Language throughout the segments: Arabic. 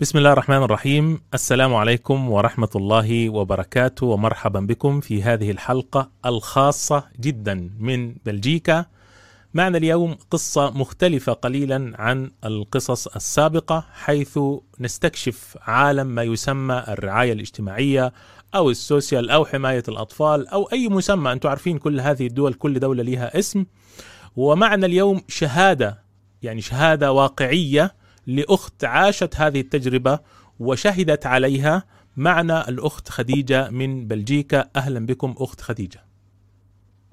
بسم الله الرحمن الرحيم. السلام عليكم ورحمة الله وبركاته ومرحبا بكم في هذه الحلقة الخاصة جدا من بلجيكا. معنا اليوم قصة مختلفة قليلا عن القصص السابقة حيث نستكشف عالم ما يسمى الرعاية الاجتماعية أو السوسيال أو حماية الأطفال أو أي مسمى. أنتم عارفين كل هذه الدول كل دولة لها اسم. ومعنا اليوم شهادة يعني شهادة واقعية لأخت عاشت هذه التجربة وشهدت عليها. معنا الأخت خديجة من بلجيكا. أهلا بكم أخت خديجة.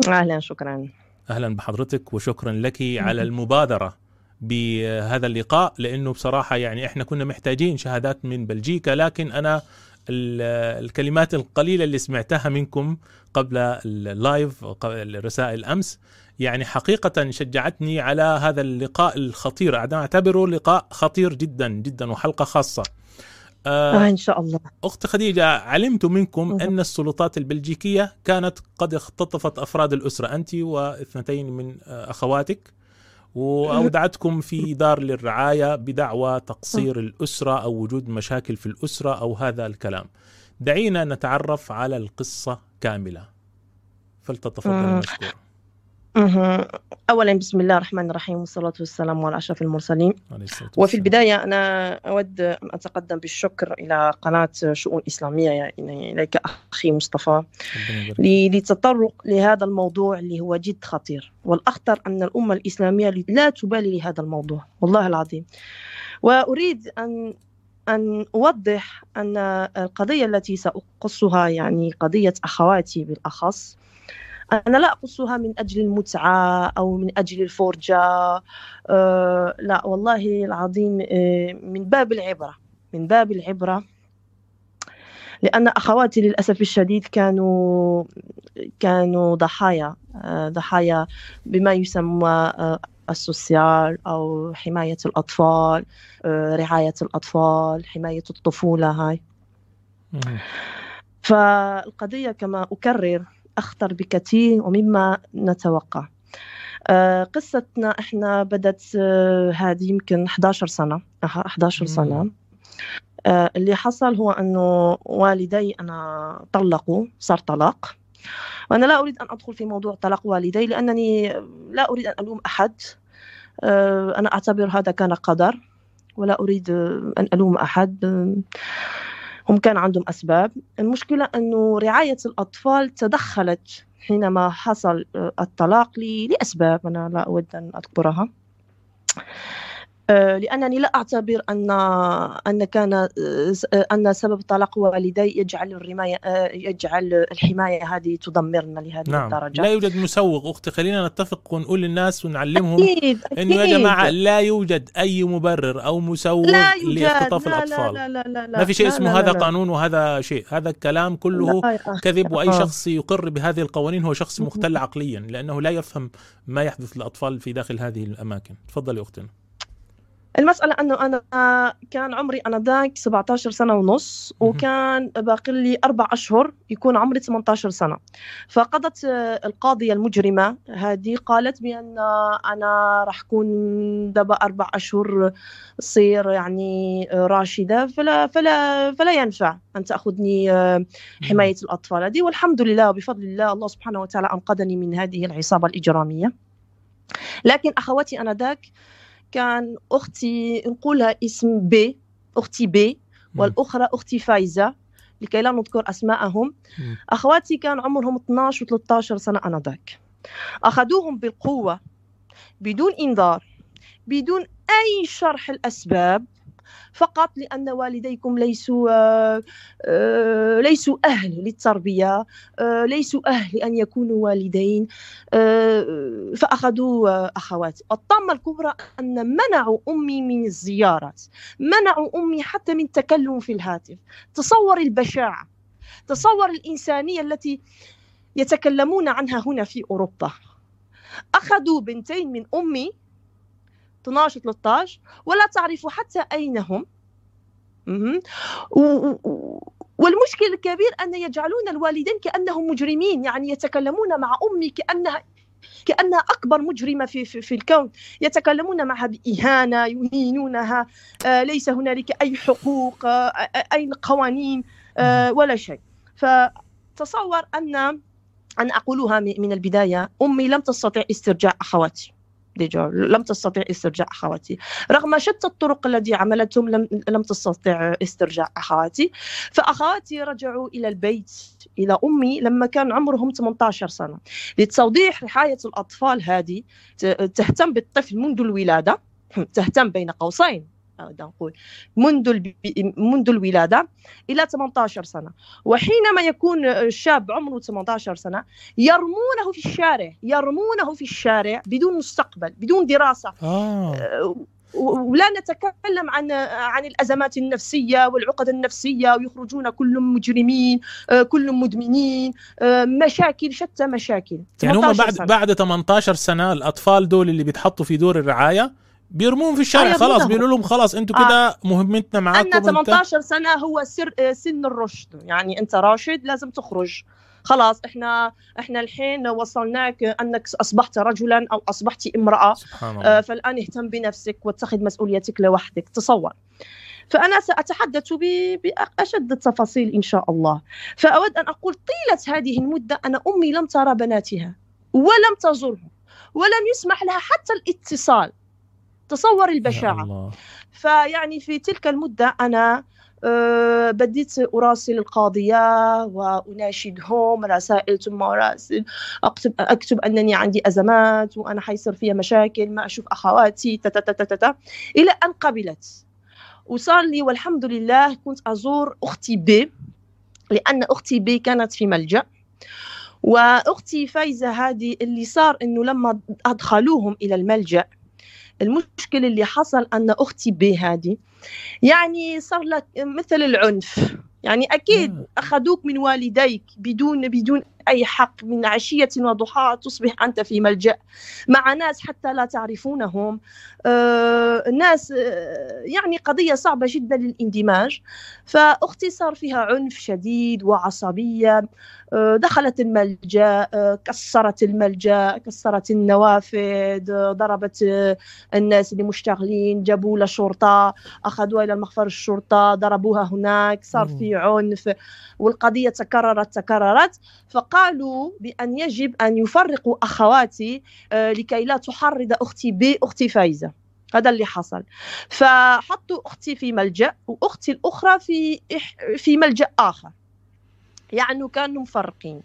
أهلا شكرا. أهلا بحضرتك وشكرا لك على المبادرة بهذا اللقاء لأنه بصراحة يعني إحنا كنا محتاجين شهادات من بلجيكا لكن أنا ال- الكلمات القليلة اللي سمعتها منكم قبل اللايف الرسائل أمس يعني حقيقة شجعتني على هذا اللقاء الخطير أنا أعتبره لقاء خطير جدا جدا وحلقة خاصة آه آه إن شاء الله أخت خديجة علمت منكم. أن السلطات البلجيكية كانت قد اختطفت أفراد الأسرة أنت واثنتين من آه، أخواتك وأودعتكم في دار للرعاية بدعوى تقصير الأسرة أو وجود مشاكل في الأسرة أو هذا الكلام دعينا نتعرف على القصة كاملة فلتتفضل مم. مشكور مهم. اولا بسم الله الرحمن الرحيم والصلاة والسلام على أشرف المرسلين. وفي. البداية أنا أود أن أتقدم بالشكر إلى قناة شؤون إسلامية يعني إليك أخي مصطفى للتطرق لهذا الموضوع اللي هو جد خطير. والأخطر أن الأمة الإسلامية لا تبالي لهذا الموضوع. والله العظيم. وأريد ان أن أوضح أن القضية التي سأقصها يعني قضية أخواتي بالأخص أنا لا أقصها من أجل المتعة أو من أجل الفرجة. أه لا والله العظيم أه من باب العبرة من باب العبرة. لأن أخواتي للأسف الشديد كانوا كانوا ضحايا أه ضحايا بما يسمى أه السوسيال أو حماية الأطفال رعاية الأطفال حماية الطفولة هاي. فالقضية كما أكرر أخطر بكثير ومما نتوقع. آه، قصتنا إحنا بدت آه، هذه يمكن 11 سنة. أها، 11 سنة. آه، اللي حصل هو أنه والدي أنا طلقوا صار طلاق. وأنا لا أريد أن أدخل في موضوع طلاق والدي لأنني لا أريد أن ألوم أحد. أنا أعتبر هذا كان قدر. ولا أريد أن ألوم أحد. هم كان عندهم أسباب. المشكلة أنه رعاية الأطفال تدخلت حينما حصل آه، الطلاق لأسباب أنا لا أود أن أذكرها. آه، لأنني لا أعتبر أن أن كان آه، آه، أن سبب طلاق والدي يجعل الرماية آه، يجعل الحماية هذه تدمرنا لهذه نعم. الدرجة. لا يوجد مسوغ أختي خلينا نتفق ونقول للناس ونعلمهم أكيد انه يا أكيد. جماعة لا يوجد أي مبرر أو مسوغ لا لإختطاف لا الأطفال. لا لا لا لا. ما في شيء لا اسمه لا هذا لا. قانون وهذا شيء. هذا الكلام كله لا. كذب وأي. شخص يقر بهذه القوانين. هو شخص مختل عقليا لأنه لا يفهم ما يحدث للأطفال في داخل هذه الأماكن. تفضلي اختنا المسألة أنه أنا كان عمري أنا ذاك 17 سنة ونص. وكان باقي لي أربع أشهر يكون عمري 18 سنة. فقضت آه، القاضية المجرمة هذه قالت بأن أنا راح كون دابا أربع أشهر صير يعني آه، راشدة فلا فلا فلا ينفع أن تأخذني آه، حماية الأطفال هذه. والحمد لله وبفضل الله الله سبحانه وتعالى أنقذني من هذه العصابة الإجرامية. لكن أخواتي أنا ذاك كان أختي نقولها اسم بي أختي بي مم. والأخرى أختي فايزة لكي لا نذكر أسماءهم مم. أخواتي كان عمرهم 12 و 13 سنة آنذاك أخذوهم بالقوة بدون إنذار بدون أي شرح الأسباب فقط لأن والديكم ليسوا آه، آه، ليسوا أهل للتربية آه، ليسوا أهل لأن يكونوا والدين فأخذوا أخواتي الطامة الكبرى أن منعوا أمي من الزيارات منعوا أمي حتى من التكلم في الهاتف. تصور البشاعة تصور الإنسانية التي يتكلمون عنها هنا في أوروبا. أخذوا بنتين من أمي 12 13 ولا تعرف حتى أين هم والمشكل الكبير أن يجعلون الوالدين كأنهم مجرمين يعني يتكلمون مع أمي كأنها كأنها أكبر مجرمة في, في, في الكون. يتكلمون معها بإهانة يهينونها. آه ليس هنالك أي حقوق آه أي قوانين آه ولا شيء. فتصور أن أن أقولها من البداية أمي لم تستطع استرجاع أخواتي. ديجا لم تستطيع استرجاع أخواتي. رغم شتى الطرق التي عملتهم لم لم تستطيع استرجاع أخواتي. فأخواتي رجعوا إلى البيت إلى أمي لما كان عمرهم 18 سنة. لتوضيح رعاية الأطفال هذه تهتم بالطفل منذ الولادة تهتم بين قوسين. نقول منذ منذ الولادة إلى 18 سنة وحينما يكون الشاب عمره 18 سنة يرمونه في الشارع يرمونه في الشارع بدون مستقبل بدون دراسة آه. آه، ولا نتكلم عن عن الأزمات النفسية والعقد النفسية ويخرجون كلهم مجرمين آه، كلهم مدمنين مشاكل شتى مشاكل يعني هم بعد سنة. بعد 18 سنة الأطفال دول اللي بيتحطوا في دور الرعاية بيرموهم في الشارع آه خلاص بيقولوا لهم خلاص أنتم آه. كده مهمتنا معاكم أن 18 سنة هو سر آه، سن الرشد. يعني أنت راشد لازم تخرج. خلاص إحنا إحنا الحين وصلناك انك اصبحت رجلا أو اصبحت امرأة. سبحان الله. آه فالآن اهتم بنفسك واتخذ مسؤوليتك لوحدك. تصور. فأنا سأتحدث بأشد التفاصيل إن شاء الله. فأود أن أقول طيلة هذه المدة أنا أمي لم ترى بناتها ولم تزرهم ولم يسمح لها حتى الاتصال. تصور البشاعة. فيعني في تلك المدة أنا أه بديت أراسل القاضية وأناشدهم رسائل ثم راسل أكتب, أكتب أنني عندي أزمات وأنا حيصير فيها مشاكل ما أشوف أخواتي تا تا تا تا تا إلى أن قبلت. وصار لي والحمد لله كنت أزور أختي بي لأن أختي بي كانت في ملجأ. وأختي فايزة هذه اللي صار إنه لما أدخلوهم إلى الملجأ المشكل اللي حصل أن أختي بي هذه يعني صار لك مثل العنف. يعني أكيد أخذوك من والديك بدون بدون أي حق من عشية وضحاها تصبح أنت في ملجأ. مع ناس حتى لا تعرفونهم. آه ناس آه يعني قضية صعبة جدا للاندماج. فأختي صار فيها عنف شديد وعصبية. آه دخلت الملجأ آه كسرت الملجأ كسرت النوافذ ضربت الناس اللي مشتغلين جابوا لها شرطة أخذوها إلى مخفر الشرطة ضربوها هناك صار في عنف والقضية تكررت تكررت. فقالوا بأن يجب أن يفرقوا أخواتي آه، لكي لا تحرض أختي بأختي فايزة. هذا اللي حصل. فحطوا أختي في ملجأ وأختي الأخرى في في ملجأ آخر. يعني كانوا مفرقين.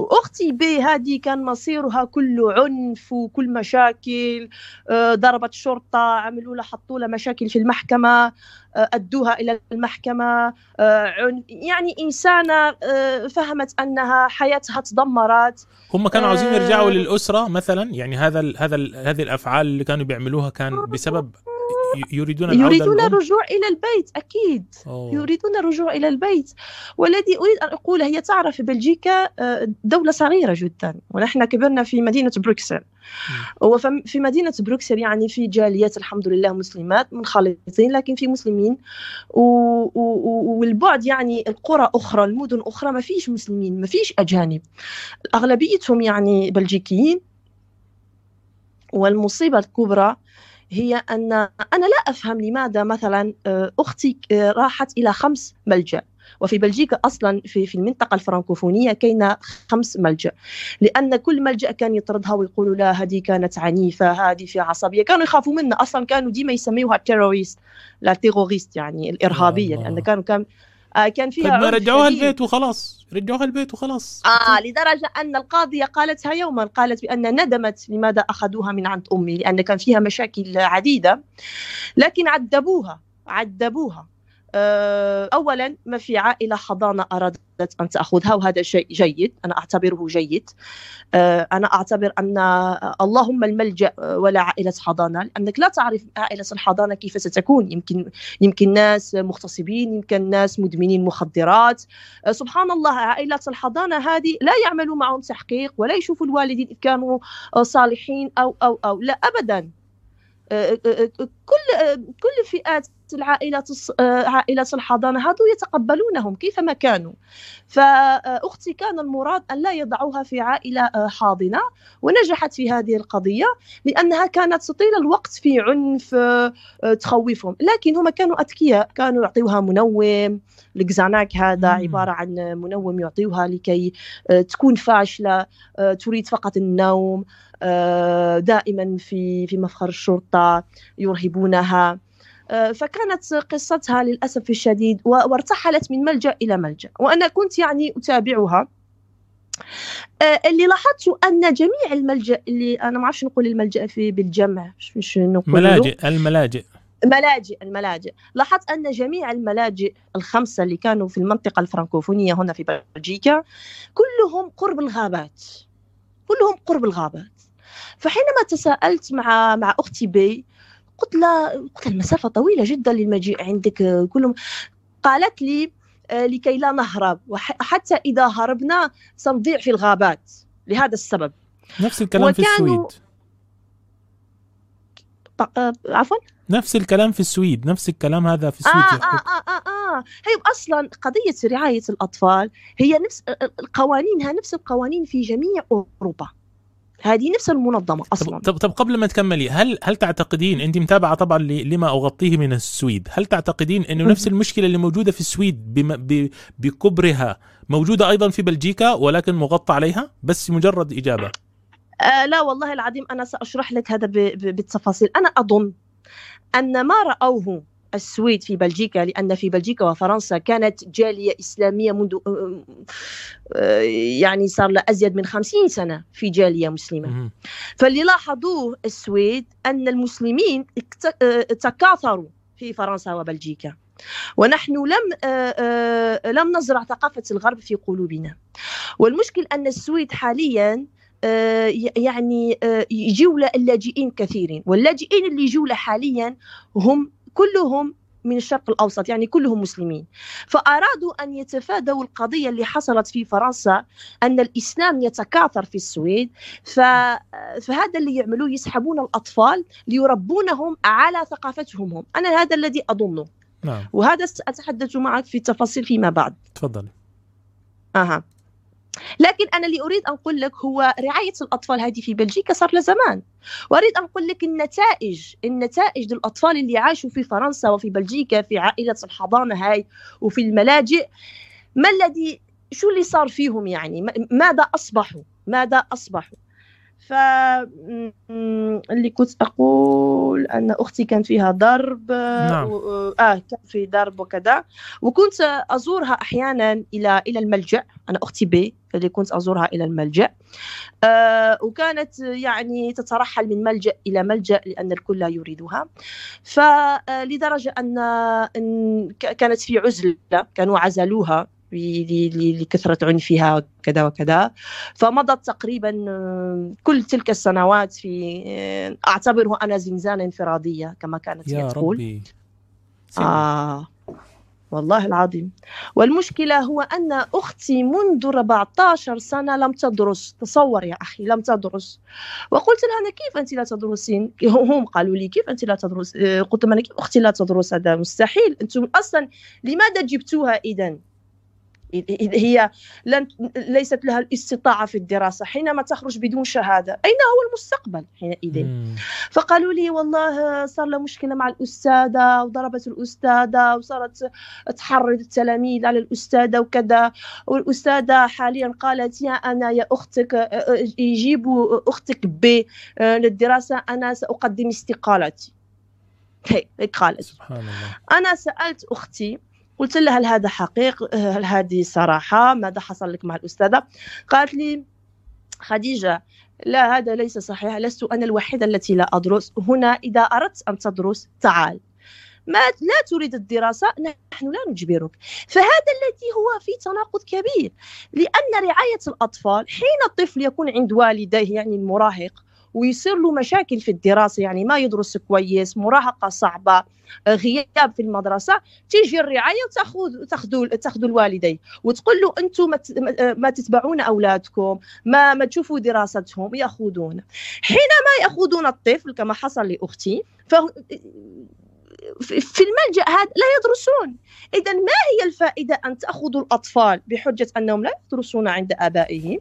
وأختي بي هذه كان مصيرها كله عنف وكل مشاكل آه، ضربت شرطة عملوا لها حطوا لها مشاكل في المحكمة آه، أدوها إلى المحكمة آه، يعني إنسانة فهمت أنها حياتها تدمرت. هم كانوا عاوزين يرجعوا للأسرة مثلا؟ يعني هذا هذا هذه الأفعال اللي كانوا بيعملوها كان بسبب يريدون يريدون الرجوع إلى البيت أكيد. أوه. يريدون الرجوع إلى البيت. والذي أريد أن أقول هي تعرف بلجيكا آه، دولة صغيرة جدا ونحن كبرنا في مدينة بروكسل. وفي مدينة بروكسل يعني في جاليات الحمد لله مسلمات منخلطين لكن في مسلمين. و... و... والبعد يعني القرى أخرى المدن أخرى ما فيش مسلمين ما فيش أجانب. أغلبيتهم يعني بلجيكيين. والمصيبة الكبرى هي أن أنا لا أفهم لماذا مثلا آه، أختي آه، راحت إلى خمس ملجأ. وفي بلجيكا أصلا في في المنطقة الفرنكوفونية كاين خمس ملجأ. لأن كل ملجأ كان يطردها ويقولوا لا هذه كانت عنيفة هذه في عصبية. كانوا يخافوا منها. أصلا كانوا ديما يسميوها تيروريست لا تيروريست يعني الإرهابية لأن كانوا كان آه كان فيها ما رجعوها البيت وخلاص. رجعوها البيت وخلاص. آه لدرجة أن القاضية قالتها يوما قالت بأن ندمت لماذا أخذوها من عند أمي لأن كان فيها مشاكل عديدة لكن عذبوها عذبوها. اولا ما في عائلة حضانة أرادت أن تأخذها وهذا شيء جيد أنا أعتبره جيد. آه، أنا أعتبر أن اللهم الملجأ ولا عائلة حضانة لأنك لا تعرف عائلة الحضانة كيف ستكون. يمكن يمكن ناس مغتصبين يمكن ناس مدمنين مخدرات. آه، سبحان الله عائله الحضانة هذه لا يعملوا معهم تحقيق ولا يشوفوا الوالدين كانوا صالحين أو أو أو لا ابدا. كل كل فئات العائلات عائلات الحضانة هذو يتقبلونهم كيفما كانوا. فأختي كان المراد أن لا يضعوها في عائلة حاضنة ونجحت في هذه القضية لأنها كانت طيل الوقت في عنف تخوفهم. لكن هم كانوا أذكياء كانوا يعطيوها منوم. الكزاناك هذا عبارة عن منوم يعطيوها لكي تكون فاشلة تريد فقط النوم. دائما في في مفخر الشرطة يرهبونها. فكانت قصتها للأسف الشديد وارتحلت من ملجأ إلى ملجأ. وأنا كنت يعني أتابعها. اللي لاحظته أن جميع الملجأ اللي أنا ما أعرفش نقول الملجأ في بالجمع مش نقول ملاجئ الملاجئ. ملاجئ الملاجئ. لاحظت أن جميع الملاجئ الخمسة اللي كانوا في المنطقة الفرنكوفونية هنا في بلجيكا كلهم قرب الغابات. كلهم قرب الغابات. فحينما تساءلت مع مع أختي بي قلت لها قلت المسافة طويلة جدا للمجيء عندك كلهم قالت لي آه، لكي لا نهرب وحتى إذا هربنا سنضيع في الغابات لهذا السبب. نفس الكلام في السويد. آه، عفوا؟ نفس الكلام في السويد نفس الكلام هذا في السويد. آه آه آه آه, آه. هي أصلا قضية رعاية الأطفال هي نفس قوانينها نفس القوانين في جميع أوروبا. هذه نفس المنظمة أصلا. طب, طب قبل ما تكملي هل هل تعتقدين أنت متابعة طبعا لما أغطيه من السويد هل تعتقدين أنه نفس المشكلة اللي موجودة في السويد بكبرها موجودة أيضا في بلجيكا ولكن مغطى عليها؟ بس مجرد إجابة. آه لا والله العظيم أنا سأشرح لك هذا بالتفاصيل أنا أظن أن ما رأوه السويد في بلجيكا لأن في بلجيكا وفرنسا كانت جالية إسلامية منذ آه، يعني صار له أزيد من خمسين سنة في جالية مسلمة. فاللي لاحظوه السويد أن المسلمين آه، تكاثروا في فرنسا وبلجيكا. ونحن لم لم نزرع ثقافة الغرب في قلوبنا. والمشكل أن السويد حاليا يعني يجيو اللاجئين كثيرين. واللاجئين اللي يجوا حاليا هم كلهم من الشرق الأوسط يعني كلهم مسلمين. فأرادوا أن يتفادوا القضية اللي حصلت في فرنسا أن الإسلام يتكاثر في السويد. ف... فهذا اللي يعملوه يسحبون الأطفال ليربونهم على ثقافتهم هم. أنا هذا الذي أظنه. نعم. وهذا ساتحدث معك في التفاصيل فيما بعد. تفضلي. أها. لكن أنا اللي أريد أن أقول لك هو رعاية الأطفال هذه في بلجيكا صار لها زمان. وأريد أن أقول لك النتائج النتائج للأطفال اللي عاشوا في فرنسا وفي بلجيكا في عائلة الحضانة هاي وفي الملاجئ. ما الذي شو اللي صار فيهم يعني؟ ماذا أصبحوا؟ ماذا أصبحوا؟ ف اللي كنت أقول أن أختي كان فيها ضرب نعم. آه كان في ضرب وكذا. وكنت أزورها أحيانا إلى إلى الملجأ. أنا أختي بي اللي كنت أزورها إلى الملجأ. آه وكانت يعني تترحل من ملجأ إلى ملجأ لأن الكل لا يريدها. فلدرجه أن كانت في عزلة كانوا عزلوها. لكثرة عنفها وكذا وكذا. فمضت تقريبا آه، كل تلك السنوات في آه، أعتبره أنا زنزانة انفرادية كما كانت يا تقول. ربي. آه والله العظيم. والمشكلة هو أن أختي منذ 14 سنة لم تدرس. تصور يا أخي لم تدرس. وقلت لها أنا كيف أنت لا تدرسين؟ هم قالوا لي كيف أنت لا تدرس؟ آه، قلت لهم أنا كيف أختي لا تدرس؟ هذا مستحيل. أنتم أصلا لماذا جبتوها إذا هي لن ليست لها الاستطاعة في الدراسة حينما تخرج بدون شهادة. أين هو المستقبل حينئذ؟ فقالوا لي والله صار له مشكلة مع الأستاذة وضربت الأستاذة وصارت تحرض التلاميذ على الأستاذة وكذا. والأستاذة حاليا قالت يا أنا يا أختك يجيبوا أختك ب للدراسة أنا سأقدم استقالتي. هيك قالت. سبحان الله. أنا سألت أختي قلت لها هل هذا حقيق هل هذه صراحة؟ ماذا حصل لك مع الأستاذة؟ قالت لي خديجة لا هذا ليس صحيح لست أنا الوحيدة التي لا أدرس. هنا إذا أردت أن تدرس تعال. ما لا تريد الدراسة نحن لا نجبرك. فهذا الذي هو في تناقض كبير لأن رعاية الأطفال حين الطفل يكون عند والديه يعني المراهق ويصير له مشاكل في الدراسة يعني ما يدرس كويس مراهقة صعبة غياب في المدرسة تيجي الرعاية وتأخذ تاخذوا تاخذوا الوالدين وتقول له أنتم ما تتبعون أولادكم ما ما تشوفوا دراستهم يأخذون. حينما يأخذون الطفل كما حصل لأختي ف في الملجأ هذا لا يدرسون. اذا ما هي الفائدة أن تأخذوا الأطفال بحجة أنهم لا يدرسون عند آبائهم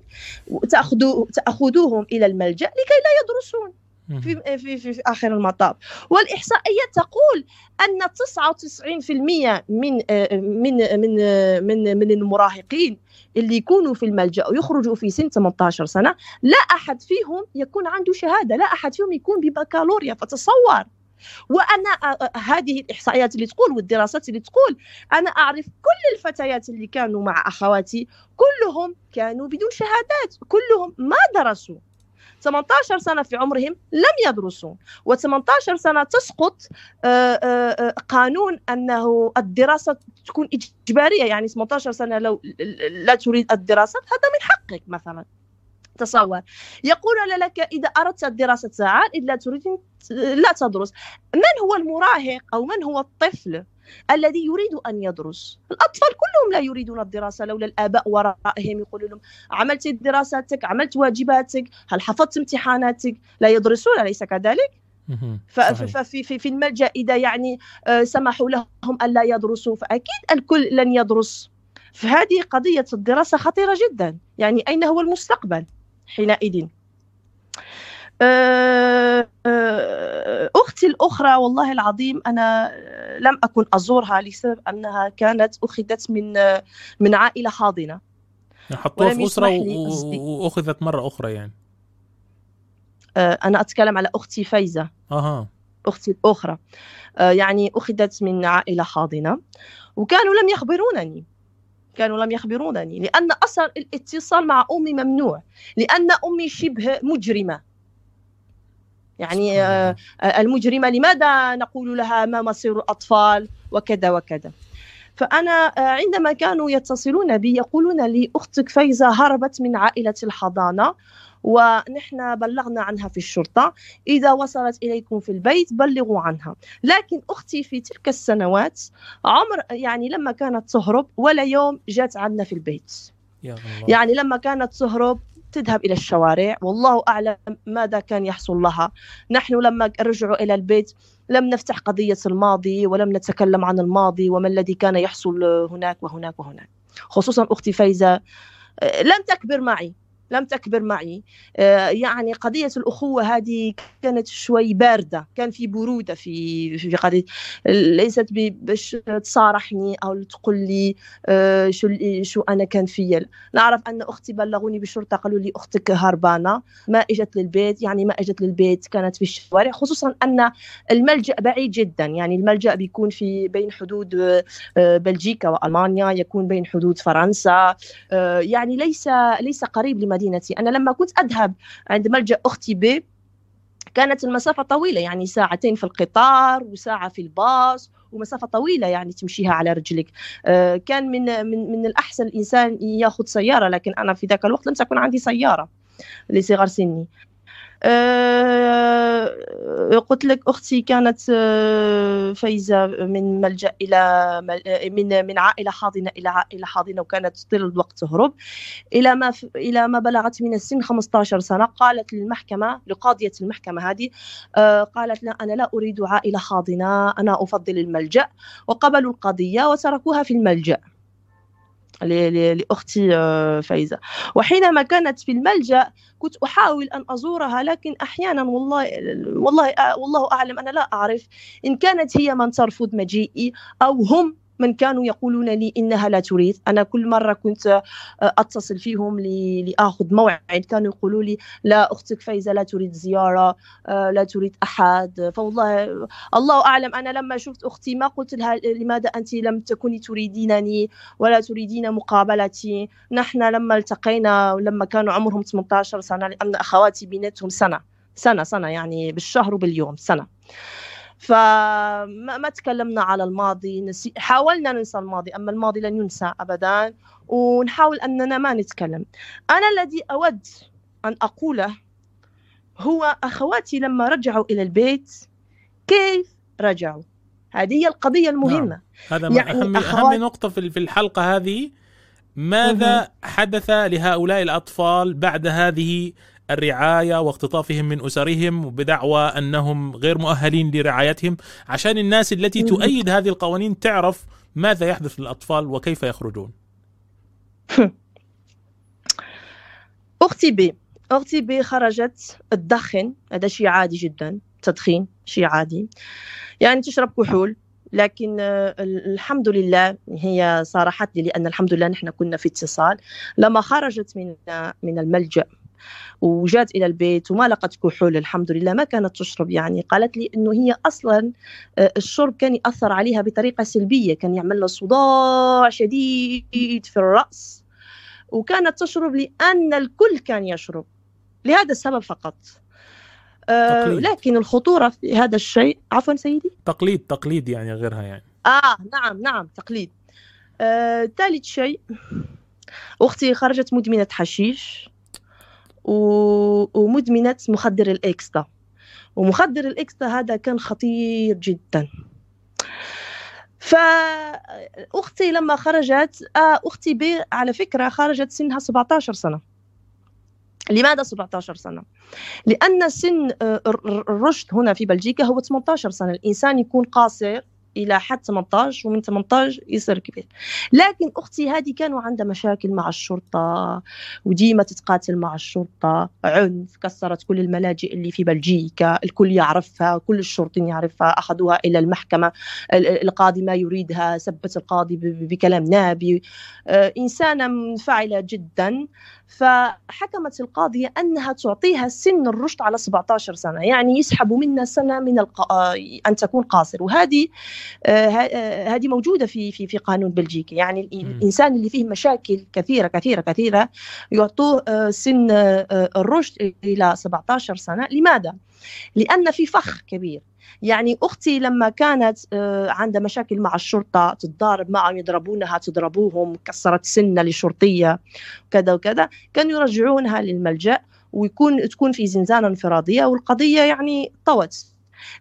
وتاخذوا تأخذوهم إلى الملجأ لكي لا يدرسون في, في, في, في آخر المطاف. والاحصائيات تقول أن 99% من من من من من المراهقين اللي يكونوا في الملجأ ويخرجوا في سن 18 سنة لا أحد فيهم يكون عنده شهادة لا أحد فيهم يكون ببكالوريا فتصور. وأنا هذه الإحصائيات اللي تقول والدراسات اللي تقول أنا أعرف كل الفتيات اللي كانوا مع أخواتي كلهم كانوا بدون شهادات كلهم ما درسوا. 18 سنة في عمرهم لم يدرسوا و18 سنة تسقط قانون أنه الدراسة تكون إجبارية يعني 18 سنة لو لا تريد الدراسة هذا من حقك مثلا. تصور يقول لك إذا أردت الدراسة تعال إذا تريد لا تدرس. من هو المراهق أو من هو الطفل الذي يريد أن يدرس؟ الأطفال كلهم لا يريدون الدراسة لولا الآباء ورائهم يقولوا لهم عملت دراساتك عملت واجباتك هل حفظت امتحاناتك؟ لا يدرسون أليس كذلك؟ ففي في, في الملجأ إذا يعني سمحوا لهم ألا يدرسوا. فأكيد الكل لن يدرس. فهذه قضية الدراسة خطيرة جدا. يعني أين هو المستقبل؟ حينئذ. أختي الأخرى والله العظيم أنا لم أكن أزورها لسبب أنها كانت أخذت من من عائلة حاضنة. حطوها في أسرة وأخذت مرة أخرى يعني. أنا أتكلم على أختي فايزة. أها. أختي الأخرى. يعني أخذت من عائلة حاضنة. وكانوا لم يخبرونني. كانوا لم يخبرونني لأن أصلا الاتصال مع أمي ممنوع لأن أمي شبه مجرمة. يعني آه، المجرمة لماذا نقول لها ما مصير الأطفال وكذا وكذا. فأنا آه، عندما كانوا يتصلون بي يقولون لي أختك فايزة هربت من عائلة الحضانة ونحن بلغنا عنها في الشرطة. إذا وصلت إليكم في البيت بلغوا عنها. لكن أختي في تلك السنوات عمر يعني لما كانت تهرب ولا يوم جات عندنا في البيت. يا الله. يعني لما كانت تهرب تذهب إلى الشوارع. والله أعلم ماذا كان يحصل لها. نحن لما رجعوا إلى البيت لم نفتح قضية الماضي ولم نتكلم عن الماضي وما الذي كان يحصل هناك وهناك وهناك. خصوصا أختي فايزة لم تكبر معي. لم تكبر معي. آه، يعني قضية الأخوة هذه كانت شوي باردة. كان في برودة في في قضية. ليست باش تصارحني أو تقول لي آه، شو شو أنا كان فيا. نعرف أن أختي بلغوني بالشرطة قالوا لي أختك هربانة. ما إجت للبيت يعني ما إجت للبيت كانت في الشوارع. خصوصا أن الملجأ بعيد جدا. يعني الملجأ بيكون في بين حدود آه، بلجيكا وألمانيا يكون بين حدود فرنسا. يعني ليس ليس قريب لمدينة مدينتي. أنا لما كنت أذهب عند ملجأ أختي ب كانت المسافة طويلة يعني ساعتين في القطار وساعة في الباص ومسافة طويلة يعني تمشيها على رجلك. آه، كان من من من الأحسن الإنسان ياخذ سيارة لكن أنا في ذاك الوقت لم تكن عندي سيارة لصغر سني. قلت لك أختي كانت آه، فايزة من ملجأ إلى آه، من من عائله حاضنة إلى عائله حاضنة وكانت طول الوقت تهرب. إلى ما إلى ما بلغت من السن 15 سنة قالت للمحكمة لقاضية المحكمة هذه قالت لا أنا لا أريد عائلة حاضنة أنا أفضل الملجأ. وقبلوا القضية وتركوها في الملجأ. لأختي آه، فايزة. وحينما كانت في الملجأ كنت أحاول أن أزورها لكن أحيانا والله والله آه، والله أعلم أنا لا أعرف إن كانت هي من ترفض مجيئي أو هم من كانوا يقولون لي إنها لا تريد. أنا كل مرة كنت آه، أتصل فيهم لآخذ موعد. كانوا يقولوا لي لا أختك فايزة لا تريد زيارة آه، لا تريد أحد. فوالله الله أعلم. أنا لما شفت أختي ما قلت لها لماذا أنت لم تكوني تريدينني ولا تريدين مقابلتي. نحن لما التقينا لما كانوا عمرهم 18 سنة لأن أخواتي بيناتهم سنة سنة سنة يعني بالشهر وباليوم سنة. فما ما تكلمنا على الماضي نسي حاولنا ننسى الماضي أما الماضي لن ينسى أبدا ونحاول أننا ما نتكلم. أنا الذي أود أن أقوله هو أخواتي لما رجعوا إلى البيت كيف رجعوا؟ هذه هي القضية المهمة. نعم. هذا يعني أهم, أخوات... أهم نقطة في الحلقة هذه ماذا حدث لهؤلاء الأطفال بعد هذه الرعاية واختطافهم من أسرهم بدعوى أنهم غير مؤهلين لرعايتهم عشان الناس التي تؤيد هذه القوانين تعرف ماذا يحدث للأطفال وكيف يخرجون. أختي بي أختي بي خرجت تدخن هذا شيء عادي جدا تدخين شيء عادي. يعني تشرب كحول لكن الحمد لله هي صارحت لي لأن الحمد لله نحن كنا في اتصال. لما خرجت من من الملجأ وجات إلى البيت وما لقت كحول الحمد لله ما كانت تشرب يعني. قالت لي إنه هي أصلا آه، الشرب كان يأثر عليها بطريقة سلبية كان يعمل لها صداع شديد في الرأس. وكانت تشرب لأن الكل كان يشرب لهذا السبب فقط. آه لكن الخطورة في هذا الشيء عفوا سيدي؟ تقليد تقليد يعني غيرها يعني. آه نعم نعم تقليد. آه، ثالث شيء أختي خرجت مدمنة حشيش. ومدمنة مخدر الإكستا ومخدر الإكستا هذا كان خطير جدا. فأختي لما خرجت آه أختي بي على فكرة خرجت سنها 17 سنة. لماذا 17 سنة؟ لأن سن آه، الرشد هنا في بلجيكا هو 18 سنة. الإنسان يكون قاصر إلى حد 18 ومن 18 يصير كبير. لكن أختي هذه كانوا عندها مشاكل مع الشرطة وديما تتقاتل مع الشرطة عنف كسرت كل الملاجئ اللي في بلجيكا الكل يعرفها كل الشرطين يعرفها أخذوها إلى المحكمة القاضي ما يريدها سبت القاضي بكلام نابي. آه، انسانه منفعله جدا. فحكمت القاضية أنها تعطيها سن الرشد على 17 سنة يعني يسحبوا منا سنة من الق... آه، أن تكون قاصر. وهذه آه، آه، هذه موجودة في في في قانون بلجيكي يعني الإنسان اللي فيه مشاكل كثيرة كثيرة كثيرة يعطوه سن الرشد إلى 17 سنة. لماذا؟ لأن في فخ كبير. يعني أختي لما كانت آه، عندها مشاكل مع الشرطة تتضارب معهم يضربونها تضربوهم كسرت سنه لشرطية كذا وكذا كانوا يرجعونها للملجأ ويكون تكون في زنزانة انفرادية والقضية يعني طوت.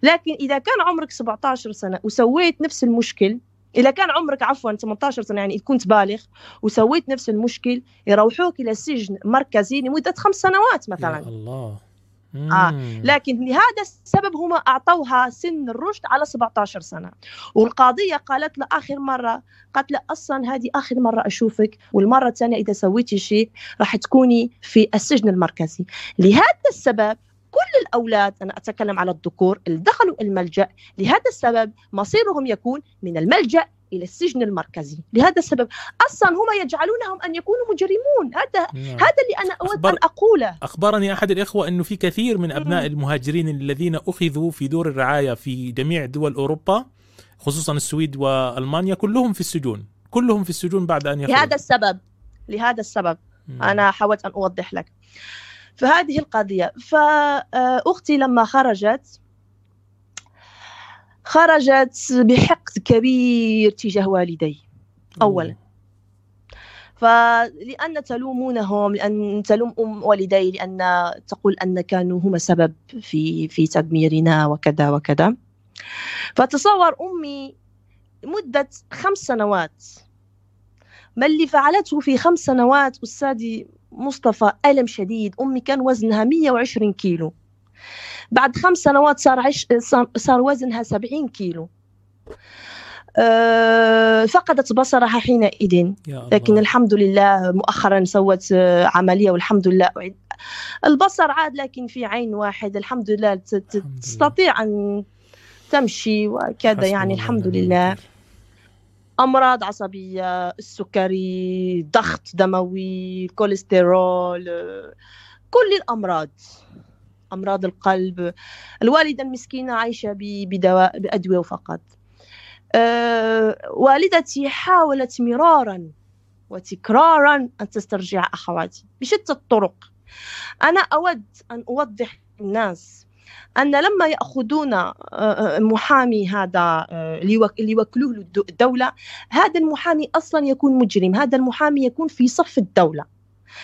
لكن إذا كان عمرك 17 سنة وسويت نفس المشكل إذا كان عمرك عفوا 18 سنة يعني كنت بالغ وسويت نفس المشكل يروحوك إلى سجن مركزي لمدة خمس سنوات مثلا. يا الله. آه. لكن لهذا السبب هم أعطوها سن الرشد على 17 سنة والقاضية قالت له آخر مرة قالت له أصلا هذه آخر مرة أشوفك والمرة الثانية إذا سويتي شيء راح تكوني في السجن المركزي لهذا السبب كل الأولاد أنا أتكلم على الذكور اللي دخلوا الملجأ لهذا السبب مصيرهم يكون من الملجأ إلى السجن المركزي. لهذا السبب أصلا هم يجعلونهم أن يكونوا مجرمون. هذا نعم. هذا اللي أنا أود أخبر... ان أقوله. أخبرني أحد الإخوة أنه في كثير من أبناء المهاجرين الذين أخذوا في دور الرعاية في جميع دول أوروبا خصوصا السويد وألمانيا كلهم في السجون. كلهم في السجون بعد أن يخرجوا. لهذا السبب لهذا السبب مم. أنا حاولت أن أوضح لك. فهذه القضية. فأختي لما خرجت خرجت بحقد كبير تجاه والدي. أولا. فلأن تلومونهم لأن تلوم أم والدي لأن تقول أن كانوا هم سبب في في تدميرنا وكذا وكذا. فتصور أمي مدة خمس سنوات. ما اللي فعلته في خمس سنوات أستاذي مصطفى ألم شديد. أمي كان وزنها 120 كيلو. بعد خمس سنوات صار عش صار وزنها 70 كيلو. أه فقدت بصرها حينئذ. لكن الحمد لله مؤخرا سوت آه، عملية والحمد لله البصر عاد لكن في عين واحد. الحمد لله تستطيع أن تمشي وكذا يعني الحمد لله. أمراض عصبية السكري ضغط دموي كوليسترول آه، كل الأمراض. أمراض القلب الوالدة المسكينة عايشة بدواء بأدوية فقط. أه والدتي حاولت مرارا وتكرارا أن تسترجع أخواتي بشتى الطرق. أنا أود أن أوضح للناس أن لما يأخذون آه، آه، محامي هذا آه، اللي يوكلوه الدولة هذا المحامي أصلا يكون مجرم هذا المحامي يكون في صف الدولة.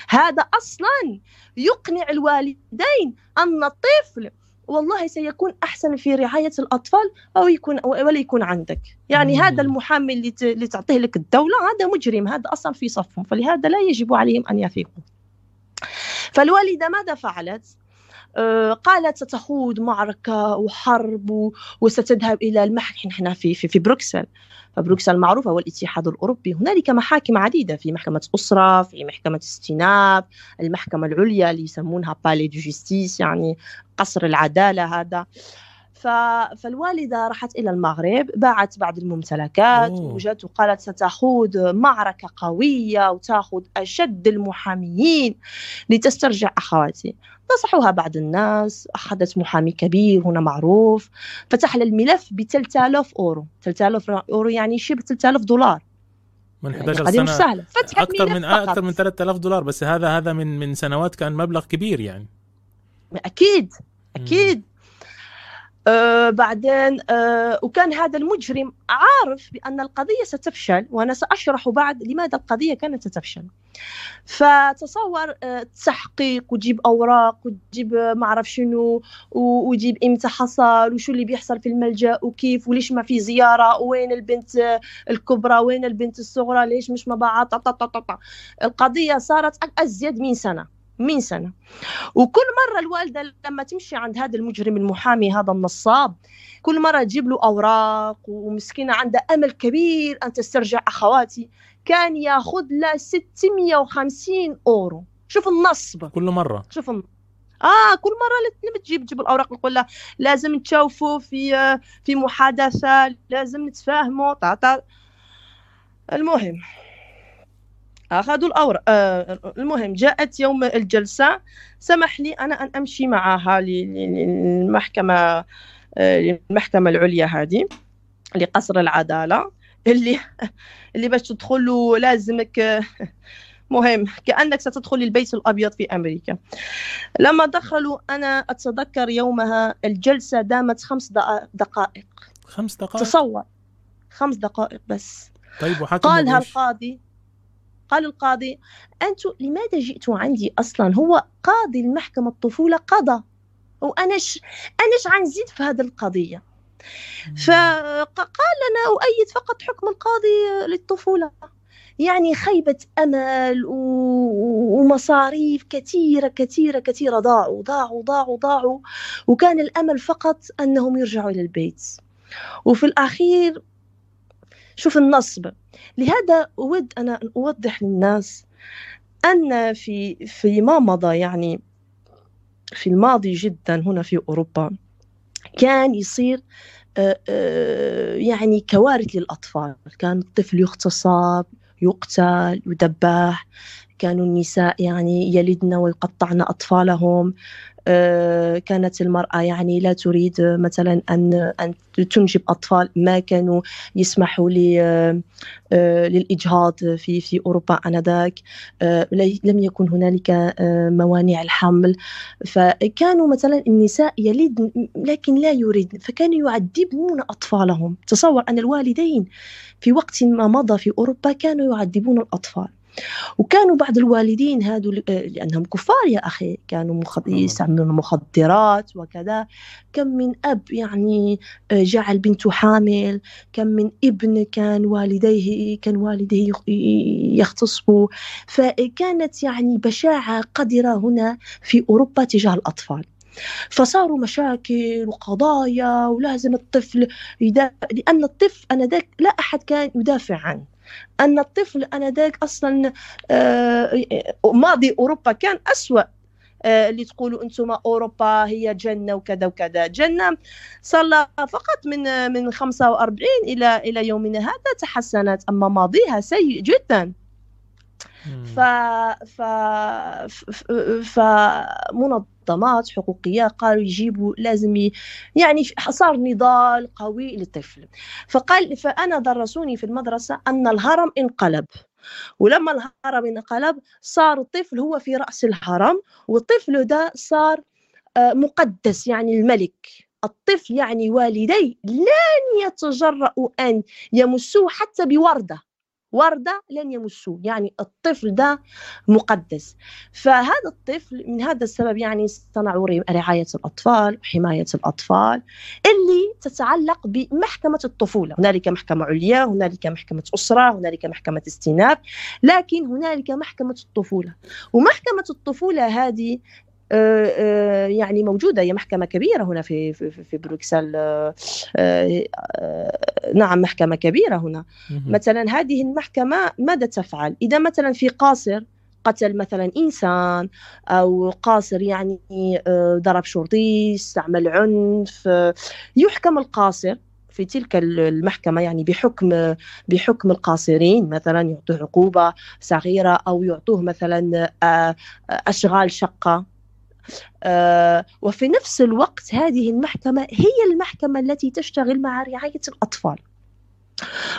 هذا أصلا يقنع الوالدين أن الطفل والله سيكون أحسن في رعاية الأطفال أو يكون ولا يكون عندك. يعني مم. هذا المحامي اللي اللي تعطيه لك الدولة هذا مجرم هذا أصلا في صفهم فلهذا لا يجب عليهم أن يثقوا فالوالدة ماذا فعلت؟ آه، قالت ستخوض معركة وحرب وستذهب إلى المحكمة نحن في, في, في بروكسل. فبروكسل معروفة والاتحاد الأوروبي. هنالك محاكم عديدة في محكمة أسرة في محكمة استئناف المحكمة العليا اللي يسمونها Palais de Justice يعني قصر العدالة هذا. فالوالدة راحت إلى المغرب باعت بعض الممتلكات وجات وقالت ستخوض معركة قوية وتأخذ أشد المحاميين لتسترجع أخواتي. نصحوها بعض الناس أخذت محامي كبير هنا معروف فتح الملف ب 3000 أورو. 3000 أورو يعني شبه 3000 دولار. من 11 يعني سنة. سهلة. فتح أكثر من أكثر من 3000 دولار بس هذا هذا من من سنوات كان مبلغ كبير يعني. أكيد أكيد. آه بعدين آه وكان هذا المجرم عارف بأن القضية ستفشل وأنا سأشرح بعد لماذا القضية كانت ستفشل. فتصور آه تحقيق وتجيب أوراق وتجيب آه، ما أعرف شنو وتجيب إمتى حصل وشو اللي بيحصل في الملجأ وكيف وليش ما في زيارة وين البنت آه، الكبرى وين البنت الصغرى ليش مش بعض القضية صارت أزيد من سنة. من سنة. وكل مرة الوالدة لما تمشي عند هذا المجرم المحامي هذا النصاب كل مرة تجيب له أوراق ومسكينة عندها أمل كبير أن تسترجع أخواتي كان ياخذ لها 650 أورو. شوف النصب. كل مرة؟ شوف النصب. آه كل مرة لما تجيب تجيب الأوراق نقول لها لازم تشوفوا في في محادثة لازم نتفاهموا المهم اخذوا الاوراق آه المهم جاءت يوم الجلسة. سمح لي أنا أن أمشي معها للمحكمة آه المحكمه العليا هذه لقصر العدالة. اللي اللي باش تدخل لازمك مهم. كأنك ستدخل البيت الأبيض في أمريكا. لما دخلوا أنا أتذكر يومها الجلسة دامت خمس دقائق. خمس دقائق؟ تصور. خمس دقائق بس. طيب قالها القاضي قال القاضي أنتم لماذا جئتوا عندي أصلا؟ هو قاضي المحكمة الطفولة قضى. وأناش أناش عنزيد في هذه القضية. فقال لنا أؤيد فقط حكم القاضي للطفولة. يعني خيبة أمل ومصاريف كثيرة كثيرة كثيرة. ضاعوا ضاعوا ضاعوا ضاعوا. وكان الأمل فقط أنهم يرجعوا إلى البيت. وفي الأخير شوف النصب. لهذا أود أنا أن أوضح للناس أن في فيما مضى يعني في الماضي جدا هنا في أوروبا كان يصير آه، آه، يعني كوارث للأطفال. كان الطفل يغتصب يقتل يدبح كانوا النساء يعني يلدن ويقطعن أطفالهم. كانت المرأة يعني لا تريد مثلا أن أن تنجب أطفال ما كانوا يسمحوا آه، للإجهاض في في أوروبا آنذاك. آه، لم يكن هنالك موانع الحمل. فكانوا مثلا النساء يلدن لكن لا يريدن فكانوا يعذبون أطفالهم. تصور أن الوالدين في وقت ما مضى في أوروبا كانوا يعذبون الأطفال. وكانوا بعض الوالدين هادو آه، لأنهم كفار يا أخي. كانوا مخد... يستعملون مخدرات وكذا. كم من أب يعني آه، جعل بنته حامل. كم من ابن كان والديه كان والديه يغتصبوا فكانت يعني بشاعة قذرة هنا في أوروبا تجاه الأطفال. فصاروا مشاكل وقضايا ولازم الطفل يدا... لأن الطفل أنا ذاك لا أحد كان يدافع عنه. أن الطفل أنذاك أصلا آه، ماضي أوروبا كان أسوأ آه، اللي تقولوا أنتم أوروبا هي جنة وكذا وكذا. جنة صار فقط من من 45 إلى إلى يومنا هذا تحسنت أما ماضيها سيء جدا. ف ف ف منظمات حقوقية قالوا يجيبوا لازم يعني صار نضال قوي للطفل. فقال فأنا درسوني في المدرسة أن الهرم انقلب. ولما الهرم انقلب صار الطفل هو في رأس الهرم والطفل ده صار آه، مقدس يعني الملك. الطفل يعني والديه لن يتجرأوا أن يمسوه حتى بوردة. وردة لن يمسوه يعني الطفل ده مقدس. فهذا الطفل من هذا السبب يعني صنعوا رعاية الأطفال وحماية الأطفال اللي تتعلق بمحكمة الطفولة. هنالك محكمة عليا هنالك محكمة أسرة هنالك محكمة استئناف لكن هنالك محكمة الطفولة. ومحكمة الطفولة هذه يعني موجودة هي محكمة كبيرة هنا في في في بروكسل آه، نعم محكمة كبيرة هنا. مثلا هذه المحكمة ماذا تفعل؟ إذا مثلا في قاصر قتل مثلا إنسان أو قاصر يعني ضرب شرطي استعمل عنف يحكم القاصر في تلك المحكمة يعني بحكم بحكم القاصرين مثلا يعطوه عقوبة صغيرة أو يعطوه مثلا أشغال شقة. آه، وفي نفس الوقت هذه المحكمة هي المحكمة التي تشتغل مع رعاية الأطفال.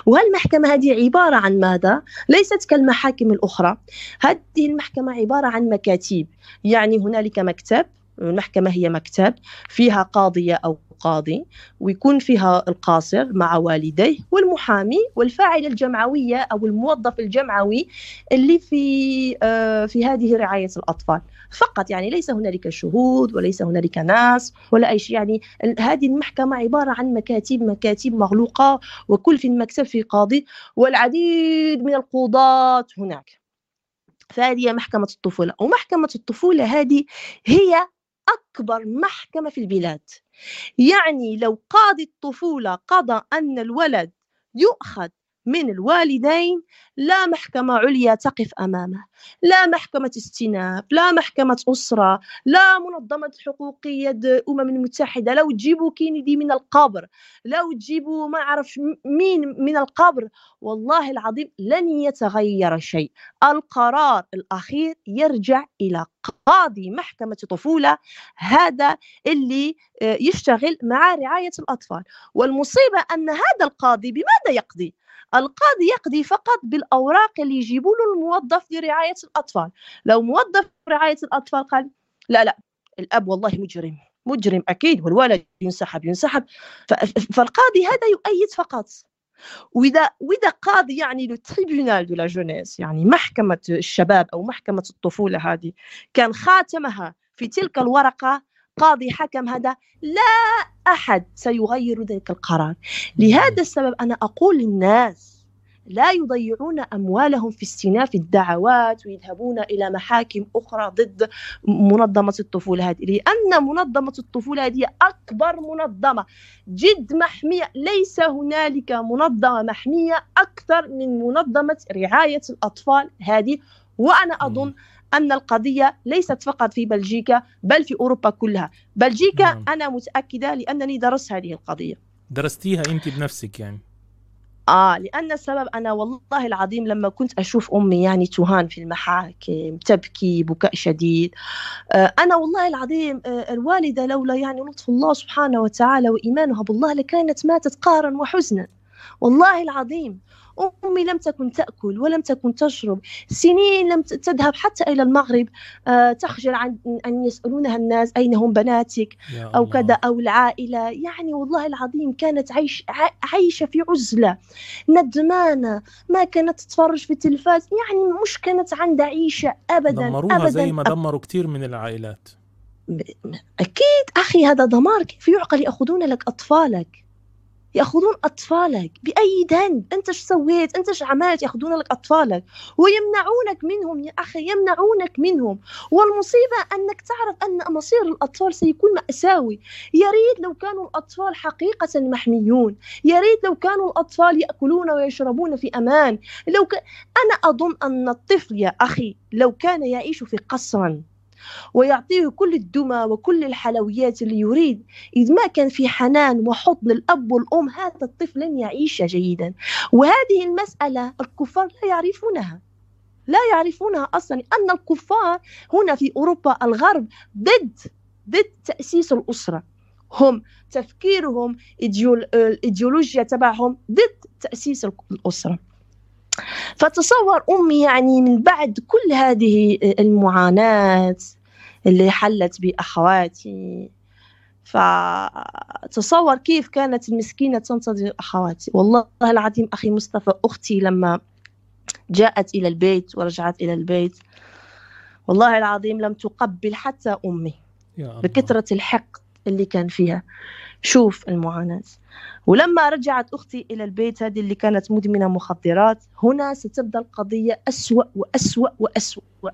والمحكمة هذه عبارة عن ماذا؟ ليست كالمحاكم الأخرى. هذه المحكمة عبارة عن مكاتيب. يعني هنالك مكتب المحكمة هي مكتب فيها قاضية أو قاضي ويكون فيها القاصر مع والديه والمحامي والفاعل الجمعوية أو الموظف الجمعوي اللي في آه، في هذه رعاية الأطفال. فقط يعني ليس هنالك شهود وليس هنالك ناس ولا أي شيء. يعني هذه المحكمة عبارة عن مكاتب مكاتب مغلوقة وكل في المكتب في قاضي والعديد من القضاة هناك. فهذه محكمة الطفولة. ومحكمة الطفولة هذه هي أكبر محكمة في البلاد. يعني لو قاضي الطفولة قضى أن الولد يؤخذ من الوالدين لا محكمة عليا تقف أمامه لا محكمة استئناف لا محكمة أسرة لا منظمة حقوقية الأمم المتحدة لو تجيبوا كينيدي من القبر لو تجيبوا ما أعرف مين من القبر والله العظيم لن يتغير شيء. القرار الأخير يرجع إلى قاضي محكمة طفولة هذا اللي آه، يشتغل مع رعاية الأطفال. والمصيبة أن هذا القاضي بماذا يقضي؟ القاضي يقضي فقط بالأوراق اللي يجيبوا له الموظف لرعاية الأطفال. لو موظف رعاية الأطفال قال لا لا الأب والله مجرم مجرم أكيد والولد ينسحب ينسحب. فالقاضي هذا يؤيد فقط. وإذا وإذا قاضي يعني le tribunal de la jeunesse يعني محكمة الشباب أو محكمة الطفولة هذه كان خاتمها في تلك الورقة قاضي حكم هذا لا أحد سيغير ذلك القرار. لهذا السبب أنا أقول للناس لا يضيعون أموالهم في استئناف الدعوات ويذهبون إلى محاكم أخرى ضد منظمة الطفولة هذه. لأن منظمة الطفولة هذه أكبر منظمة. جد محمية ليس هنالك منظمة محمية أكثر من منظمة رعاية الأطفال هذه. وأنا أظن أن القضية ليست فقط في بلجيكا بل في أوروبا كلها. بلجيكا نعم. أنا متأكدة لأنني درست هذه القضية. درستيها أنت بنفسك يعني؟ آه لأن السبب أنا والله العظيم لما كنت أشوف أمي يعني تهان في المحاكم تبكي بكاء شديد. آه أنا والله العظيم آه الوالدة لولا يعني لطف الله سبحانه وتعالى وإيمانها بالله لكانت ماتت قهرا وحزنا. والله العظيم. أمي لم تكن تأكل ولم تكن تشرب. سنين لم تذهب حتى إلى المغرب آه، تخجل عن أن يسألونها الناس أين هم بناتك أو كذا أو العائلة. يعني والله العظيم كانت عيش عايشة في عزلة. ندمانة. ما كانت تتفرج في التلفاز. يعني مش كانت عندها عيشة أبدا دمروها أبدا. زي ما دمروا كثير من العائلات. أكيد. أخي هذا دمار. كيف يعقل يأخذون لك أطفالك؟ يأخذون أطفالك بأي ذنب أنت إيش سويت؟ أنت إيش عملت؟ يأخذون لك أطفالك ويمنعونك منهم يا أخي يمنعونك منهم. والمصيبة أنك تعرف أن مصير الأطفال سيكون مأساوي. يا ريت لو كانوا الأطفال حقيقة محميون. يا ريت لو كانوا الأطفال يأكلون ويشربون في أمان. لو ك... أنا أظن أن الطفل يا أخي لو كان يعيش في قصر ويعطيه كل الدمى وكل الحلويات اللي يريد إذ ما كان في حنان وحضن الأب والأم هذا الطفل لن يعيش جيدا. وهذه المسألة الكفار لا يعرفونها. لا يعرفونها أصلا أن الكفار هنا في أوروبا الغرب ضد ضد تأسيس الأسرة. هم تفكيرهم الإيديولوجيا تبعهم ضد تأسيس الأسرة. فتصور أمي يعني من بعد كل هذه المعاناة اللي حلت بأخواتي. فتصور كيف كانت المسكينة تنتظر أخواتي. والله العظيم أخي مصطفى أختي لما جاءت إلى البيت ورجعت إلى البيت والله العظيم لم تقبل حتى أمي بكثرة الحقد اللي كان فيها. شوف المعاناة. ولما رجعت أختي إلى البيت هذه اللي كانت مدمنة مخدرات هنا ستبدأ القضية أسوأ وأسوأ وأسوأ.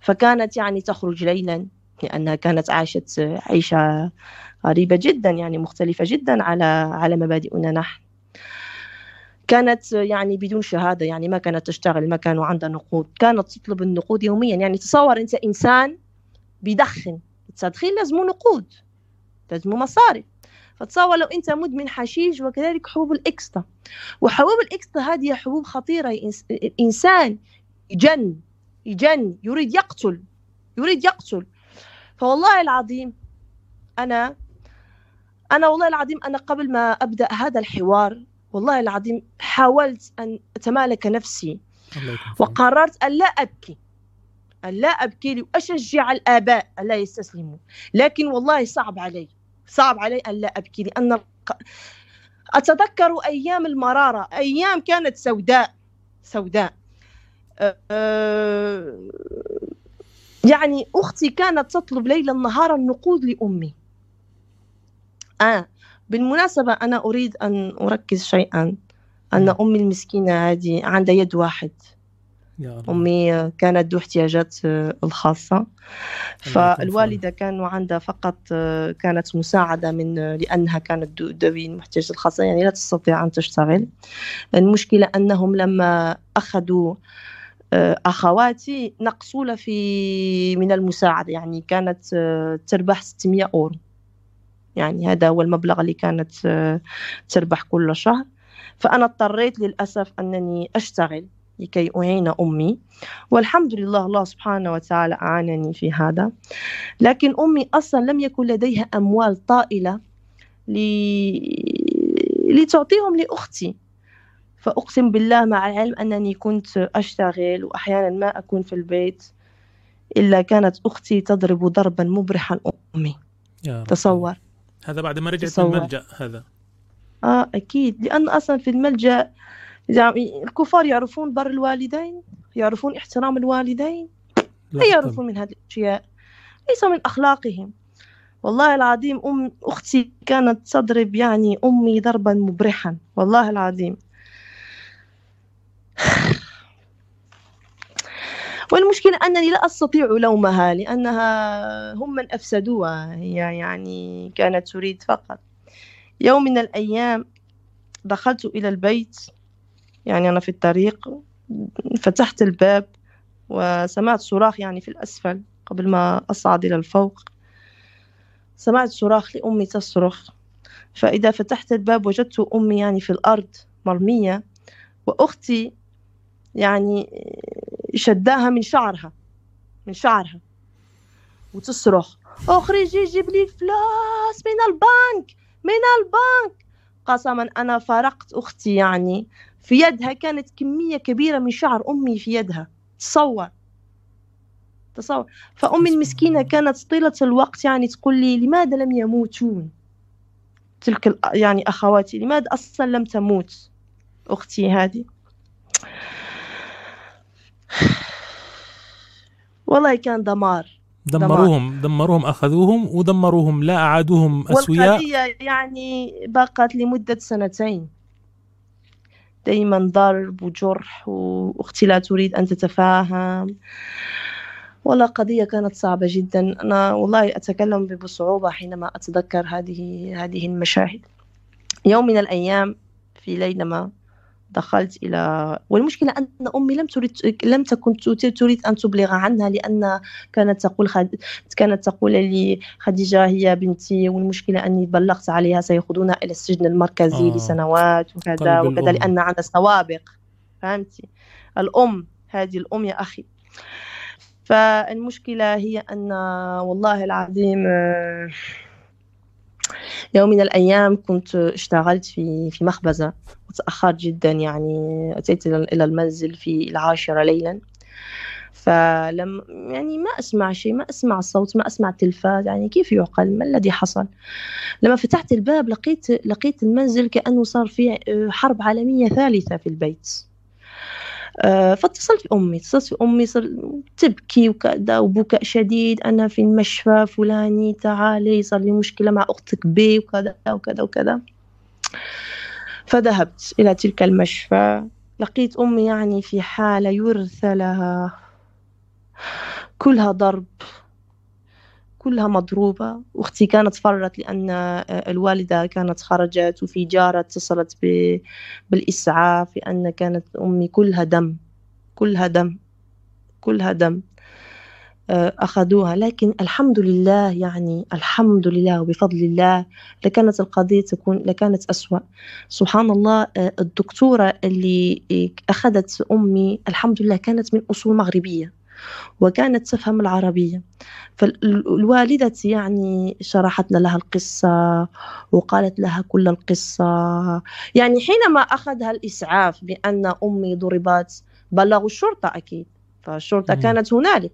فكانت يعني تخرج ليلا لأنها كانت عاشت عيشة غريبة جدا يعني مختلفة جدا على على مبادئنا نحن. كانت يعني بدون شهادة يعني ما كانت تشتغل ما كانوا عندها نقود. كانت تطلب النقود يوميا. يعني تصور أنت إنسان بيدخن التدخين لازم نقود لازم مصاري. فتصور لو أنت مدمن حشيش وكذلك حبوب ال ecsta وحبوب ال ecsta هذه حبوب خطيرة. الإنسان يجن يجن يريد يقتل يريد يقتل. فوالله العظيم أنا أنا والله العظيم أنا قبل ما أبدأ هذا الحوار والله العظيم حاولت أن أتمالك نفسي. وقررت أن لا أبكي أن لا أبكي لأشجع الآباء ألا يستسلموا. لكن والله صعب علي. صعب علي أن لا أبكي لأن أتذكر أيام المرارة أيام كانت سوداء سوداء. أه يعني أختي كانت تطلب ليلا نهارا نقود لأمي. آه بالمناسبة أنا أريد أن أركز شيئا أن نعم. أمي المسكينة هذه عندها يد واحد. أمي كانت ذو احتياجات آه، الخاصة. فالوالدة كانوا عندها فقط آه، كانت مساعدة من آه، لأنها كانت ذوي المحتاجات الخاصة يعني لا تستطيع أن تشتغل. المشكلة أنهم لما أخذوا أخواتي نقصوا في من المساعدة يعني كانت تربح 600 أورو. يعني هذا هو المبلغ اللي كانت تربح كل شهر. فأنا اضطريت للأسف أنني أشتغل. لكي أعين أمي. والحمد لله الله سبحانه وتعالى أعانني في هذا. لكن أمي أصلا لم يكن لديها أموال طائلة ل... لتعطيهم لأختي. فأقسم بالله مع العلم أنني كنت أشتغل وأحيانا ما أكون في البيت إلا كانت أختي تضرب ضربا مبرحا أمي. يا تصور. هذا بعد ما رجعت من الملجأ هذا. آه أكيد. لأن أصلا في الملجأ يعني الكفار يعرفون بر الوالدين يعرفون احترام الوالدين لا يعرفون من هذه الأشياء. ليس من أخلاقهم. والله العظيم أم أختي كانت تضرب يعني أمي ضربا مبرحا. والله العظيم. والمشكلة أنني لا أستطيع لومها لأنها هم من أفسدوها. هي يعني كانت تريد فقط. يوم من الأيام دخلت إلى البيت. يعني أنا في الطريق فتحت الباب وسمعت صراخ يعني في الأسفل قبل ما أصعد إلى الفوق. سمعت صراخ لأمي تصرخ. فإذا فتحت الباب وجدت أمي يعني في الأرض مرمية وأختي يعني شداها من شعرها من شعرها وتصرخ أخرجي جيب لي فلوس من البنك من البنك. قسما أنا فارقت أختي يعني في يدها كانت كمية كبيرة من شعر أمي في يدها. تصور. تصور. فأمي المسكينة كانت طيلة الوقت يعني تقول لي لماذا لم يموتون؟ تلك يعني أخواتي لماذا أصلا لم تموت أختي هذه؟ والله كان دمار. دمروهم دمار. دمروهم أخذوهم ودمروهم لا أعادوهم أسوياء. والقضية يعني بقت لمدة سنتين. دائما ضرب وجرح واختي لا تريد أن تتفاهم. والله قضية كانت صعبة جدا. أنا والله أتكلم بصعوبة حينما أتذكر هذه هذه المشاهد. يوم من الأيام في ليلة ما دخلت إلى والمشكلة أن أمي لم تريد لم تكن تريد أن تبلغ عنها لأن كانت تقول خد... كانت تقول لي خديجة هي بنتي والمشكلة أني بلغت عليها سيأخذونها إلى السجن المركزي آه. لسنوات وكذا وكذا لأن عندها سوابق. فهمتي؟ الأم هذه الأم يا أخي. فالمشكلة هي أن والله العظيم يوم من الأيام كنت اشتغلت في في مخبزة وتأخرت جدا يعني أتيت إلى المنزل في العاشرة ليلا. فلم يعني ما أسمع شيء ما أسمع صوت ما أسمع تلفاز يعني كيف يعقل؟ ما الذي حصل؟ لما فتحت الباب لقيت لقيت المنزل كأنه صار فيه حرب عالمية ثالثة في البيت. فاتصلت بأمي اتصلت بأمي تبكي وكذا وبكاء شديد أنا في المشفى فلاني تعالي صار لي مشكلة مع أختك بي وكذا وكذا وكذا. فذهبت إلى تلك المشفى لقيت أمي يعني في حالة يرثى لها. كلها ضرب. كلها مضروبة. أختي كانت فرت لأن الوالدة كانت خرجت وفي جارة اتصلت بالإسعاف لأن كانت أمي كلها دم. كلها دم. كلها دم. أخذوها. لكن الحمد لله يعني الحمد لله وبفضل الله لكانت القضية تكون لكانت أسوأ. سبحان الله الدكتورة اللي أخذت أمي الحمد لله كانت من أصول مغربية. وكانت تفهم العربية. فالوالدة يعني شرحت لها القصة وقالت لها كل القصة. يعني حينما أخذها الإسعاف بأن أمي ضربت بلغوا الشرطة أكيد. فالشرطة كانت هنالك.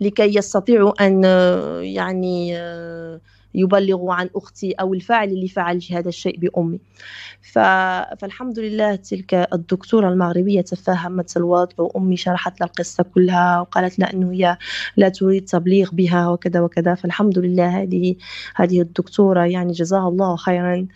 لكي يستطيعوا أن يعني يبلغوا عن أختي أو الفاعل اللي فعل هذا الشيء بأمي. فالحمد لله تلك الدكتورة المغربية تفهمت الوضع وأمي شرحت لها القصة كلها وقالت لها أنه هي لا تريد تبليغ بها وكذا وكذا. فالحمد لله هذه هذه الدكتورة يعني جزاها الله خيرا.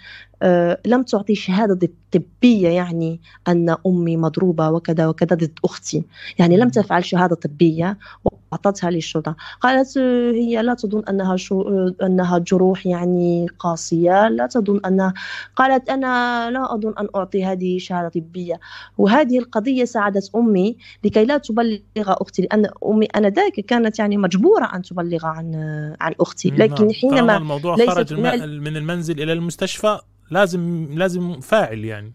لم تعطي شهادة طبية يعني أن أمي مضروبة وكذا وكذا ضد أختي. يعني لم تفعل شهادة طبية وأعطتها للشرطة. قالت آه، هي لا تظن أنها شو آه، أنها جروح يعني قاسية. لا تظن أنها قالت أنا لا أظن أن أعطي هذه شهادة طبية. وهذه القضية ساعدت أمي لكي لا تبلغ أختي لأن أمي أنذاك كانت يعني مجبورة أن تبلغ عن عن أختي. نعم. لكن حينما الموضوع خرج من المنزل إلى المستشفى لازم لازم فاعل يعني.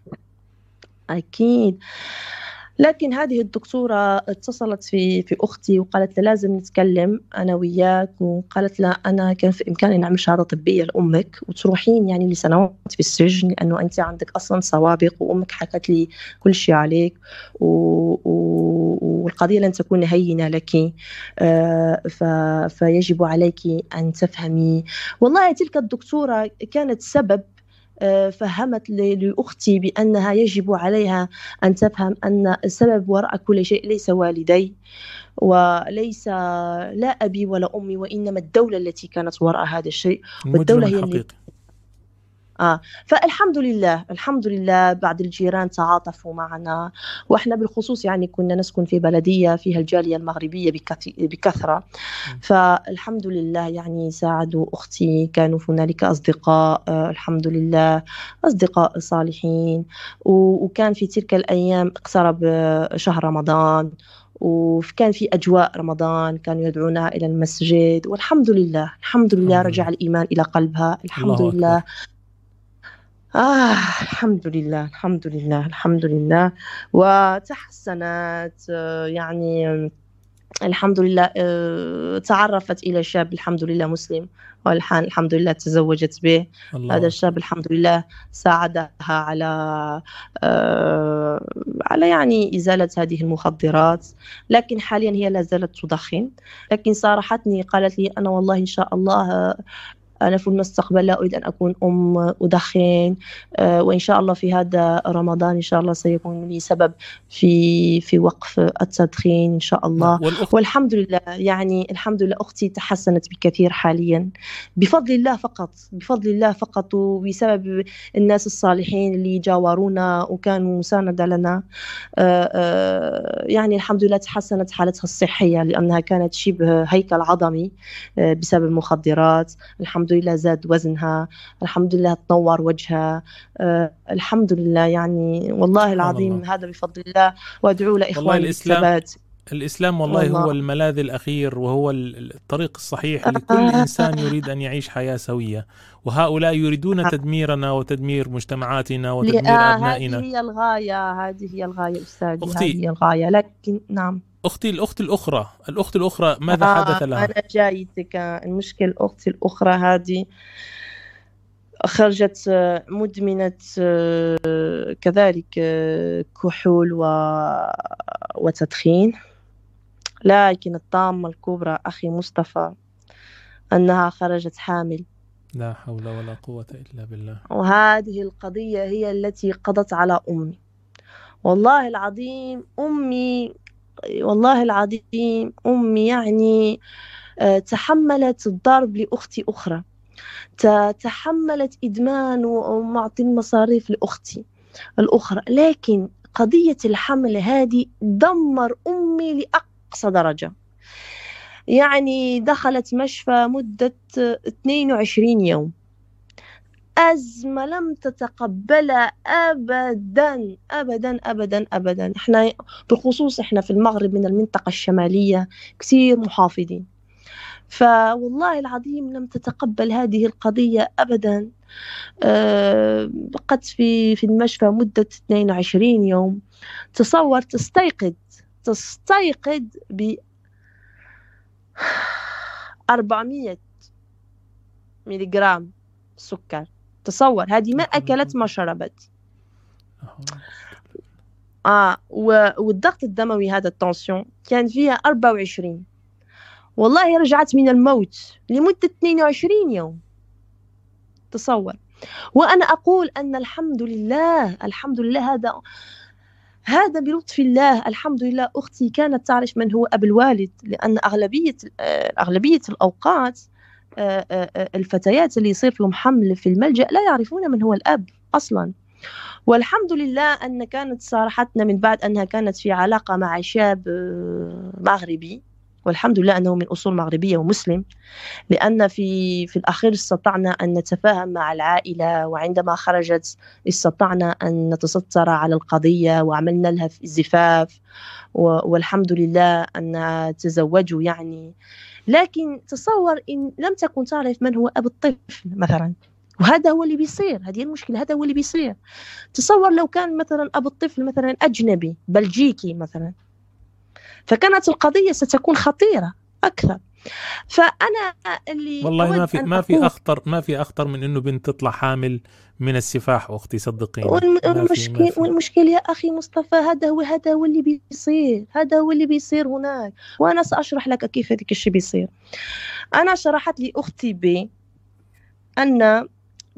أكيد. لكن هذه الدكتورة اتصلت في في أختي وقالت لها لازم نتكلم أنا وياك وقالت لها أنا كان في إمكاني نعمل شهادة طبية لأمك وتروحين يعني لسنوات في السجن لأنه أنت عندك أصلا سوابق وأمك حكت لي كل شيء عليك و... و... والقضية لن تكون هينة لك. آه، ف... فيجب عليك أن تفهمي. والله تلك الدكتورة كانت سبب فهمت لأختي بأنها يجب عليها أن تفهم أن السبب وراء كل شيء ليس والدي وليس لا أبي ولا أمي وإنما الدولة التي كانت وراء هذا الشيء. والدولة هي اللي آه. فالحمد لله الحمد لله بعض الجيران تعاطفوا معنا. وإحنا بالخصوص يعني كنا نسكن في بلدية فيها الجالية المغربية بكثرة. فالحمد لله يعني ساعدوا أختي كانوا هنالك أصدقاء آه الحمد لله أصدقاء صالحين. وكان في تلك الأيام اقترب آه، شهر رمضان. وكان في أجواء رمضان كانوا يدعونها إلى المسجد. والحمد لله الحمد لله رجع الإيمان إلى قلبها. الحمد لله. أكبر. آه الحمد لله الحمد لله الحمد لله. وتحسنت آه، يعني الحمد لله آه، تعرفت إلى شاب الحمد لله مسلم والحان الحمد لله تزوجت به. الله. هذا الشاب الحمد لله ساعدها على آه، على يعني إزالة هذه المخدرات. لكن حاليا هي لا زالت تدخن لكن صارحتني قالت لي أنا والله إن شاء الله أنا في المستقبل لا أريد أن أكون أم أدخن آه، وإن شاء الله في هذا رمضان إن شاء الله سيكون لي سبب في في وقف التدخين إن شاء الله. والحمد لله يعني الحمد لله أختي تحسنت بكثير حاليا. بفضل الله فقط بفضل الله فقط وبسبب الناس الصالحين اللي جاورونا وكانوا مساندة لنا آه، آه، يعني الحمد لله تحسنت حالتها الصحية لأنها كانت شبه هيكل عظمي بسبب المخدرات. الحمد الحمد لله زاد وزنها الحمد لله تنور وجهها آه الحمد لله يعني والله العظيم الله. هذا بفضل الله وأدعو لاخواني بالثبات الإسلام والله, والله. هو الملاذ الأخير وهو الطريق الصحيح لكل إنسان يريد أن يعيش حياة سوية. وهؤلاء يريدون آه. تدميرنا وتدمير مجتمعاتنا وتدمير آه أبنائنا. هذه هي الغاية هذه هي الغاية أستاذي أختي. هذه هي الغاية. لكن نعم. أختي الأخت الأخرى الأخت الأخرى ماذا آه حدث لها؟ أنا جايتك المشكلة أختي الأخرى هذه خرجت مدمنة كذلك كحول و... وتدخين. لكن الطامة الكبرى أخي مصطفى أنها خرجت حامل. لا حول ولا قوة إلا بالله. وهذه القضية هي التي قضت على أمي. والله العظيم أمي والله العظيم أمي يعني آه، تحملت الضرب لأختي أخرى. تحملت إدمان ومعطي المصاريف لأختي الأخرى. لكن قضية الحمل هذه دمر أمي لأقصى درجة. يعني دخلت مشفى مدة 22 يوم. أزمة لم تتقبلها أبدا أبدا أبدا أبدا. إحنا بالخصوص إحنا في المغرب من المنطقة الشمالية كثير محافظين. فوالله العظيم لم تتقبل هذه القضية أبدا. بقت في في المشفى مدة 22 يوم. تصور تستيقظ تستيقظ ب 400 ملغرام سكر. تصور هذه ما أكلت ما شربت. آه والضغط الدموي هذا التنسيون كان فيها 24 والله رجعت من الموت لمدة 22 يوم. تصور. وأنا أقول أن الحمد لله الحمد لله هذا هذا بلطف الله الحمد لله أختي كانت تعرف من هو أب الوالد لأن أغلبية أغلبية الأوقات آه، آه، آه، الفتيات اللي يصير لهم حمل في الملجأ لا يعرفون من هو الأب أصلا. والحمد لله أن كانت صارحتنا من بعد أنها كانت في علاقة مع شاب مغربي. والحمد لله أنه من أصول مغربية ومسلم لأن في في الأخير استطعنا أن نتفاهم مع العائلة وعندما خرجت استطعنا أن نتستر على القضية وعملنا لها زفاف. والحمد لله أن تزوجوا يعني لكن تصور إن لم تكن تعرف من هو أب الطفل مثلا. وهذا هو اللي بيصير. هذه المشكلة هذا هو اللي بيصير. تصور لو كان مثلا أب الطفل مثلا أجنبي بلجيكي مثلا فكانت القضية ستكون خطيرة أكثر. فأنا اللي والله ما في ما في اخطر ما في أخطر من إنه بنت تطلع حامل من السفاح أختي صدقيني. والمشكل والمشكل يا أخي مصطفى هذا هو هذا هو اللي بيصير. هذا هو اللي بيصير هناك. وأنا سأشرح لك كيف هذاك الشيء بيصير. أنا شرحت لي أختي ب أن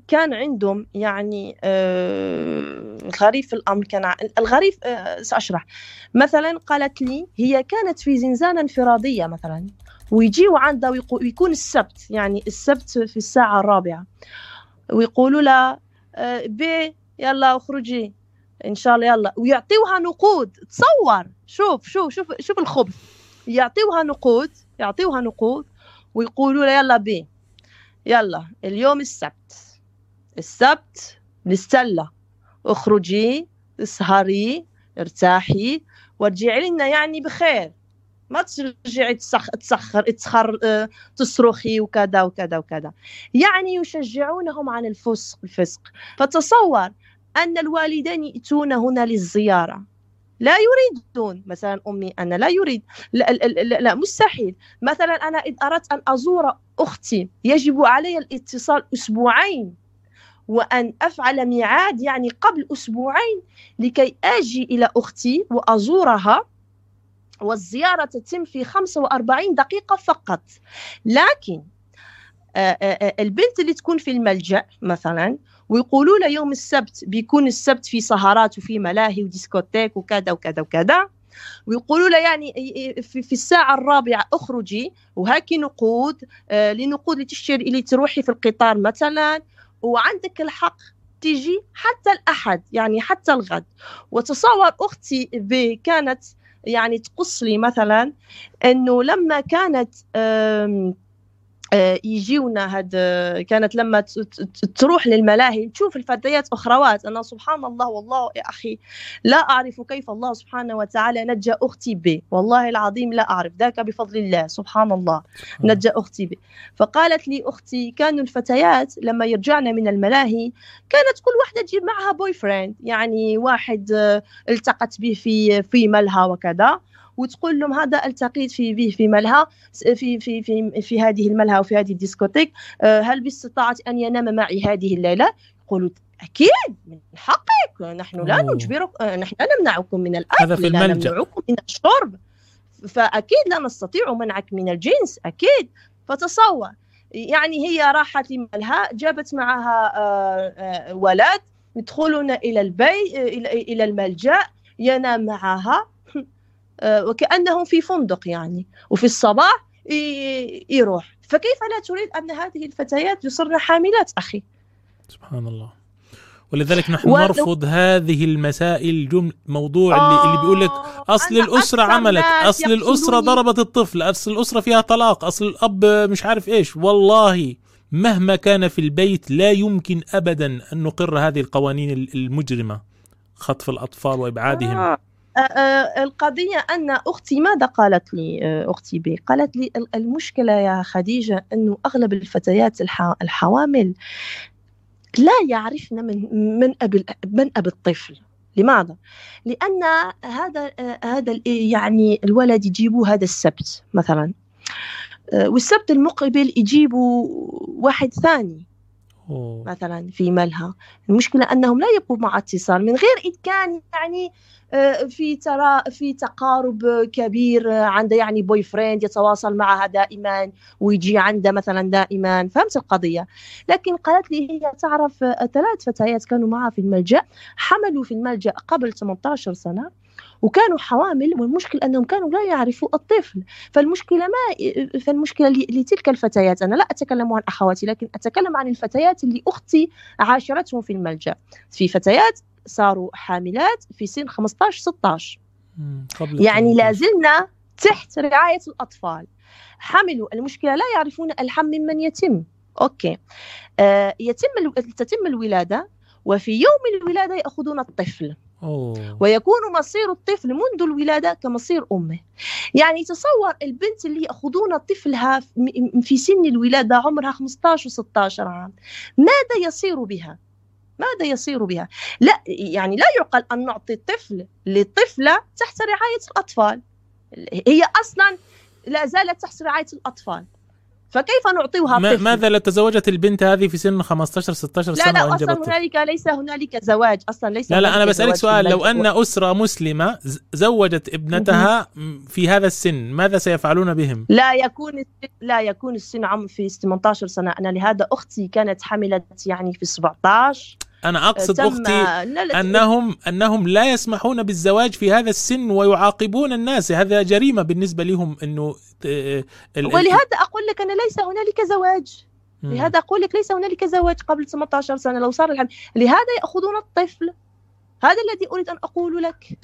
كان عندهم يعني آه الغريب في الأمر كان الغريب آه سأشرح. مثلا قالت لي هي كانت في زنزانة انفرادية مثلا. ويجيوا عندها ويكون السبت يعني السبت في الساعة الرابعة. ويقولوا لها آه، بي يلا اخرجي. إن شاء الله يلا. ويعطيوها نقود. تصور. شوف شوف شوف شوف الخبث. يعطيوها نقود يعطيوها نقود ويقولوا لها يلا بي. يلا اليوم السبت. السبت للسلة. اخرجي اسهري ارتاحي. وارجعي لنا يعني بخير. ما ترجعي تسخر تسخر آه، تصرخي وكذا وكذا وكذا. يعني يشجعونهم عن الفسق الفسق. فتصور أن الوالدين يأتون هنا للزيارة. لا يريدون. مثلا أمي أنا لا يريد. لا, لا, لا, لا مستحيل. مثلا أنا إذا أردت أن أزور أختي يجب علي الاتصال أسبوعين. وأن أفعل ميعاد يعني قبل أسبوعين لكي آجي إلى أختي وأزورها. والزيارة تتم في 45 دقيقة فقط. لكن آه، آه، آه، البنت اللي تكون في الملجأ مثلا ويقولوا له يوم السبت بيكون السبت في سهرات وفي ملاهي وديسكوتيك وكذا وكذا وكذا. ويقولوا له يعني في الساعة الرابعة اخرجي وهاكي نقود لنقود لتشتري اللي تروحي في القطار مثلا. وعندك الحق تيجي حتى الأحد يعني حتى الغد. وتصور أختي كانت يعني تقص لي مثلا إنه لما كانت يجيونا هاد كانت لما تروح للملاهي تشوف الفتيات أخروات. أنا سبحان الله والله يا أخي لا أعرف كيف الله سبحانه وتعالى نجى أختي به والله العظيم لا أعرف ذاك بفضل الله سبحان الله نجى أختي به فقالت لي أختي كانوا الفتيات لما يرجعن من الملاهي كانت كل واحدة تجيب معها boyfriend يعني واحد آه، التقت به في في ملهى وكذا وتقول لهم هذا التقيت في به في ملهى في في في في هذه الملهى وفي هذه ال discothèque. آه، هل باستطاعت أن ينام معي هذه الليلة؟ يقولوا أكيد من حقك. نحن لا نجبرك آه، نحن لا نمنعكم من الأكل هذا في الملجأ. لا نمنعكم من الشرب. فأكيد لا نستطيع منعك من الجنس أكيد. فتصور. يعني هي راحت لملهى جابت معها آه، ولد يدخلون إلى البيت إلى الملجأ ينام معها. وكأنهم في فندق يعني وفي الصباح يروح. فكيف لا تريد أن هذه الفتيات يصرن حاملات أخي؟ سبحان الله. ولذلك نحن ولو... نرفض هذه المسائل جمل موضوع اللي اللي بيقول لك أصل الأسرة عملت أصل الأسرة ضربت الطفل أصل الأسرة فيها طلاق أصل الأب مش عارف إيش. والله مهما كان في البيت لا يمكن ابدا أن نقر هذه القوانين المجرمة خطف الأطفال وإبعادهم. آه. آه، آه، القضية أن أختي ماذا قالت لي آه، أختي بي؟ قالت لي المشكلة يا خديجة أنه أغلب الفتيات الحوامل لا يعرفن من من أب من أب الطفل. لماذا؟ لأن هذا هذا يعني الولد يجيبوا هذا السبت مثلا والسبت المقبل يجيبوا واحد ثاني. أوه. مثلا في ملهى المشكلة أنهم لا يبقوا مع اتصال من غير إذ كان يعني آه، في ترى في تقارب كبير عنده يعني boyfriend يتواصل معها دائما ويجي عنده مثلا دائما. فهمت القضية. لكن قالت لي هي تعرف آه، ثلاث فتيات كانوا معها في الملجأ حملوا في الملجأ قبل 18 سنة. وكانوا حوامل والمشكل أنهم كانوا لا يعرفوا الطفل. فالمشكلة ما فالمشكلة لتلك الفتيات. أنا لا أتكلم عن أخواتي لكن أتكلم عن الفتيات اللي أختي عاشرتهم في الملجأ. في فتيات صاروا حاملات في سن 15 16 يعني لازلنا تحت رعاية الأطفال. حملوا المشكلة لا يعرفون الحم ممن يتم. أوكي. آه يتم تتم الولادة وفي يوم الولادة يأخذون الطفل. أوه. ويكون مصير الطفل منذ الولادة كمصير أمه. يعني تصور البنت اللي يأخذون طفلها في سن الولادة عمرها 15 و16 عام. ماذا يصير بها؟ ماذا يصير بها؟ لا يعني لا يعقل أن نعطي الطفل لطفلة تحت رعاية الأطفال. هي أصلا لا زالت تحت رعاية الأطفال. فكيف نعطيها ما طفل؟ ماذا لو تزوجت البنت هذه في سن 15 16 سنه لا لا أصلا هنالك ليس هنالك زواج أصلا ليس لا لا أنا بسألك سؤال لو أن أسرة مسلمة زوجت ابنتها في هذا السن ماذا سيفعلون بهم؟ لا يكون لا يكون السن عم في 18 سنة. أنا لهذا أختي كانت حملت يعني في 17 أنا أقصد أختي انهم أنهم لا يسمحون بالزواج في هذا السن ويعاقبون الناس. هذا جريمة بالنسبة لهم إنه ولهذا أقول لك أن ليس هنالك زواج. لهذا أقول لك ليس هنالك زواج قبل 18 سنة. لو صار الحمل لهذا يأخذون الطفل. هذا الذي أريد أن أقول لك.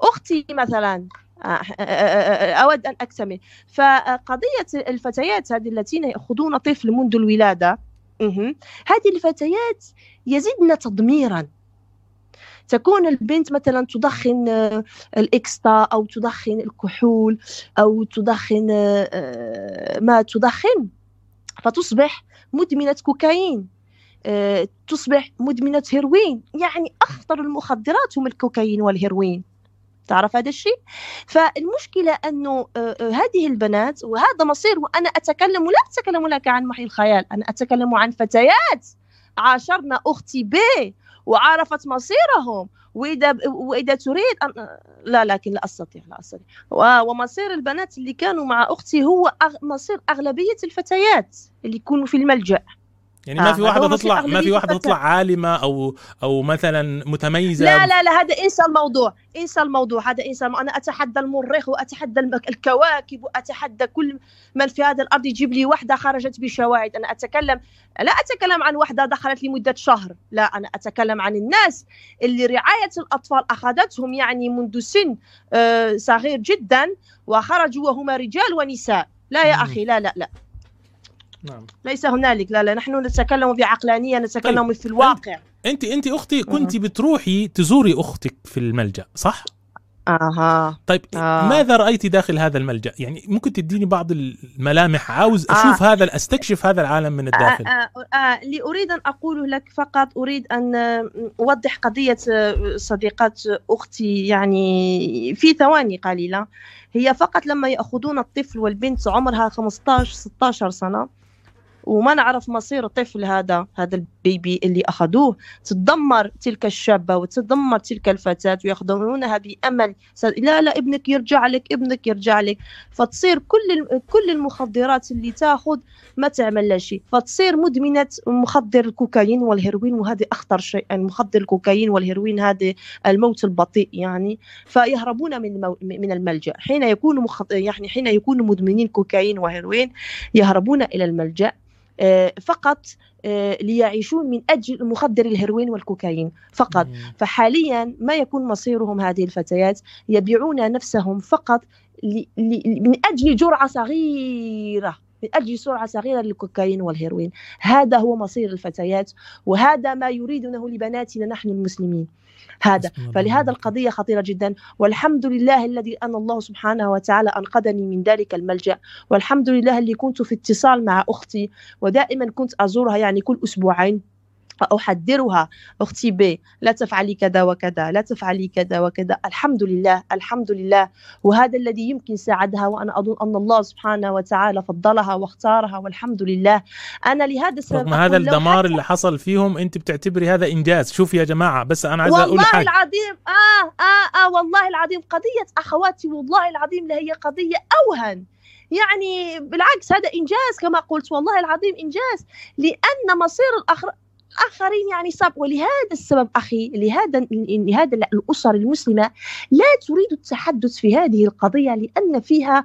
أختي مثلا آه، آه، آه، أود أن أكتمل. فقضية الفتيات هذه التي يأخذون طفل منذ الولادة هذه الفتيات يزدن تدميرا. تكون البنت مثلا تدخن آه، ال ecsta أو تدخن الكحول أو تدخن آه، ما تدخن فتصبح مدمنة كوكايين آه، تصبح مدمنة هيروين. يعني أخطر المخدرات هم الكوكايين والهيروين. تعرف هذا الشيء؟ آه، آه، هذه البنات وهذا مصير وأنا أتكلم لا أتكلم لك عن وحي الخيال أنا أتكلم عن فتيات. عاشرنا أختي ب وعرفت مصيرهم. وإذا وإذا تريد أن لا لكن لا أستطيع لا أستطيع. ومصير البنات اللي كانوا مع أختي هو مصير أغلبية الفتيات اللي يكونوا في الملجأ. يعني ما في واحدة تطلع ما في واحدة تطلع عالمة أو أو مثلا متميزة. لا لا لا هذا إنسى الموضوع إنسى الموضوع هذا إنسى أنا أتحدى المريخ وأتحدى الكواكب وأتحدى كل من في هذا الأرض يجيب لي واحدة خرجت بشواهد. أنا اتكلم لا أتكلم عن واحدة دخلت لمدة شهر. لا أنا أتكلم عن الناس اللي رعاية الأطفال أخذتهم يعني منذ سن آه، صغير جدا وخرجوا وهما رجال ونساء. لا يا أخي لا لا لا. نعم. ليس هنالك لا لا نحن نتكلم بعقلانية نتكلم طيب. في الواقع انت أنت أختي كنت بتروحي تزوري أختك في الملجأ صح أها طيب آه. ماذا رأيتي داخل هذا الملجأ يعني ممكن تديني بعض الملامح عاوز أشوف آه. هذا أستكشف هذا العالم من الداخل آه آه آه اللي أريد أن اقوله لك فقط أريد أن أوضح قضية آه، صديقات أختي يعني في ثواني قليلة هي فقط لما يأخذون الطفل والبنت عمرها 15 16 سنة وما نعرف مصير الطفل هذا هذا البيبي اللي أخذوه. تدمر تلك الشابة وتدمر تلك الفتاة ويخدمونها بأمل. لا لا ابنك يرجع لك ابنك يرجع لك. فتصير كل كل المخدرات اللي تأخذ ما تعمل لا شيء. فتصير مدمنة مخدر الكوكايين والهيروين وهذه أخطر شيء. مخدر الكوكايين والهيروين هذا الموت البطيء يعني. فيهربون من من الملجأ. حين يكونوا مخ... يعني حين يكونوا مدمنين كوكايين وهيروين يهربون إلى الملجأ. فقط آه، ليعيشون من أجل مخدر الهيروين والكوكايين فقط. فحاليا ما يكون مصيرهم هذه الفتيات يبيعون نفسهم فقط من أجل جرعة صغيرة. من أجل سرعة صغيرة للكوكايين والهيروين. هذا هو مصير الفتيات وهذا ما يريدونه لبناتنا نحن المسلمين. هذا. فلهذا القضية خطيرة جدا. والحمد لله الذي أن الله سبحانه وتعالى أنقذني من ذلك الملجأ. والحمد لله اللي كنت في اتصال مع أختي ودائما كنت أزورها يعني كل أسبوعين. فأحذرها. أختي بي لا تفعلي كذا وكذا لا تفعلي كذا وكذا. الحمد لله الحمد لله. وهذا الذي يمكن ساعدها وأنا أظن أن الله سبحانه وتعالى فضلها واختارها والحمد لله. أنا لهذا السبب رغم هذا الدمار اللي حصل فيهم أنت بتعتبري هذا إنجاز. شوف يا جماعة بس أنا عايز أقول حاجة. والله العظيم آه آه آه والله العظيم قضية أخواتي والله العظيم لهي قضية أوهن. يعني بالعكس هذا إنجاز كما قلت. والله العظيم إنجاز لأن مصير الأخر آخرين يعني صعب ولهذا السبب أخي لهذا لهذا الأسر المسلمة لا تريد التحدث في هذه القضية لأن فيها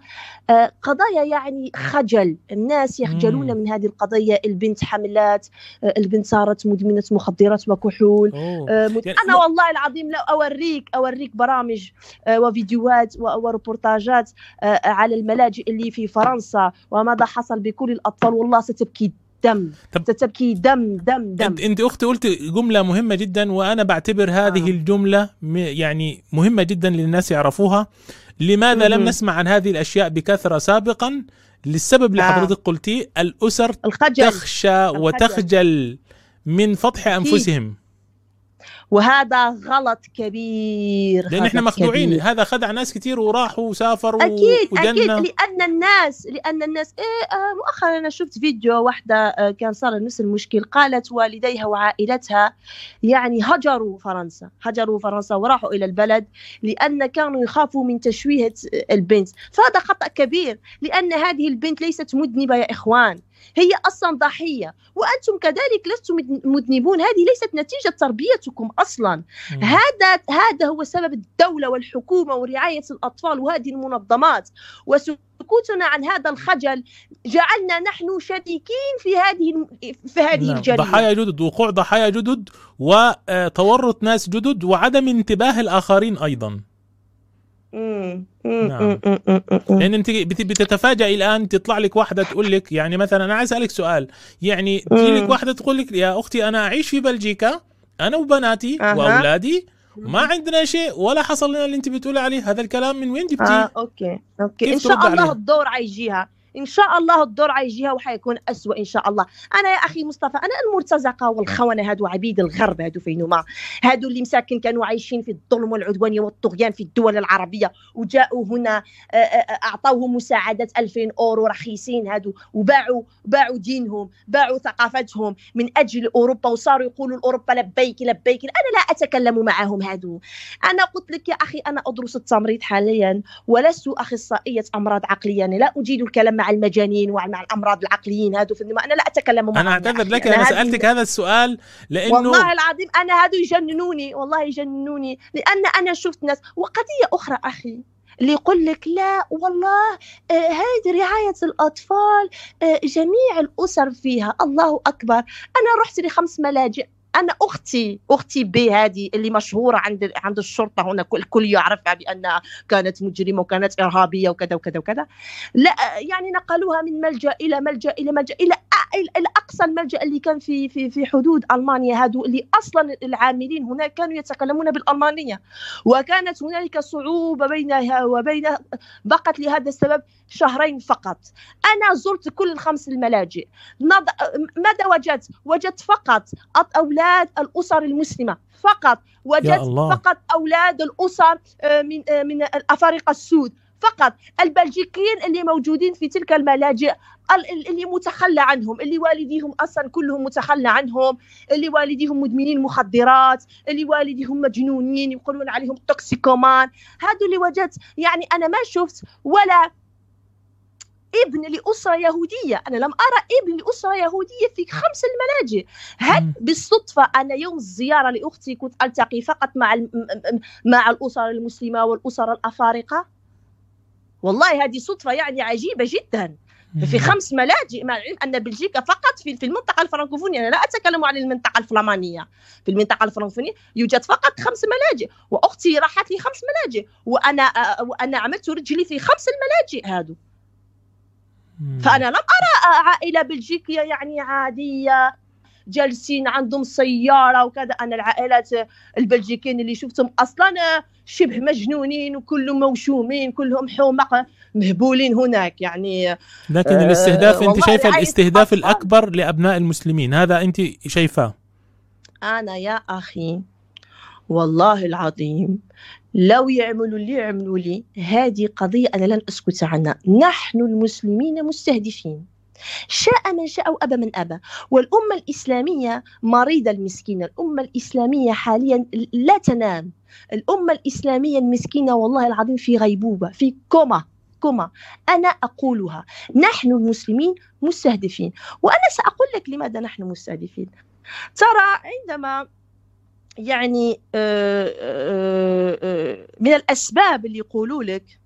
آه، قضايا يعني خجل. الناس يخجلون من هذه القضية. البنت حملات آه، البنت صارت مدمنة مخدرات وكحول. آه، مد... يعني أنا والله العظيم لو أوريك أوريك برامج وفيديوهات وريبورتاجات على الملاجئ اللي في فرنسا وماذا حصل بكل الأطفال. والله ستبكي دم طب تبكي دم دم دم انت, أنت أختي قلت جملة مهمة جدا وأنا بعتبر هذه آه. الجملة يعني مهمة جدا للناس يعرفوها لماذا لم نسمع عن هذه الأشياء بكثرة سابقا للسبب اللي آه. حضرتك قلتيه الأسر الخجل. تخشى الخجل. وتخجل من فضح أنفسهم وهذا غلط كبير لأن إحنا مخدوعين. كبير. هذا خدع ناس كثير وراحوا وسافروا أكيد وجنة. أكيد لأن الناس لأن الناس إيه آه مؤخرا أنا شفت فيديو واحدة آه كان صار نفس المشكل. قالت والديها وعائلتها يعني هجروا فرنسا هجروا فرنسا وراحوا إلى البلد لأن كانوا يخافوا من تشويه البنت. فهذا خطأ كبير لأن هذه البنت ليست مذنبة يا إخوان. هي أصلا ضحية وأنتم كذلك لستم مذنبون. هذه ليست نتيجة تربيتكم أصلا. مم. هذا هذا هو سبب الدولة والحكومة ورعاية الأطفال وهذه المنظمات. وسكوتنا عن هذا الخجل جعلنا نحن شريكين في هذه في هذه نعم. الجريمة. ضحايا جدد وقوع ضحايا جدد وتورط ناس جدد وعدم انتباه الآخرين أيضا. نعم. لأن أنت بتتفاجئ الان تطلع لك واحدة تقول لك يعني مثلا أنا عايز أسألك سؤال. يعني تجي لك واحدة تقول لك يا أختي أنا أعيش في بلجيكا أنا وبناتي أه. وأولادي ما عندنا شيء ولا حصل لنا اللي أنت بتقولي عليه هذا الكلام من وين جبتيه؟ آه، okay okay. إن شاء الله الدور حيجيها إن شاء الله الدور حيجيها وحيكون اسوء إن شاء الله. أنا يا أخي مصطفى أنا المرتزقة والخونه هادو عبيد الغرب هادو فينهما هادو اللي مساكن كانوا عايشين في الظلم والعدوان والطغيان في الدول العربية وجاءوا هنا آه، آه، أعطوهم مساعدات 2000 أورو رخيصين هادو وباعوا باعوا دينهم باعوا ثقافتهم من أجل أوروبا وصاروا يقولوا لاوروبا لبيك لبيك. أنا لا أتكلم معهم هادو. أنا قلت لك يا أخي أنا أدرس التمريض حاليا ولست أخصائية أمراض عقلية أنا لا أجيد الكلام مع المجانين ومع الأمراض العقليين هذو في أنا لا أتكلم معهم أنا أعتذر لك أنا سألتك هذا السؤال لأنه والله العظيم أنا هذو يجننوني والله يجننوني لأن أنا شفت ناس. وقضية أخرى أخي اللي يقول لك لا والله آه هذه رعاية الأطفال آه جميع الأسر فيها. الله أكبر. أنا رحت لخمس ملاجئ. أنا أختي أختي بي هذه اللي مشهورة عند عند الشرطة هنا الكل يعرفها بانها كانت مجرمة وكانت إرهابية وكذا وكذا وكذا. لا يعني نقلوها من ملجأ إلى ملجأ إلى ملجأ إلى الأقصى الملجأ اللي كان في في في حدود ألمانيا هادو اللي أصلا العاملين هناك كانوا يتكلمون بالألمانية. وكانت هنالك صعوبة بينها وبين بقت لهذا السبب شهرين فقط. أنا زرت كل الخمس الملاجئ. ماذا وجدت؟ وجدت فقط أولاد الأسر المسلمة. فقط. وجدت فقط أولاد الأسر آه، من آه، من الافارقه السود. فقط البلجيكيين اللي موجودين في تلك الملاجئ اللي متخلى عنهم اللي والديهم أصلا كلهم متخلى عنهم اللي والديهم مدمنين مخدرات اللي والديهم مجنونين يقولون عليهم توكسيكومان. هادو اللي وجدت يعني أنا ما شفت ولا ابن لأسرة يهودية. أنا لم أرى ابن لأسرة يهودية في خمس الملاجئ. هل بالصدفة أنا يوم الزيارة لأختي كنت ألتقي فقط مع مع الأسر المسلمة والأسر الأفارقة؟ والله هذه صدفة يعني عجيبة جدا. في خمس ملاجئ مع العلم أن بلجيكا فقط في في المنطقة الفرنكوفونية. أنا لا أتكلم عن المنطقة الفلامانية. في المنطقة الفرنكوفونية يوجد فقط خمس ملاجئ وأختي راحت لي خمس ملاجئ وأنا وأنا عملت رجلي في خمس الملاجئ هذو فأنا لم أرى عائلة بلجيكية يعني عادية. جالسين عندهم سيارة وكذا. أنا العائلات البلجيكيين اللي شفتهم أصلا شبه مجنونين وكلهم موشومين كلهم حمق مهبولين هناك. يعني لكن الاستهداف آه انت شايفة الاستهداف الأكبر لأبناء المسلمين هذا أنت شايفاه؟ أنا يا أخي والله العظيم لو يعملوا اللي يعملوا لي هذه قضية أنا لن أسكت عنها. نحن المسلمين مستهدفين. شاء من شاء وأبى من أبى والأمة الإسلامية مريضة المسكينة. الأمة الإسلامية حاليا لا تنام. الأمة الإسلامية المسكينة والله العظيم في غيبوبة في coma coma. أنا أقولها نحن المسلمين مستهدفين. وأنا سأقول لك لماذا نحن مستهدفين. ترى عندما يعني آه، آه، آه، من الأسباب اللي يقولوا لك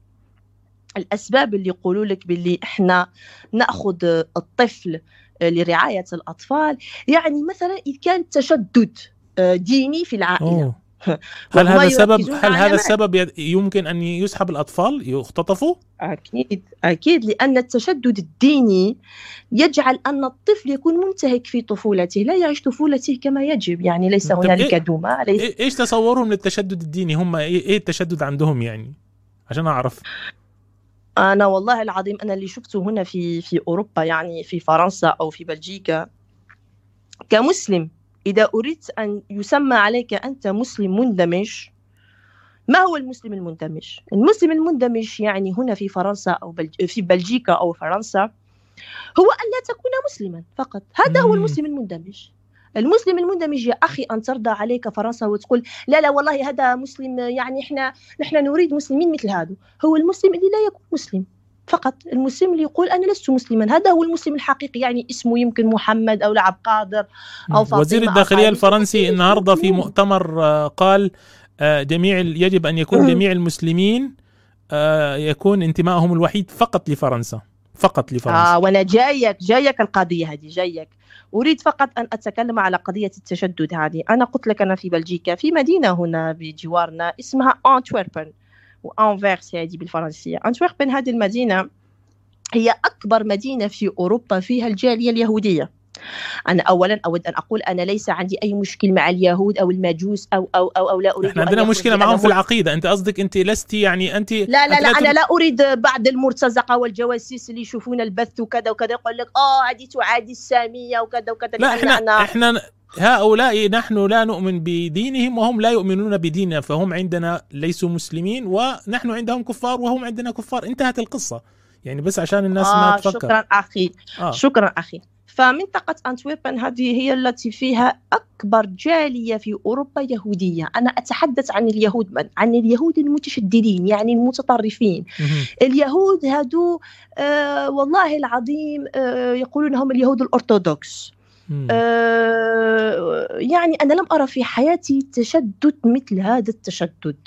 الأسباب اللي يقولوا لك باللي إحنا نأخذ الطفل لرعاية الأطفال يعني مثلا إذا كان تشدد ديني في العائلة أوه. هل هذا سبب هل هذا السبب يمكن أن يسحب الأطفال يختطفوا؟ أكيد أكيد لأن التشدد الديني يجعل أن الطفل يكون منتهك في طفولته، لا يعيش طفولته كما يجب، يعني ليس هنالك إيه دوما ليس إيش تصورهم للتشدد الديني؟ هم إيه التشدد عندهم يعني؟ عشان أعرف أنا والله العظيم أنا اللي شفته هنا في في أوروبا يعني في فرنسا أو في بلجيكا. كمسلم إذا أردت أن يسمى عليك أنت مسلم مندمج ما هو المسلم المندمج؟ المسلم المندمج يعني هنا في فرنسا أو بلج... في بلجيكا أو فرنسا هو أن لا تكون مسلما فقط. هذا هو المسلم المندمج. المسلم المندمج يا أخي أن ترضى عليك فرنسا وتقول لا لا والله هذا مسلم يعني إحنا نحن نريد مسلمين مثل هذا. هو المسلم اللي لا يكون مسلم. فقط المسلم اللي يقول أنا لست مسلما. هذا هو المسلم الحقيقي يعني اسمه يمكن محمد أو لعب قادر أو فاطمة وزير الداخلية الفرنسي النهارده في مؤتمر آه، قال آه، جميع يجب أن يكون جميع المسلمين آه، يكون انتمائهم الوحيد فقط لفرنسا. فقط لفرنسا. آه وأنا جايك جايك القضية هذه جايك. أريد فقط أن أتكلم على قضية التشدد هذه. أنا قلت لك أنا في بلجيكا في مدينة هنا بجوارنا اسمها انتوربن وانفيرس هذه بالفرنسية. انتوربن هذه المدينة هي أكبر مدينة في أوروبا فيها الجالية اليهودية. أنا أولا أود أن أقول أنا ليس عندي أي مشكل مع اليهود أو المجوس أو أو أو, أو لا أريد إحنا عندنا مشكلة معهم في العقيدة. أنت قصدك أنت لست يعني أنت لا لا لا أنا لا أريد بعض المرتزقة والجواسيس اللي يشوفون البث وكذا وكذا يقول لك آه هذه تعادي السامية وكذا وكذا. لا إحنا أنا إحنا هؤلاء نحن لا نؤمن بدينهم وهم لا يؤمنون بديننا فهم عندنا ليسوا مسلمين ونحن عندهم كفار وهم عندنا كفار. انتهت القصة. يعني بس عشان الناس آه ما تفكر. شكرا أخي. آه. شكرا أخي. فمنطقة أنتويربن هذه هي التي فيها أكبر جالية في أوروبا يهودية. أنا أتحدث عن اليهود من؟ عن اليهود المتشددين يعني المتطرفين. اليهود هادو آه والله العظيم آه يقولون هم اليهود الأرثوذكس. آه يعني أنا لم أرى في حياتي تشدد مثل هذا التشدد.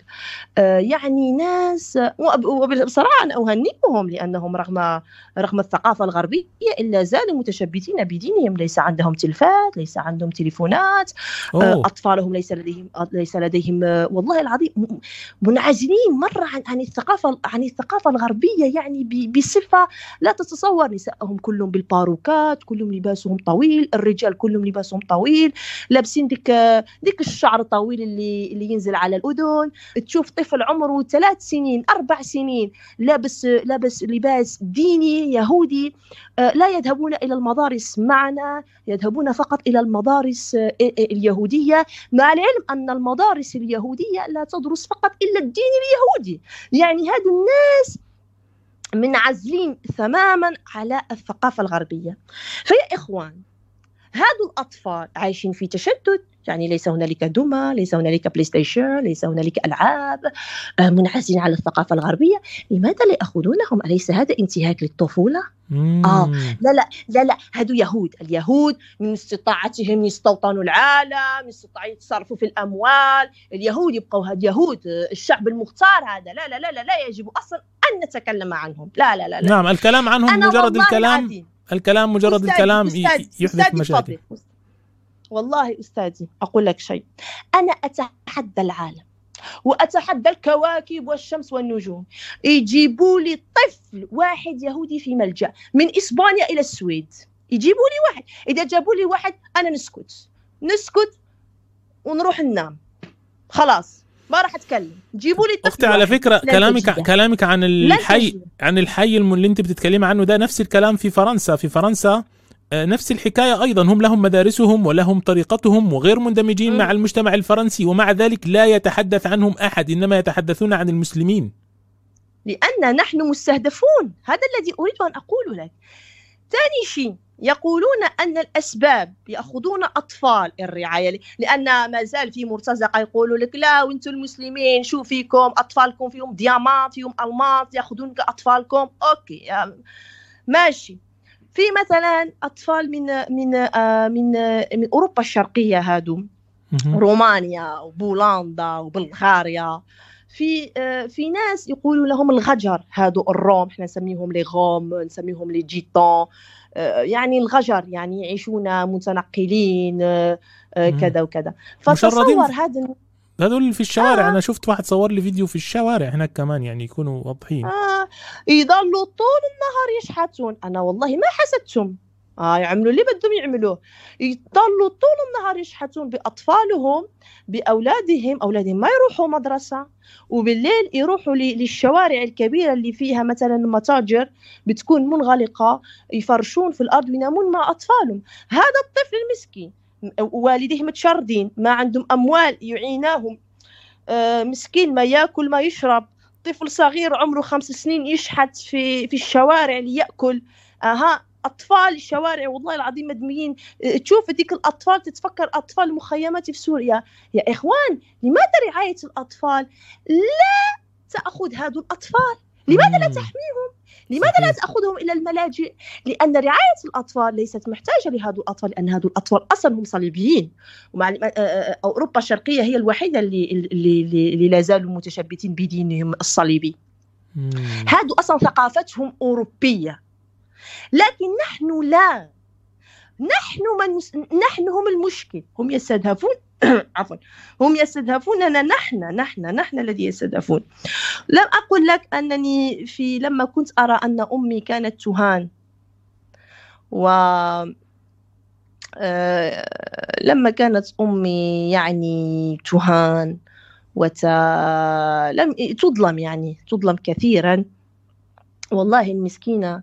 آه يعني ناس وبصراحة أنا أهنئهم لأنهم رغم رغم الثقافة الغربية إلا زالوا متشبثين بدينهم. ليس عندهم تلفات ليس عندهم تليفونات. آه أطفالهم ليس لديهم ليس لديهم والله العظيم منعزلين مرة عن عن الثقافة عن الثقافة الغربية. يعني بصفة لا تتصور. نسائهم كلهم بالباروكات كلهم لباسهم طويل. الرجال كلهم لباسهم طويل لابسين ديك ديك الشعر الطويل اللي اللي ينزل على الأذن. تشوف طفل عمره ثلاث سنين أربع سنين لابس لابس لباس ديني يهودي آه، لا يذهبون إلى المدارس معنا يذهبون فقط إلى المدارس آه، اليهودية. مع العلم أن المدارس اليهودية لا تدرس فقط إلا الدين اليهودي. يعني هذو الناس منعزلين تماما على الثقافة الغربية. فيا إخوان هذو الأطفال عايشين في تشتت يعني ليس هنالك دمى ليس هنالك PlayStation ليس هنالك ألعاب آه، منعزلين على الثقافة الغربية. لماذا لا يأخذونهم؟ أليس هذا انتهاك للطفولة؟ آه لا لا لا لا هادو يهود. اليهود من استطاعتهم يستوطنوا العالم يستطيعوا يتصرفوا في الأموال. اليهود يبقوا هاد يهود الشعب المختار هذا. لا لا لا لا, لا يجب أصلا أن نتكلم عنهم. لا لا لا, لا. نعم الكلام عنهم مجرد الكلام. العظيم. الكلام مجرد أستاذ الكلام أستاذ يحدث مشاكل. والله أستاذي أقول لك شيء. أنا أتحدى العالم وأتحدى الكواكب والشمس والنجوم. يجيبوا لي طفل واحد يهودي في ملجأ من إسبانيا إلى السويد. يجيبوا لي واحد. إذا جابوا لي واحد أنا نسكت. نسكت ونروح ننام. خلاص. ما راح أتكلم. جيبوا لي أختي على فكرة كلامك كلامك عن الحي عن الحي اللي أنت بتتكلمي عنه ده نفس الكلام في فرنسا. في فرنسا آه، نفس الحكاية أيضا. هم لهم مدارسهم ولهم طريقتهم وغير مندمجين م. مع المجتمع الفرنسي ومع ذلك لا يتحدث عنهم أحد إنما يتحدثون عن المسلمين. لأن نحن مستهدفون. هذا الذي أريد أن أقوله لك. ثاني شيء يقولون أن الأسباب يأخذون أطفال الرعاية لأن ما زال في مرتزقة يقولوا لك لا وأنتم المسلمين شو فيكم؟ أطفالكم فيهم diamants فيهم ألماس يأخذون أطفالكم؟ OK ماشي. في مثلا أطفال من من آه، من آه، من أوروبا الشرقية هادو رومانيا وبولندا وبلغاريا. في آه، في ناس يقولوا لهم الغجر هادو الروم إحنا نسميهم les Roms نسميهم les gitans. يعني الغجر يعني يعيشون متنقلين كذا وكذا فتصور هذا هذول في الشوارع آه. أنا شفت واحد صور لي فيديو في الشوارع هناك كمان يعني يكونوا واضحين آه. يضلوا طول النهار يشحتون أنا والله ما حسدتهم آه يعملوا. اللي بدهم يعملوه يضلوا طول النهار يشحتون بأطفالهم بأولادهم. أولادهم ما يروحوا مدرسة وبالليل يروحوا للشوارع الكبيرة اللي فيها مثلا متاجر بتكون منغلقة يفرشون في الأرض وينامون مع أطفالهم. هذا الطفل المسكين والديه متشردين ما عندهم أموال يعيناهم. آه، مسكين ما يأكل ما يشرب. طفل صغير عمره خمس سنين يشحت في في الشوارع ليأكل. أها أطفال الشوارع والله العظيم مدميين آه، تشوف ديك الأطفال تتفكر أطفال المخيمات في سوريا. يا إخوان لماذا رعاية الأطفال؟ لا تأخذ هذو الأطفال. لماذا لا تحميهم؟ لماذا لا تأخذهم إلى الملاجئ؟ لأن رعاية الأطفال ليست محتاجة لهذو الأطفال لأن هذو الأطفال أصلا هم صليبيين. ومع آه، آه، أوروبا الشرقية هي الوحيدة اللي, اللي, اللي لا زالوا متشبتين بدينهم الصليبي. هادو أصلا ثقافتهم أوروبية. لكن نحن لا. نحن من نحن هم المشكل. هم يستهدفون عفوا. هم يستهدفوننا نحن نحن نحن الذي يستهدفون. لم أقل لك أنني في لما كنت أرى أن أمي كانت تهان و آه، لما كانت أمي يعني تهان وت... لم تظلم يعني تظلم كثيرا. والله المسكينة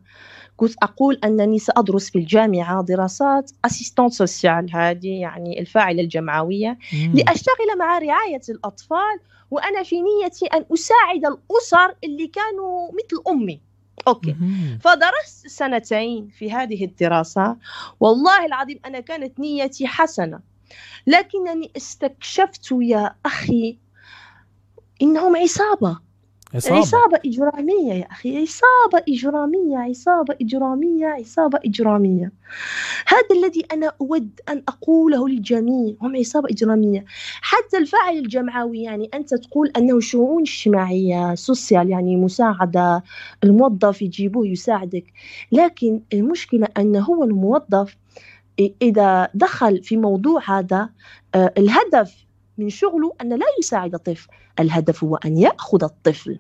كنت أقول أنني سأدرس في الجامعة دراسات أسيستانت سوسيال هذه يعني الفاعلة الجمعوية مم. لأشتغل مع رعاية الأطفال وأنا في نيتي أن أساعد الأسر اللي كانوا مثل أمي. OK. مم. فدرست سنتين في هذه الدراسة. والله العظيم أنا كانت نيتي حسنة. لكنني استكشفت يا أخي إنهم عصابة. عصابة. عصابة إجرامية يا أخي عصابة إجرامية عصابة إجرامية عصابة إجرامية. هذا الذي أنا أود أن أقوله للجميع هم عصابة إجرامية. حتى الفاعل الجمعوي يعني أنت تقول أنه شؤون اجتماعية سوسيال يعني مساعدة الموظف يجيبوه يساعدك. لكن المشكلة أن هو الموظف إذا دخل في موضوع هذا آه، الهدف من شغله أن لا يساعد الطفل الهدف هو أن يأخذ الطفل.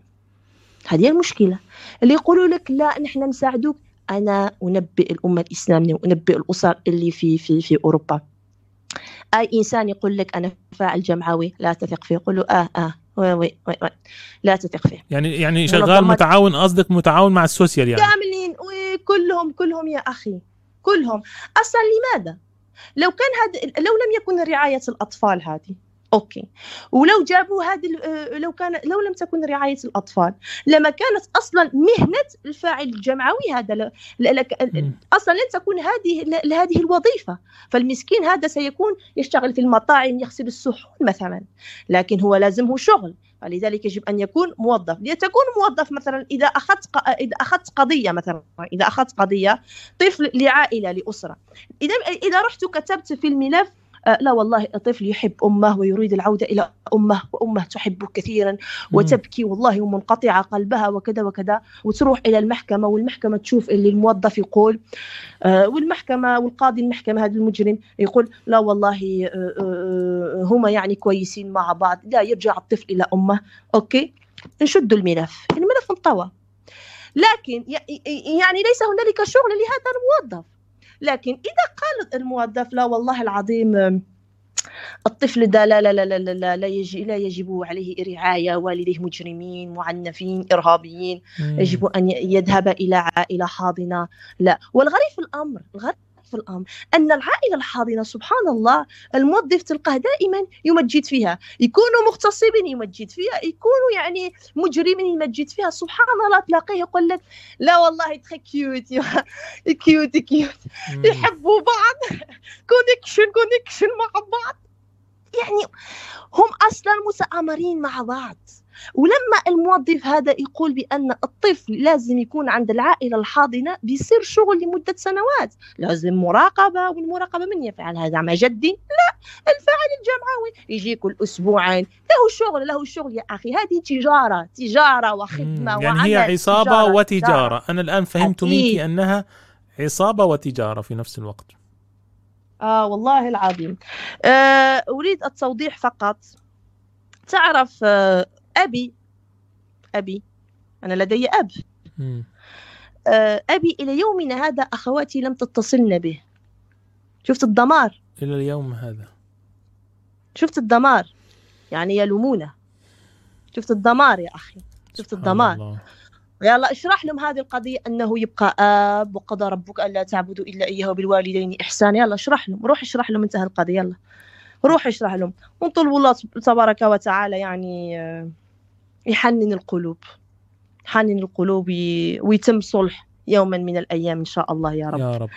هذه المشكلة. اللي يقولوا لك لا نحن نساعدك أنا أنبئ الأمة الإسلامية وأنبئ الأسر اللي في في في أوروبا. أي إنسان يقول لك أنا فاعل جمعوي لا تثق فيه. يقول له آه آه oui oui oui oui. لا تثق فيه. يعني يعني شغال متعاون قصدك متعاون مع ال social يعني. كاملين. كلهم كلهم يا أخي. كلهم. أصلا لماذا؟ لو كان هذا لو لم يكن رعاية الأطفال هذه OK. ولو جابوا هذه لو كان لو لم تكن رعاية الأطفال لما كانت أصلا مهنة الفاعل الجمعوي هذا ل... ل... أصلا لن تكون هذه لهذه الوظيفة. فالمسكين هذا سيكون يشتغل في المطاعم يغسل الصحون مثلا لكن هو لازمه شغل. فلذلك يجب أن يكون موظف. لتكون موظف مثلا إذا أخذت إذا أخذت قضية مثلا إذا أخذت قضية طفل لعائلة لأسرة. اذا إذا رحت كتبت في الملف آه، لا والله الطفل يحب أمه ويريد العودة إلى أمه وأمه تحبه كثيرا وتبكي والله ومنقطعة قلبها وكذا وكذا وتروح إلى المحكمة والمحكمة تشوف اللي الموظف يقول آه، والمحكمة والقاضي المحكمة هذا المجرم يقول لا والله آه، هما يعني كويسين مع بعض لا يرجع الطفل إلى أمه أوكي؟ نشد الملف الملف انطوى. لكن يعني ليس هنالك شغل لهذا الموظف. لكن إذا قال الموظف لا والله العظيم الطفل ده لا لا لا لا لا لا, يجب, لا يجب عليه رعاية والديه مجرمين معنفين إرهابيين يجب أن يذهب إلى عائلة حاضنة لا. والغريب في الأمر الغريب في الأمر. أن العائلة الحاضنة سبحان الله الموظف تلقاه دائما يمجد فيها. يكونوا مغتصبين يمجد فيها يكونوا يعني مجرمين يمجد فيها. سبحان الله تلاقيه يقول لك لا والله très cute cute cute. يحبوا بعض. connection connection مع بعض. يعني هم أصلا متآمرين مع بعض. ولما الموظف هذا يقول بأن الطفل لازم يكون عند العائلة الحاضنة بيصير شغل لمدة سنوات. لازم مراقبة والمراقبة من يفعل هذا؟ مع جدي؟ لا الفاعل الجمعوي. يجي كل أسبوعين. له شغل له شغل يا أخي. هذه تجارة تجارة وخدمة يعني هي عصابة تجارة وتجارة. تجارة. أنا الآن فهمت منك أنها عصابة وتجارة في نفس الوقت. آه والله العظيم. آه أريد التوضيح فقط. تعرف آه أبي. أبي. أنا لدي أب. آه، أبي إلى يومنا هذا أخواتي لم تتصلن به. شفت الدمار؟ إلى اليوم هذا. شفت الدمار؟ يعني يلومونه. شفت الدمار يا أخي. شفت الدمار. الله. يلا اشرح لهم هذه القضية أنه يبقى أب وقضى ربك ألا تعبدوا إلا إياه وبالوالدين إحسان. يلا اشرح لهم. روح اشرح لهم انتهى القضية. يلا. روح اشرح لهم. ونطلب الله تبارك وتعالى يعني آه، يحنن القلوب يحنن القلوب ويتم صلح يوما من الأيام إن شاء الله يا رب. يا رب.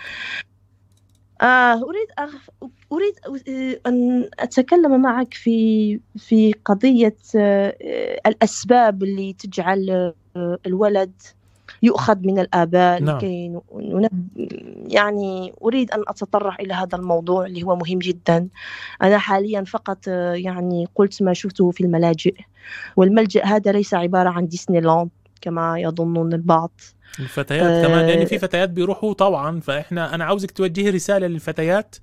آه أريد أغف... أريد آه، أن أتكلم معك في في قضية آه، الأسباب اللي تجعل آه، الولد يؤخذ من الآباء نعم. لكي ننب... يعني أريد أن أتطرق إلى هذا الموضوع اللي هو مهم جدا. أنا حاليا فقط يعني قلت ما شفته في الملاجئ. والملجأ هذا ليس عبارة عن ديسني لاند كما يظنون البعض. الفتيات آه كمان لأن في فتيات بيروحوا طبعا فإحنا أنا عاوزك توجهي رسالة للفتيات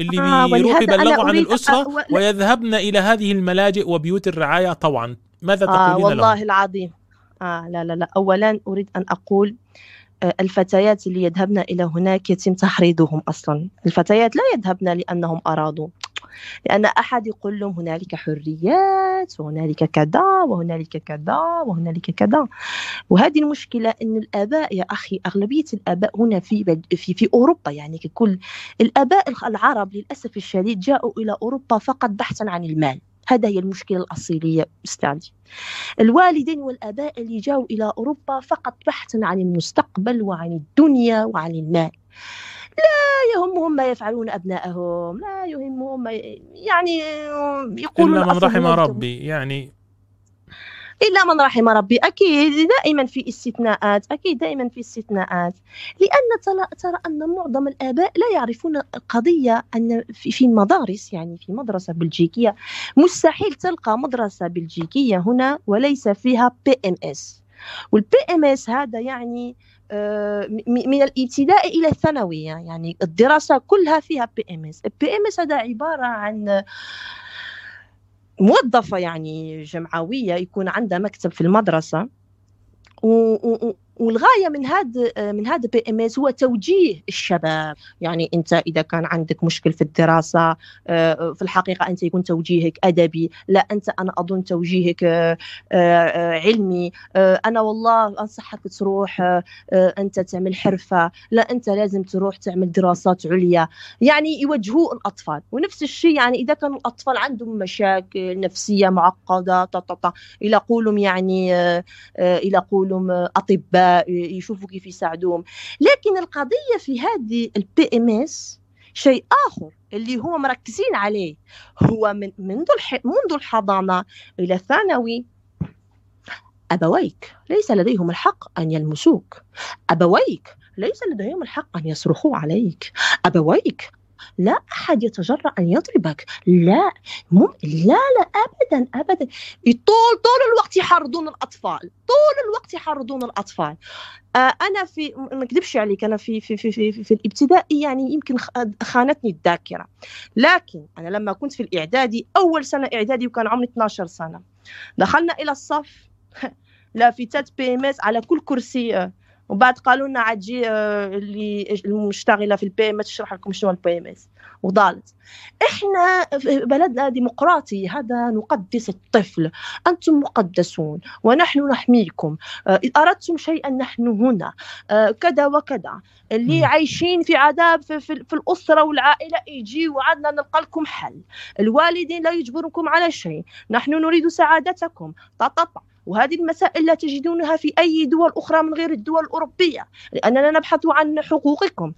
اللي آه بيروحوا يبلغوا عن الأسرة ويذهبن إلى هذه الملاجئ وبيوت الرعاية طبعا. ماذا تقولين آه والله لهم؟ العظيم. آه لا لا لا. أولا أريد أن أقول آه، الفتيات اللي يذهبن إلى هناك يتم تحريضهم أصلا. الفتيات لا يذهبن لأنهم أرادوا. لأن أحد يقول لهم هنالك حريات وهنالك كذا وهنالك كذا وهنالك كذا. وهذه المشكلة أن الآباء يا أخي أغلبية الآباء هنا في في في أوروبا. يعني ككل الآباء العرب للأسف الشديد جاءوا إلى أوروبا فقط بحثا عن المال. هذا هي المشكلة الأصيلية أستاذي. الوالدين والآباء اللي جاءوا إلى أوروبا فقط بحثا عن المستقبل وعن الدنيا وعن المال. لا يهمهم ما يفعلون أبنائهم لا يهمهم ما يعني يقولون إلا من رحم ربي يعني إلا من رحم ربي. أكيد دائما في استثناءات أكيد دائما في استثناءات. لأن ترى أن معظم الآباء لا يعرفون القضية أن في المدارس يعني في مدرسة بلجيكية. مستحيل تلقى مدرسة بلجيكية هنا وليس فيها PMS وال PMS هذا يعني آه، من الابتدائي إلى الثانوي يعني الدراسة كلها فيها PMS ال PMS هذا عبارة عن موظفة يعني جمعوية يكون عندها مكتب في المدرسة والغاية من هذا من هذا PMS هو توجيه الشباب. يعني أنت إذا كان عندك مشكل في الدراسة آه، في الحقيقة أنت يكون توجيهك أدبي. لا أنت أنا أظن توجيهك آه، آه، علمي. أنا والله أنصحك تروح أنت تعمل حرفة. لا أنت لازم تروح تعمل دراسات عليا. يعني يوجهوا الأطفال. ونفس الشيء يعني إذا كانوا الأطفال عندهم مشاكل نفسية معقدة إلى قولهم يعني إلى قولهم أطباء. يشوفوا كيف يساعدوهم. لكن القضية في هذه ال PMS شيء آخر اللي هو مركزين عليه. هو من منذ منذ الحضانة إلى الثانوي. أبويك ليس لديهم الحق أن يلمسوك. أبويك ليس لديهم الحق أن يصرخوا عليك. أبويك لا أحد يتجرأ أن يضربك. لا مم... لا لا أبدا أبدا. طول طول الوقت يحرضون الأطفال. طول الوقت يحرضون الأطفال. آه أنا في ما أكذبش عليك أنا في في في في, في الابتدائي يعني يمكن خانتني الذاكرة. لكن أنا لما كنت في الإعدادي أول سنة إعدادي وكان عمري 12 سنة. دخلنا إلى الصف. لافتات PMS على كل كرسي. وبعد قالوا لنا عتجي آه، اللي المشتغلة في ال PM تشرح لكم شنو ال PMS وضالت. إحنا في بلدنا ديمقراطي هذا نقدس الطفل. أنتم مقدسون ونحن نحميكم. آه، اذا أردتم شيئا نحن هنا. آه، كذا وكذا. اللي. عايشين في عذاب في, في, في الأسرة والعائلة يجي وعدنا نلقى لكم حل. الوالدين لا يجبركم على شيء. نحن نريد سعادتكم. طا وهذه المسائل لا تجدونها في أي دول أخرى من غير الدول الأوروبية لأننا نبحث عن حقوقكم.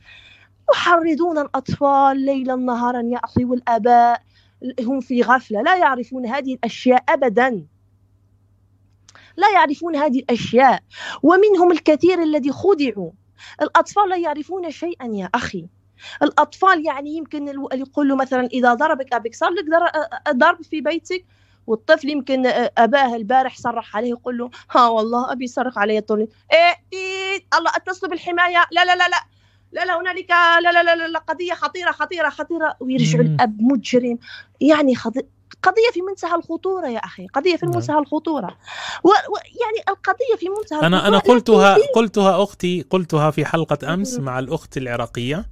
يحرضون الأطفال ليلا نهارا يا أخي والآباء هم في غفلة لا يعرفون هذه الأشياء أبدا. لا يعرفون هذه الأشياء. ومنهم الكثير الذي خدعوا. الأطفال لا يعرفون شيئا يا أخي. الأطفال يعني يمكن يقول مثلا إذا ضربك أبيك صار لك ضرب في بيتك والطفل يمكن أباه البارح صرح عليه يقول له ها والله أبي صرخ علي طول إيه إيه الله أتصلوا بالحماية. لا لا لا لا لا لا هنالك لا لا لا, لا قضية خطيرة خطيرة خطيرة ويرجع الأب مجرم. يعني خطير قضية في منتهى الخطورة يا أخي قضية في نعم. منتهى الخطورة. و... و... يعني القضية في منتهى أنا أنا قلتها قلتها أختي قلتها في حلقة أمس مع الأخت العراقية.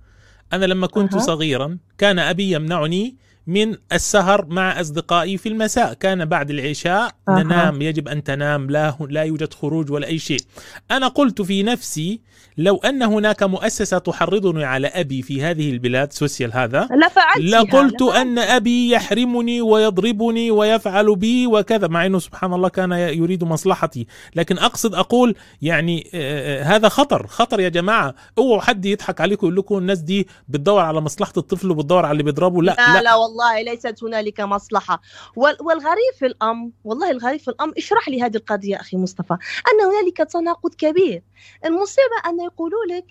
أنا لما كنت أه. صغيرا كان أبي يمنعني من السهر مع أصدقائي في المساء. كان بعد العشاء أه. ننام. يجب أن تنام. لا, لا يوجد خروج ولا أي شيء. أنا قلت في نفسي لو أن هناك مؤسسة تحرضني على أبي في هذه البلاد social هذا لقلت أن أبي يحرمني ويضربني ويفعل بي وكذا مع أنه سبحان الله كان يريد مصلحتي. لكن أقصد أقول يعني آه، آه، هذا خطر. خطر يا جماعة. اوعوا حد يضحك عليكم يقول لكم الناس دي بتدور على مصلحة الطفل وبتدور على اللي بيضربه. لا لا, لا, لا والله ليست هنالك مصلحة. والغريب في الأمر والله الغريب في الأمر اشرح لي هذه القضية أخي مصطفى. أن هنالك تناقض كبير. المصيبة أن يقولوا لك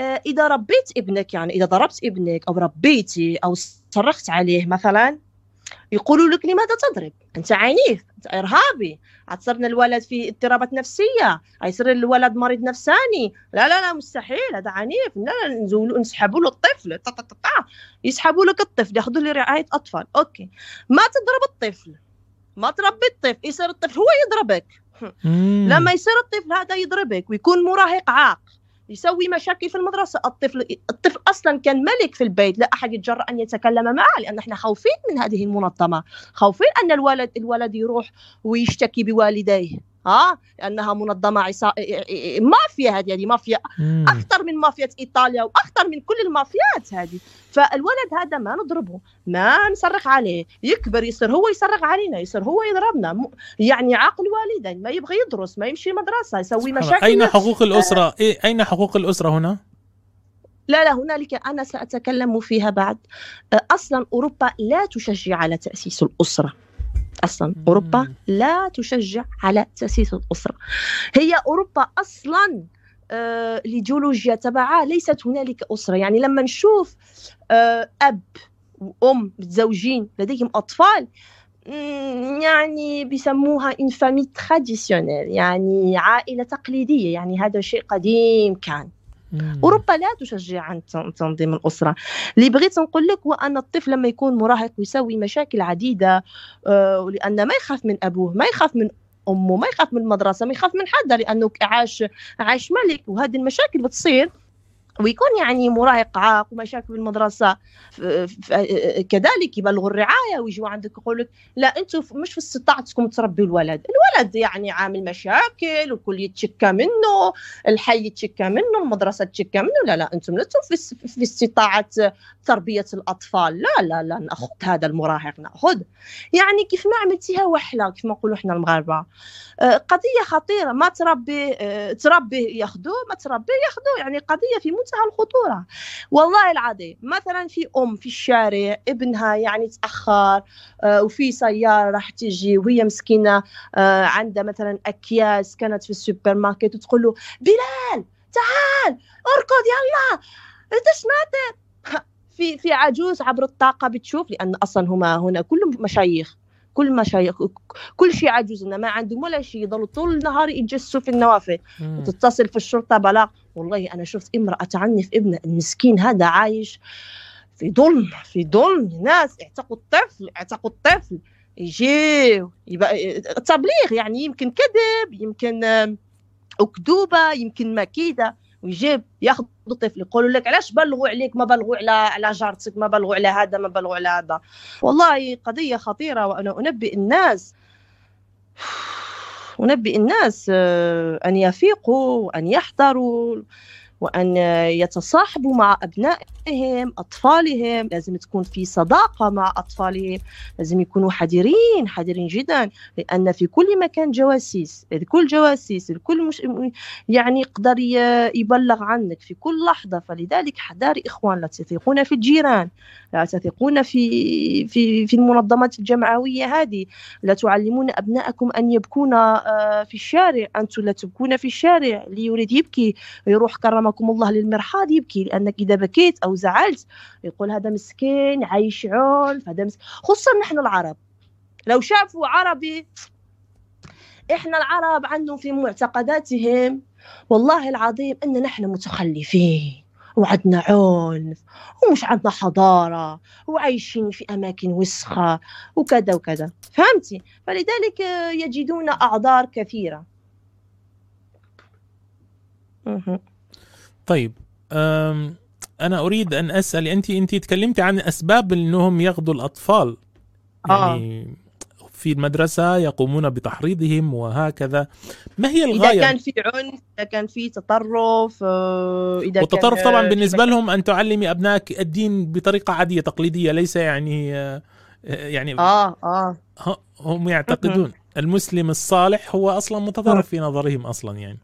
آه، إذا ربيت ابنك يعني إذا ضربت ابنك أو ربيتي أو صرخت عليه مثلا يقولوا لك لماذا تضرب؟ أنت عنيف أنت إرهابي. عتصرنا الولد في اضطرابات نفسية. يصير الولد مريض نفساني. لا لا لا مستحيل هذا عنيف. لا لا نزولوا نسحبوا له الطفل. طا طا طا يسحبوا لك الطفل ياخذوا له رعاية أطفال. أوكي. ما تضرب الطفل. ما تربي الطفل. يصير الطفل هو يضربك. لما يصير الطفل هذا يضربك ويكون مراهق عاق. يسوي مشاكل في المدرسة. الطفل الطفل أصلا كان ملك في البيت. لا أحد يتجرأ أن يتكلم معه لأن إحنا خوفين من هذه المنظمة. خوفين أن الولد الولد يروح ويشتكي بوالديه. ها؟ لأنها منظمة عصا... مافيا هذه يعني مافيا أخطر من مافيا إيطاليا وأخطر من كل المافيات هذه. فالولد هذا ما نضربه ما نصرخ عليه. يكبر يصير هو يصرخ علينا يصير هو يضربنا. يعني عاقل والدين ما يبغى يدرس ما يمشي مدرسة يسوي مشاكل أين حقوق الأسرة؟ إيه أين حقوق الأسرة هنا؟ لا لا هنالك أنا سأتكلم فيها بعد. أصلا أوروبا لا تشجع على تأسيس الأسرة. أصلا. أوروبا لا تشجع على تأسيس الأسرة. هي أوروبا أصلا آه الإيديولوجيا تبعها ليست هنالك أسرة. يعني لما نشوف آه أب وأم متزوجين لديهم أطفال يعني بيسموها une famille traditionnelle يعني عائلة تقليدية. يعني هذا شيء قديم كان. أوروبا لا تشجع عن تنظيم الأسرة. اللي بغيت نقول لك هو أن الطفل لما يكون مراهق ويسوي مشاكل عديدة آه، لأن ما يخاف من أبوه ما يخاف من أمه ما يخاف من المدرسة ما يخاف من حدا لأنه عاش عاش ملك وهذه المشاكل بتصير ويكون يعني مراهق عاق ومشاكل في المدرسة. كذلك يبلغوا الرعاية ويجوا عندك يقول لك لا أنتم مش في استطاعتكم تربوا الولد. الولد يعني عامل مشاكل والكل يتشكى منه الحي يتشكى منه المدرسة تشكى منه. لا لا أنتم لستم في, في استطاعة تربية الأطفال. لا لا لا نأخذ هذا المراهق نأخذ. يعني كيف ما عملتيها وحلة كيف ما نقولوا إحنا المغاربة. آه، قضية خطيرة. ما تربي آه، تربي ياخذوه ما تربي ياخذوه يعني قضية في منتهى الخطورة. والله العظيم مثلا في أم في الشارع ابنها يعني تأخر آه، وفي سيارة راح تجي وهي مسكينة عندها مثلا أكياس كانت في السوبر ماركت وتقول له بلال تعال أركض يلا انت سمعت في في عجوز عبر الطاقة بتشوف لأن أصلا هما هنا كلهم مشايخ كل مشايخ كل شيء عجوز ما عندهم ولا شيء يضلوا طول النهار يتجسسوا في النوافذ. وتتصل في الشرطة بلاغ والله أنا شفت امرأة تعنف ابنها المسكين هذا عايش في ظلم في ظلم ناس اعتقوا الطفل اعتقوا الطفل. يجي يبقى تبليغ يعني يمكن كذب يمكن أكذوبة يمكن مكيدة. ويجيب ياخذ الطفل يقولوا لك علاش بلغوا عليك؟ ما بلغوا على على جارتك ما بلغوا على هذا ما بلغوا على هذا. والله قضية خطيرة وأنا أنبئ الناس. أنبئ الناس آه، أن يفيقوا وأن يحذروا وأن يتصاحبوا مع أبنائهم أطفالهم. لازم تكون في صداقة مع أطفالهم. لازم يكونوا حذرين حذرين جدا لأن في كل مكان جواسيس. الكل جواسيس الكل مش يعني يقدر يبلغ عنك في كل لحظة. فلذلك حذاري إخوان لا تثقون في الجيران. لا تثقون في في في المنظمات الجمعوية هذه. لا تعلمون أبنائكم أن يبكون آه، في الشارع. أنتم لا تبكون في الشارع. اللي يريد يبكي يروح كرمكم الله للمرحاض يبكي. لأنك إذا بكيت أو زعلت يقول هذا مسكين عايش عنف هذا مسكين خصوصا نحن العرب. لو شافوا عربي إحنا العرب عندهم في معتقداتهم والله العظيم أن نحن متخلفين. وعندنا عنف ومش عندنا حضارة وعايشين في أماكن وسخة وكذا وكذا فهمتي فلذلك يجدون أعذار كثيرة طيب أنا أريد أن أسأل أنت أنت تكلمتي عن أسباب أنهم ياخذوا الأطفال. يعني آه. في المدرسة يقومون بتحريضهم وهكذا. ما هي الغاية؟ إذا كان في عنف إذا كان في تطرف آه، إذا والتطرف كان طبعا بالنسبة لهم أن تعلمي أبنائك الدين بطريقة عادية تقليدية ليس يعني آه، يعني آه آه. هم يعتقدون المسلم الصالح هو أصلا متطرف في نظرهم أصلا يعني.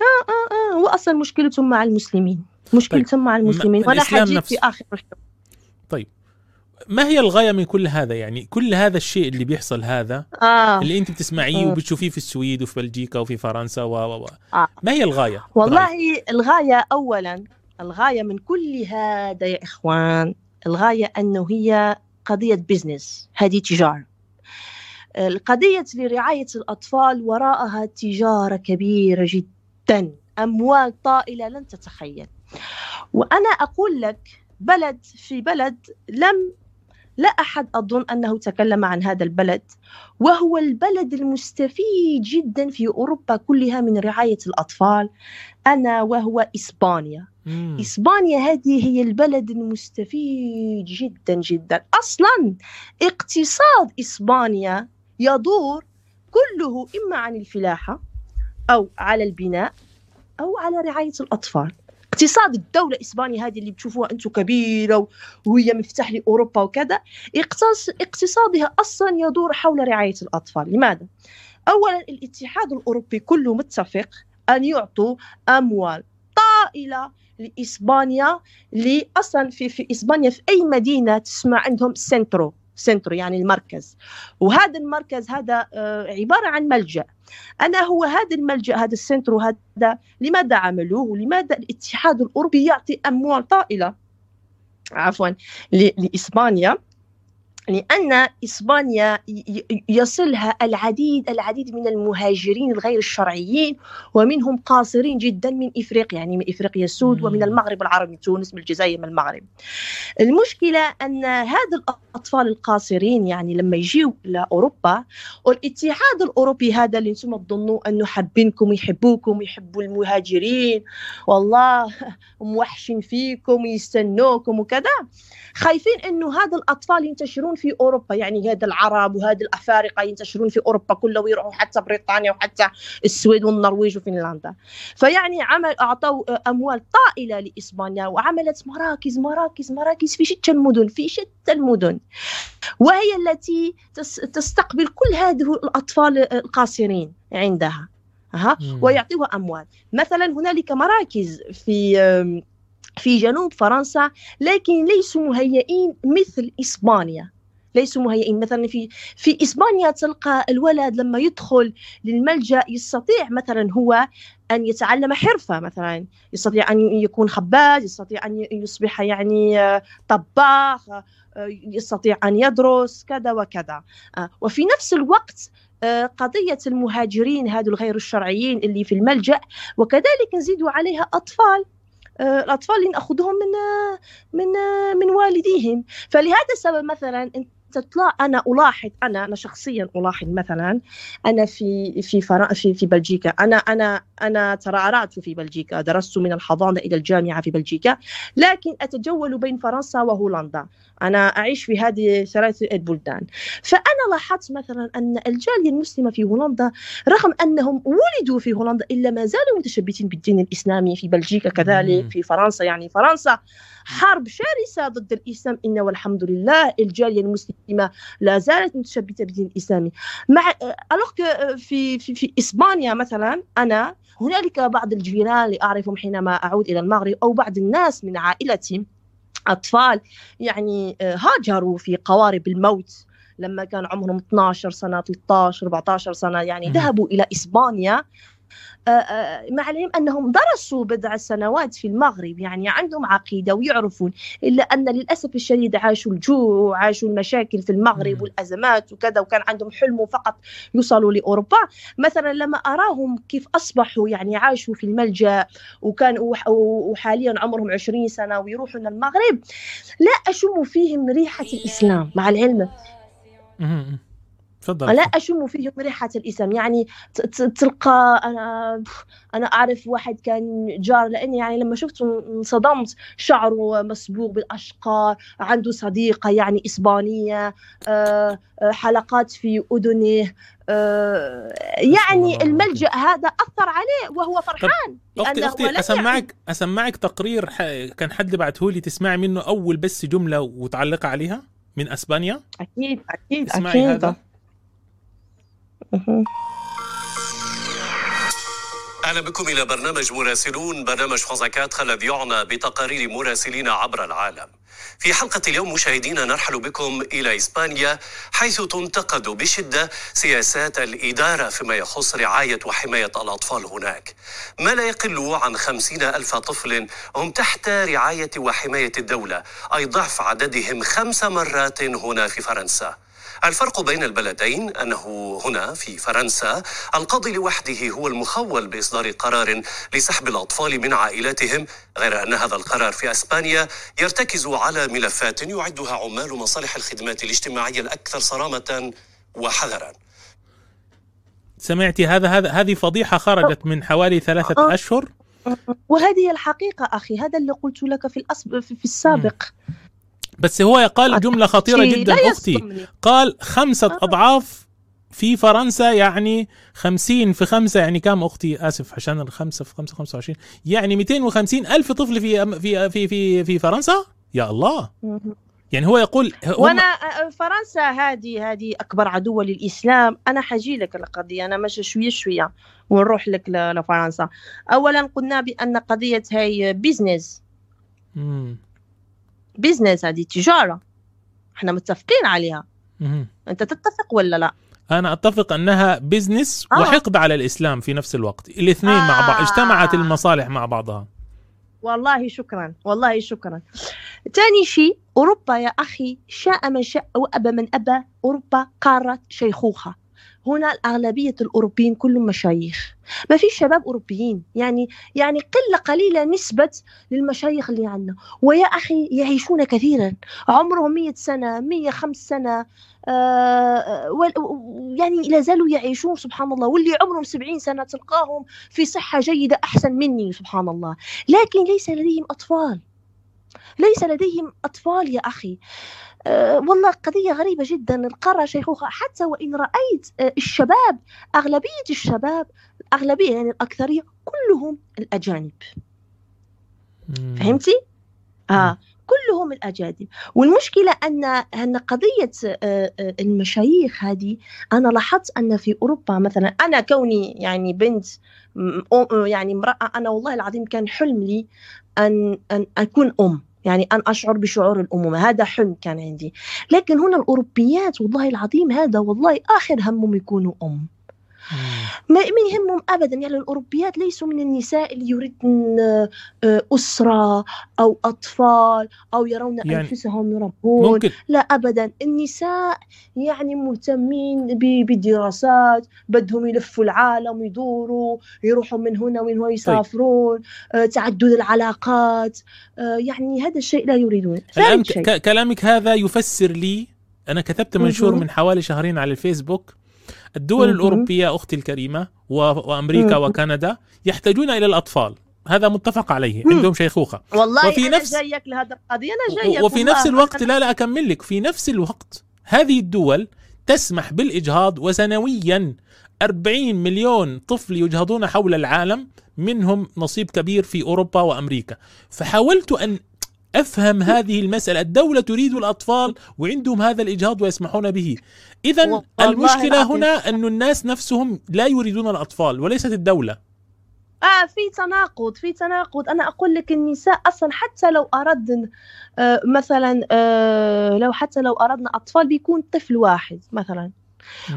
آه آه آه. هو أصلا مشكلتهم مع المسلمين مشكلتهم طيب. مع المسلمين. وأنا حاجيت في آخر طيب. ما هي الغاية من كل هذا يعني كل هذا الشيء اللي بيحصل هذا آه. اللي أنت بتسمعيه وبتشوفيه في السويد وفي بلجيكا وفي فرنسا و و آه. ما هي الغاية والله برأيك؟ الغاية اولا الغاية من كل هذا يا إخوان الغاية أنه هي قضية بزنس هذه تجارة القضية لرعاية الأطفال وراءها تجارة كبيرة جدا أموال طائلة لن تتخيل وأنا أقول لك بلد في بلد لم لا أحد أظن أنه تكلم عن هذا البلد وهو البلد المستفيد جدا في أوروبا كلها من رعاية الأطفال. أنا وهو إسبانيا. مم. إسبانيا هذه هي البلد المستفيد جدا جدا. أصلا اقتصاد إسبانيا يدور كله إما عن الفلاحة أو على البناء أو على رعاية الأطفال. اقتصاد الدولة إسبانيا هذه اللي بتشوفوها أنتم كبيرة وهي مفتاح لأوروبا وكذا اقتصادها أصلا يدور حول رعاية الأطفال لماذا؟ أولا الاتحاد الأوروبي كله متفق أن يعطوا أموال طائلة لإسبانيا اللي أصلا في, في إسبانيا في أي مدينة تسمع عندهم centro centro يعني المركز. وهذا المركز هذا آه، عبارة عن ملجأ. أنا هو هذا الملجأ هذا ال centro هذا لماذا عملوه؟ ولماذا الاتحاد الأوروبي يعطي أموال طائلة؟ عفوا لإسبانيا. لأن إسبانيا يصلها العديد العديد من المهاجرين الغير الشرعيين ومنهم قاصرين جدا من إفريقيا يعني من إفريقيا السود ومن المغرب العربي تونس من الجزائر من المغرب. المشكلة أن هذا الأطفال القاصرين يعني لما يجيوا لأوروبا والاتحاد الأوروبي هذا اللي أنتم تظنوا أنه حابينكم يحبوكم يحبوا المهاجرين والله موحشين فيكم يستنوكم وكذا. خايفين أنه هذا الأطفال ينتشرون في أوروبا يعني هذا العرب وهذا الأفارقة ينتشرون في أوروبا كلها ويروحوا حتى بريطانيا وحتى السويد والنرويج وفنلندا فيعني عمل أعطوا أموال طائلة لإسبانيا وعملت مراكز مراكز مراكز في شتى المدن في شتى المدن. وهي التي تستقبل كل هذه الأطفال القاصرين عندها ها ويعطيها أموال. مثلا هنالك مراكز في في جنوب فرنسا لكن ليسوا مهيئين مثل إسبانيا. ليسوا مهيئين. مثلا في في إسبانيا تلقى الولد لما يدخل للملجأ يستطيع مثلا هو أن يتعلم حرفة مثلا يستطيع أن يكون خباز يستطيع أن يصبح يعني طباخ يستطيع أن يدرس كذا وكذا. وفي نفس الوقت قضية المهاجرين هذو الغير الشرعيين اللي في الملجأ وكذلك نزيدوا عليها أطفال. الأطفال اللي ناخذهم من من من والديهم. فلهذا السبب مثلا تطلع أنا ألاحظ أنا أنا شخصيا ألاحظ مثلا أنا في في فرا في في بلجيكا أنا أنا أنا ترعرعت في بلجيكا درست من الحضانة إلى الجامعة في بلجيكا لكن أتجول بين فرنسا وهولندا. أنا أعيش في هذه ثلاث البلدان. فأنا لاحظت مثلا أن الجالية المسلمة في هولندا رغم أنهم ولدوا في هولندا إلا ما زالوا متشبثين بالدين الإسلامي في بلجيكا كذلك في فرنسا يعني فرنسا حرب شرسة ضد الإسلام. إن والحمد لله الجالية المسلمة لا زالت متشبثه بالدين الإسلامي. مع ألوغ في في في إسبانيا مثلا أنا هنالك بعض الجيران اللي اعرفهم حينما أعود إلى المغرب أو بعض الناس من عائلتي أطفال يعني هاجروا في قوارب الموت لما كان عمرهم 12 سنة 13 14 سنة يعني ذهبوا إلى إسبانيا آه، آه، مع العلم أنهم درسوا بضع سنوات في المغرب يعني عندهم عقيدة ويعرفون إلا أن للأسف الشديد عاشوا الجوع وعاشوا المشاكل في المغرب والأزمات وكذا وكان عندهم حلم فقط يوصلوا لأوروبا. مثلا لما أراهم كيف أصبحوا يعني عاشوا في الملجأ وكان وحاليا عمرهم 20 سنة ويروحوا المغرب لا أشم فيهم ريحة الإسلام مع العلم. تفضل لا أشم فيهم ريحة الإسم. يعني تلقى أنا أنا أعرف واحد كان جار لأني يعني لما شفته انصدمت. شعره مسبوغ بالاشقار عنده صديقة يعني إسبانية آه، آه، حلقات في أذنه آه، يعني الملجأ هذا أثر عليه وهو فرحان أختي أختي أسمعك أسمعك تقرير كان حد بعته لي تسمعي منه أول بس جملة وتعلق عليها من أسبانيا؟ أكيد أكيد اسمعي أكيد. هذا. أهلا بكم إلى برنامج مراسلون برنامج فرانزا الذي يعنى بتقارير مراسلين عبر العالم. في حلقة اليوم مشاهدينا نرحل بكم إلى إسبانيا حيث تنتقد بشدة سياسات الإدارة فيما يخص رعاية وحماية الأطفال هناك. ما لا يقل عن خمسين ألف طفل هم تحت رعاية وحماية الدولة أي ضعف عددهم خمس مرات هنا في فرنسا. الفرق بين البلدين أنه هنا في فرنسا القاضي لوحده هو المخول بإصدار قرار لسحب الأطفال من عائلاتهم غير أن هذا القرار في أسبانيا يرتكز على ملفات يعدها عمال مصالح الخدمات الاجتماعية الأكثر صرامة وحذرا. سمعتي هذا هذا هذه فضيحة خرجت من حوالي ثلاثة أشهر. وهذه الحقيقة أخي هذا اللي قلت لك في, الأسب... في السابق. بس هو قال جملة خطيرة جدا أختي. قال خمسة آه. أضعاف في فرنسا يعني خمسين في خمسة يعني كام أختي؟ آسف عشان الخمسة في خمسة خمسة وعشرين. يعني ميتين وخمسين ألف طفل في في في في, في فرنسا؟ يا الله. يعني هو يقول وأنا آه، فرنسا هذه هذه أكبر عدو للإسلام. أنا حجي لك القضية أنا ماشي شوية شوية ونروح لك لفرنسا. اولا قلنا بأن قضية هاي business business هذه تجارة. إحنا متفقين عليها. مم. أنت تتفق ولا لا؟ أنا أتفق أنها business آه. وحقد على الإسلام في نفس الوقت. الاثنين آه. مع بعض اجتمعت المصالح مع بعضها. والله شكرا والله شكرا. ثاني شيء أوروبا يا أخي شاء من شاء وأبى من أبى أوروبا قارة شيخوخة. هنا أغلبية الأوروبيين كلهم مشايخ. ما في شباب أوروبيين. يعني يعني قلة قليلة نسبة للمشايخ اللي عندنا. ويا أخي يعيشون كثيرا. عمرهم مية سنة مية خمس سنة آه يعني لا زالوا يعيشون سبحان الله. واللي عمرهم سبعين سنة تلقاهم في صحة جيدة أحسن مني سبحان الله. لكن ليس لديهم أطفال. ليس لديهم أطفال يا أخي. أه والله قضية غريبة جدا. القارة شيخوخة حتى وإن رأيت أه الشباب أغلبية الشباب الأغلبية يعني الأكثرية كلهم الأجانب. فهمتي؟ آه كلهم الأجانب. والمشكلة أن أن قضية المشايخ هذه أنا لاحظت أن في أوروبا مثلا أنا كوني يعني بنت يعني امرأة أنا والله العظيم كان حلم لي أن أن أكون أم. يعني أن أشعر بشعور الأمومة هذا حلم كان عندي. لكن هنا الأوروبيات والله العظيم هذا والله آخر همهم يكونوا أم. ما ما يهمهم ابدا. يعني الأوروبيات ليسوا من النساء اللي يريدن أسرة أو أطفال أو يرون يعني أنفسهم يربون. ممكن. لا ابدا. النساء يعني مهتمين بالدراسات بدهم يلفوا العالم يدوروا يروحوا من هنا وين هو يسافرون طيب. تعدد العلاقات. يعني هذا الشيء لا يريدون. كلامك هذا يفسر لي أنا كتبت منشور من حوالي شهرين على الفيسبوك الدول الأوروبية أختي الكريمة وأمريكا وكندا يحتاجون إلى الأطفال. هذا متفق عليه. عندهم شيخوخة. والله وفي أنا نفس جايك لهذا القضية أنا جايك وفي نفس الوقت لا لا أكمل لك. في نفس الوقت هذه الدول تسمح بالإجهاض وسنويا 40 مليون طفل يجهضون حول العالم منهم نصيب كبير في أوروبا وأمريكا. فحاولت أن أفهم هذه المسألة. الدولة تريد الأطفال وعندهم هذا الإجهاض ويسمحون به. اذا المشكلة هنا أن الناس نفسهم لا يريدون الأطفال وليست الدولة. آه في تناقض في تناقض. أنا أقول لك النساء أصلا حتى لو أردن آه مثلا آه لو حتى لو أردنا أطفال بيكون طفل واحد مثلا.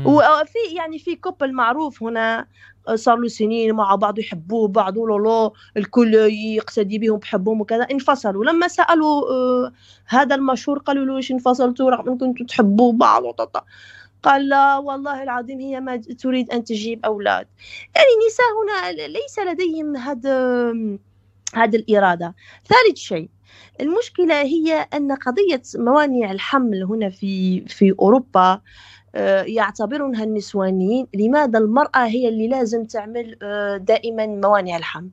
وفي يعني في كوبل معروف هنا صار له سنين مع بعض يحبوه بعض لولو الكل يقتدي بهم بحبهم وكذا انفصلوا. لما سألوا آه هذا المشهور قالوا له ليش انفصلتوا؟ رغم ان كنتوا تحبوا بعض وططا قال لا والله العظيم هي ما تريد أن تجيب أولاد. يعني النساء هنا ليس لديهم هذا هذه الإرادة. ثالث شيء المشكلة هي أن قضية موانع الحمل هنا في في أوروبا يعتبرونها النسوانيين. لماذا المرأة هي اللي لازم تعمل دائما موانع الحمل؟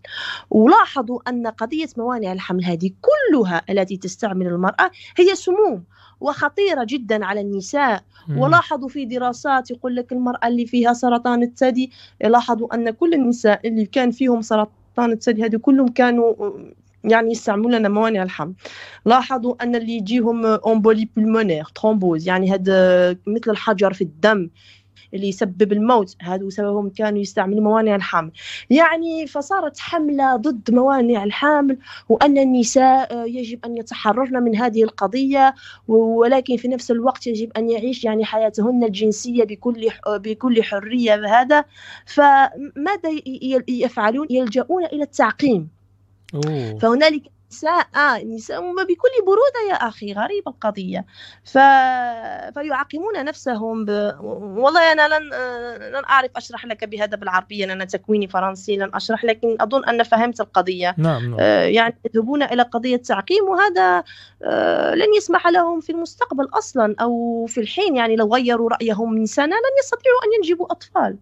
ولاحظوا أن قضية موانع الحمل هذه كلها التي تستعمل المرأة هي سموم وخطيرة جدا على النساء. ولاحظوا في دراسات يقول لك المرأة اللي فيها سرطان الثدي لاحظوا أن كل النساء اللي كان فيهم سرطان الثدي هذه كلهم كانوا يعني يستعملون موانع الحمل. لاحظوا أن اللي يجيهم embolie pulmonaire thrombose يعني هذا مثل الحجر في الدم اللي يسبب الموت هذا سببهم كانوا يستعملوا موانع الحمل. يعني فصارت حملة ضد موانع الحمل وأن النساء يجب أن يتحررن من هذه القضية ولكن في نفس الوقت يجب أن يعيش يعني حياتهن الجنسية بكل بكل حرية هذا فماذا يفعلون؟ يلجؤون إلى التعقيم. أوه. فهنالك نساء آه نساء بكل برودة يا أخي غريبة القضية ف... فيعاقمون نفسهم ب... والله أنا لن لن أعرف أشرح لك بهذا بالعربية أنا تكويني فرنسي لن أشرح لكن أظن أن فهمت القضية نعم, نعم. آه يعني يذهبون إلى قضية تعقيم وهذا آه لن يسمح لهم في المستقبل أصلا أو في الحين يعني لو غيروا رأيهم من سنة لن يستطيعوا أن ينجبوا أطفال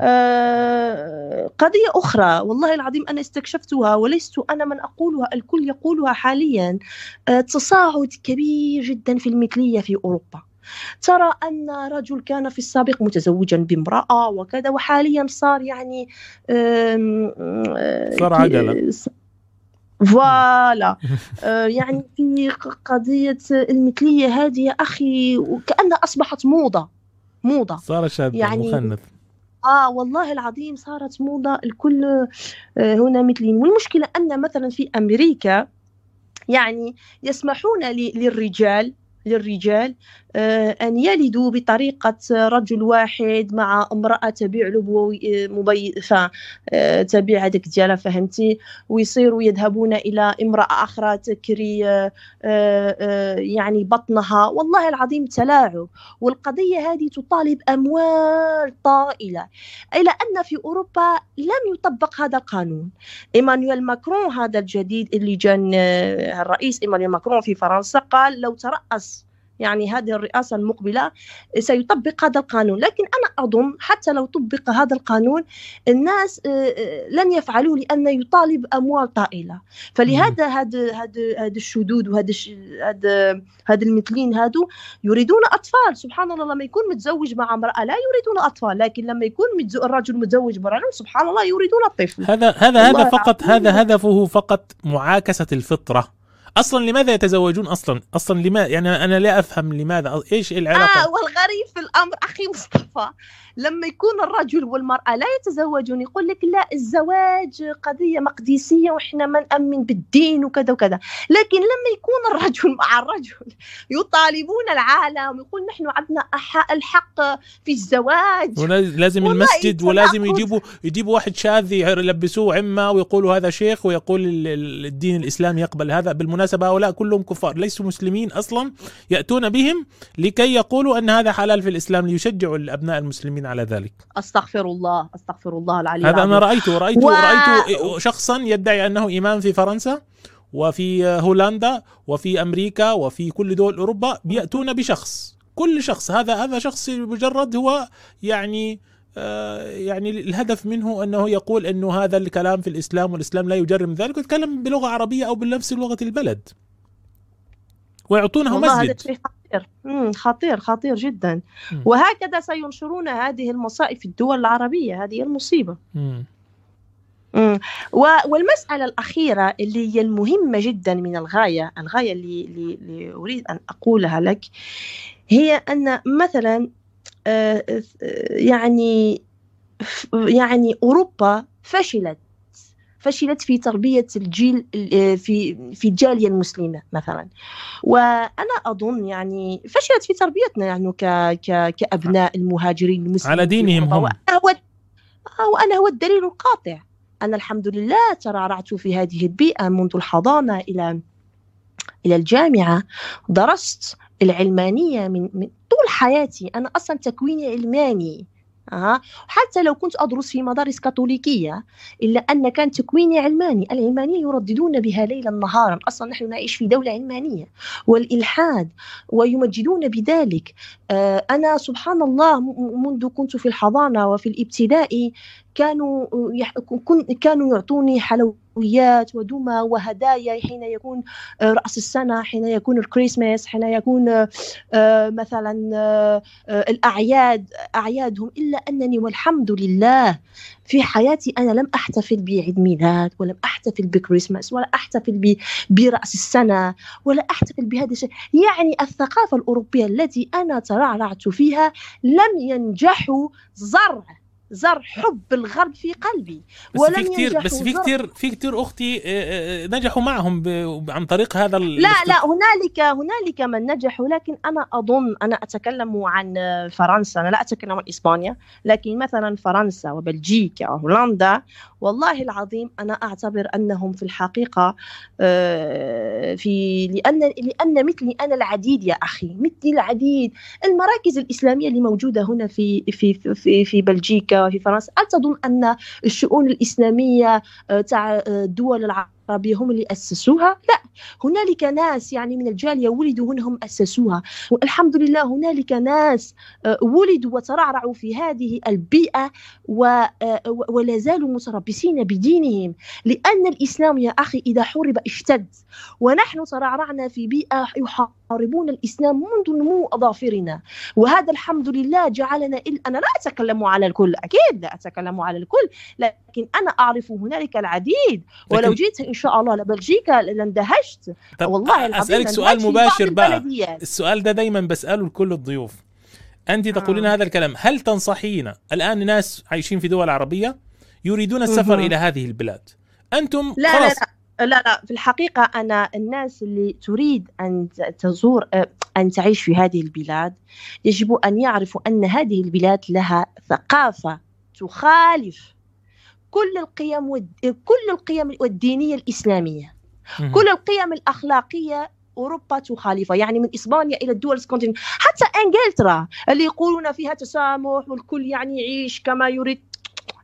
آه قضية أخرى والله العظيم أنا استكشفتها ولست أنا من أقولها الكل يقولها حاليا آه تصاعد كبير جدا في المثلية في أوروبا. ترى أن رجل كان في السابق متزوجا بامرأة وكذا وحاليا صار يعني صار عجلة. فوالا. آه يعني في قضية المثلية هذه يا أخي وكأنها أصبحت موضة موضة. صار شاب يعني مخنث. آه والله العظيم صارت موضة الكل آه هنا مثلين والمشكلة أن مثلا في أمريكا يعني يسمحون للرجال للرجال أن يلدوا بطريقة رجل واحد مع امرأة تبيع له مبي... آه، تبيع هذاك ديالها فهمتي؟ ويصيروا يذهبون إلى امرأة أخرى تكري آه، يعني بطنها. والله العظيم تلاعب. والقضية هذه تطالب أموال طائلة. إلى أن في أوروبا لم يطبق هذا القانون. إيمانويل ماكرون هذا الجديد اللي جان الرئيس إيمانويل ماكرون في فرنسا قال لو ترأس يعني هذه الرئاسة المقبلة سيطبق هذا القانون. لكن أنا أظن حتى لو طبق هذا القانون الناس آه، آه، لن يفعلوه لأن يطالب أموال طائلة. فلهذا هذا هذا الشذوذ وهذا هذا المثلين هادو يريدون أطفال. سبحان الله لما يكون متزوج مع امرأة لا يريدون أطفال. لكن لما يكون الرجل متزوج بامرأة سبحان الله يريدون الطفل. هذا هذا هذا فقط هذا هدفه فقط معاكسة الفطرة. أصلا لماذا يتزوجون أصلا؟ أصلا لماذا يعني أنا لا أفهم لماذا إيش العلاقة؟ آه والغريب في الأمر أخي مصطفى. لما يكون الرجل والمرأة لا يتزوجون يقول لك لا الزواج قضية مقدسيه وإحنا ما نأمن بالدين وكذا وكذا. لكن لما يكون الرجل مع الرجل يطالبون العالم يقول نحن عندنا الحق في الزواج. لازم المسجد ولازم يجيبوا يجيبوا واحد شاذ يلبسوه عمة ويقولوا هذا شيخ ويقول الدين الاسلامي يقبل هذا. بالمناسبة هؤلاء كلهم كفار ليسوا مسلمين أصلا يأتون بهم لكي يقولوا أن هذا حلال في الإسلام ليشجعوا الأبناء المسلمين. على ذلك. أستغفر الله أستغفر الله العلي هذا أنا رأيته رأيته و... رأيته شخصا يدعي أنه إمام في فرنسا وفي هولندا وفي أمريكا وفي كل دول أوروبا بيأتون بشخص. كل شخص هذا هذا شخص مجرد هو يعني آه، يعني الهدف منه أنه يقول إنه هذا الكلام في الإسلام والإسلام لا يجرم ذلك ويتكلم بلغة عربية أو بنفس لغة البلد. ويعطونه مسجد. هذا خطير. خطير خطير جدا. وهكذا سينشرون هذه المصائب في الدول العربية. هذه المصيبة. مم. والمسألة الأخيرة اللي هي المهمة جدا من الغاية الغاية اللي, اللي أريد أن أقولها لك هي أن مثلا آه، آه، يعني يعني أوروبا فشلت. فشلت في تربية الجيل آه، في في الجالية المسلمة مثلا. وأنا أظن يعني فشلت في تربيتنا يعني ك ك كأبناء المهاجرين المسلمين على دينهم هم. وأنا هو وأنا هو الدليل القاطع. أنا الحمد لله ترعرعت في هذه البيئة منذ الحضانة إلى إلى الجامعة. درست العلمانية من, من طول حياتي. أنا أصلا تكويني علماني. أه. حتى لو كنت أدرس في مدارس كاثوليكية إلا أن كان تكويني علماني. العلمانية يرددون بها ليلا نهارا. أصلا نحن نعيش في دولة علمانية. والإلحاد ويمجدون بذلك. آه أنا سبحان الله منذ كنت في الحضانة وفي الابتدائي كانوا كانوا يعطوني حلويات ودمى وهدايا حين يكون آه، رأس السنة حين يكون الكريسماس حين يكون آه، مثلا آه، الأعياد أعيادهم. إلا أنني والحمد لله في حياتي أنا لم أحتفل بعيد ميلاد ولم أحتفل بكريسماس ولا أحتفل برأس السنة ولا أحتفل بهذا الشيء. يعني الثقافة الأوروبية التي أنا ترعرعت فيها لم ينجحوا زرع. زر حب الغرب في قلبي. بس ولم في كتير بس في كتير في كتير أختي آه، آه، نجحوا معهم عن طريق هذا لا لا هنالك هنالك من نجحوا لكن أنا أظن أنا أتكلم عن فرنسا أنا لا أتكلم عن إسبانيا لكن مثلا فرنسا وبلجيكا وهولندا والله العظيم أنا أعتبر أنهم في الحقيقة آه، في لأن لأن مثلي أنا العديد يا أخي مثلي العديد. المراكز الإسلامية اللي موجودة هنا في في في في بلجيكا وفي فرنسا. هل تظن أن الشؤون الإسلامية آه، تاع الدول العربيه العربية هم اللي أسسوها؟ لا هنالك ناس يعني من الجالية ولدوا هنا هم أسسوها. والحمد لله هنالك ناس آه، ولدوا وترعرعوا في هذه البيئة آه، ولا زالوا متربصين بدينهم. لأن الإسلام يا أخي إذا حرب اشتد. ونحن ترعرعنا في بيئة يحاربون الإسلام منذ نمو أظافرنا. وهذا الحمد لله جعلنا إل... أنا لا أتكلم على الكل أكيد لا أتكلم على الكل. لكن أنا أعرف هنالك العديد ولو جيت إن شاء الله لبلجيكا لاندهشت والله العظيم أسألك سؤال مباشر بقى. السؤال ده دايما بسأله لكل الضيوف. أنت تقولين آه. هذا الكلام هل تنصحين الآن ناس عايشين في دول عربية يريدون السفر إلى هذه البلاد؟ أنتم لا خلاص. لا. لا لا. لا في الحقيقة أنا الناس اللي تريد أن تزور أن تعيش في هذه البلاد يجب أن يعرفوا أن هذه البلاد لها ثقافة تخالف كل القيم ود... كل القيم الدينية الإسلامية. كل القيم الأخلاقية أوروبا تخالفها. يعني من إسبانيا إلى الدول السكندنافيه حتى إنجلترا اللي يقولون فيها تسامح والكل يعني يعيش كما يريد.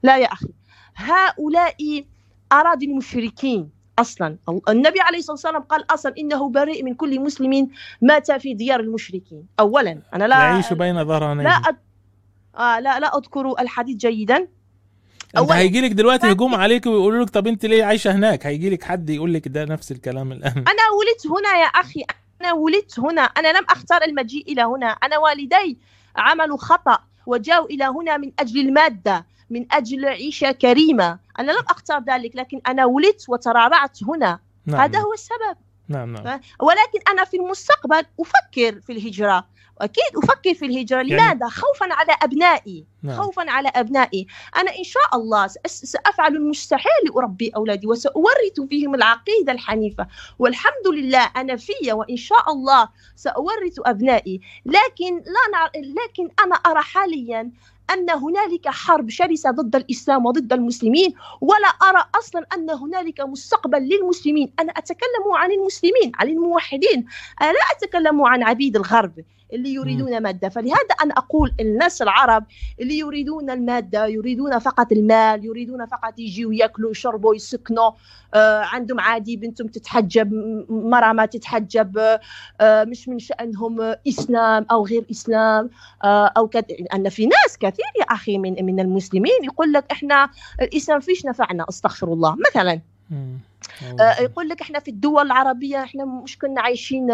لا يا أخي. هؤلاء أراضي المشركين أصلا. النبي عليه الصلاة والسلام قال أصلا إنه بريء من كل مسلم مات في ديار المشركين. اولا أنا لا يعيش بين ظهرانيه. لا أد... آه لا لا أذكر الحديث جيدا. أنت هيجي لك دلوقتي هجوم عليك ويقولوا لك طب أنت ليه عايشة هناك؟ هيجي لك حد يقول لك ده نفس الكلام الآن. أنا ولدت هنا يا أخي أنا ولدت هنا أنا لم أختار المجيء إلى هنا. أنا والدي عملوا خطأ وجاءوا إلى هنا من أجل المادة من أجل عيشة كريمة. أنا لم أختار ذلك لكن أنا ولدت وترعرعت هنا. نعم. هذا هو السبب. نعم نعم. ولكن أنا في المستقبل أفكر في الهجرة. واكيد أفكر في الهجرة. يعني لماذا؟ خوفا على أبنائي. نعم. خوفا على أبنائي. أنا إن شاء الله سأفعل المستحيل لأربي أولادي وساورث فيهم العقيدة الحنيفة. والحمد لله أنا في وإن شاء الله ساورث أبنائي. لكن لا نع... لكن أنا أرى حاليا أن هنالك حرب شرسة ضد الإسلام وضد المسلمين ولا أرى أصلا أن هنالك مستقبل للمسلمين. أنا أتكلم عن المسلمين عن الموحدين. أنا لا أتكلم عن عبيد الغرب. اللي يريدون مادة. فلهذا أنا أقول الناس العرب اللي يريدون المادة يريدون فقط المال يريدون فقط يجيوا يأكلوا يشربوا يسكنوا آه عندهم عادي بنتهم تتحجب مرة ما تتحجب آه مش من شأنهم إسلام أو غير إسلام آه أو كد... أن في ناس كثير يا أخي من من المسلمين يقول لك إحنا الإسلام فيش نفعنا أستغفر الله. مثلا. آه يقول لك إحنا في الدول العربية إحنا مش كنا عايشين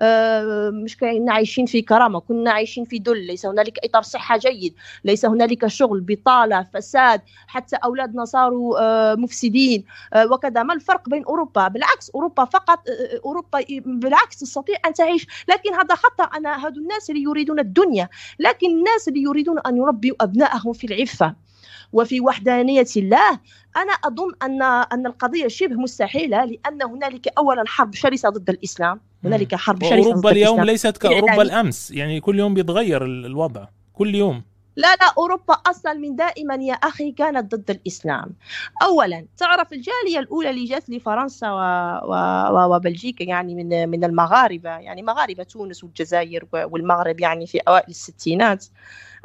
آه مش كنا عايشين في كرامة كنا عايشين في دل ليس هنالك إطار صحة جيد ليس هنالك شغل بطالة فساد حتى أولادنا صاروا آه مفسدين آه، وكذا. ما الفرق بين أوروبا؟ بالعكس أوروبا فقط آه، أوروبا بالعكس تستطيع أن تعيش. لكن هذا خطأ. أنا هذو الناس اللي يريدون الدنيا لكن الناس اللي يريدون أن يربوا ابنائهم في العفة. وفي وحدانية الله أنا أظن أن أن القضية شبه مستحيلة لأن هنالك أولا حرب شرسة ضد الإسلام هنالك حرب شرسة أوروبا ضد اليوم ليست كأوروبا يعني الأمس يعني كل يوم بيتغير الوضع كل يوم. لا لا أوروبا أصلا من دائما يا أخي كانت ضد الإسلام. أولا تعرف الجالية الأولى اللي جات لفرنسا و... و... وبلجيكا يعني من من المغاربة يعني مغاربة تونس والجزائر والمغرب يعني في أوائل الستينات.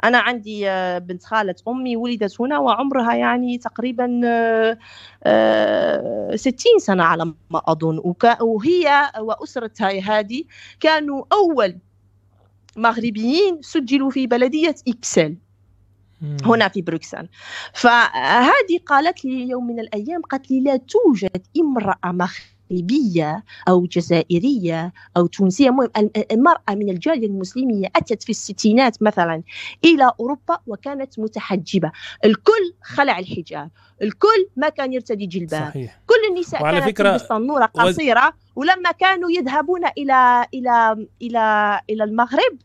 أنا عندي آه، بنت خالة أمي ولدت هنا وعمرها يعني تقريبا آه، آه، ستين سنة على ما أظن. وهي وأسرتها هذه كانوا أول مغربيين سجلوا في بلدية إكسل هنا في بروكسل. فهذه قالت لي يوم من الأيام قالت لي لا توجد امرأة مغربية مغربية أو جزائرية أو تونسية. المهم المرأة من الجالية المسلمية أتت في الستينات مثلا إلى أوروبا وكانت متحجبة. الكل خلع الحجاب. الكل ما كان يرتدي جلباب. صحيح. كل النساء كانت فكرة تلبس قصيرة ولما كانوا يذهبون إلى إلى إلى إلى المغرب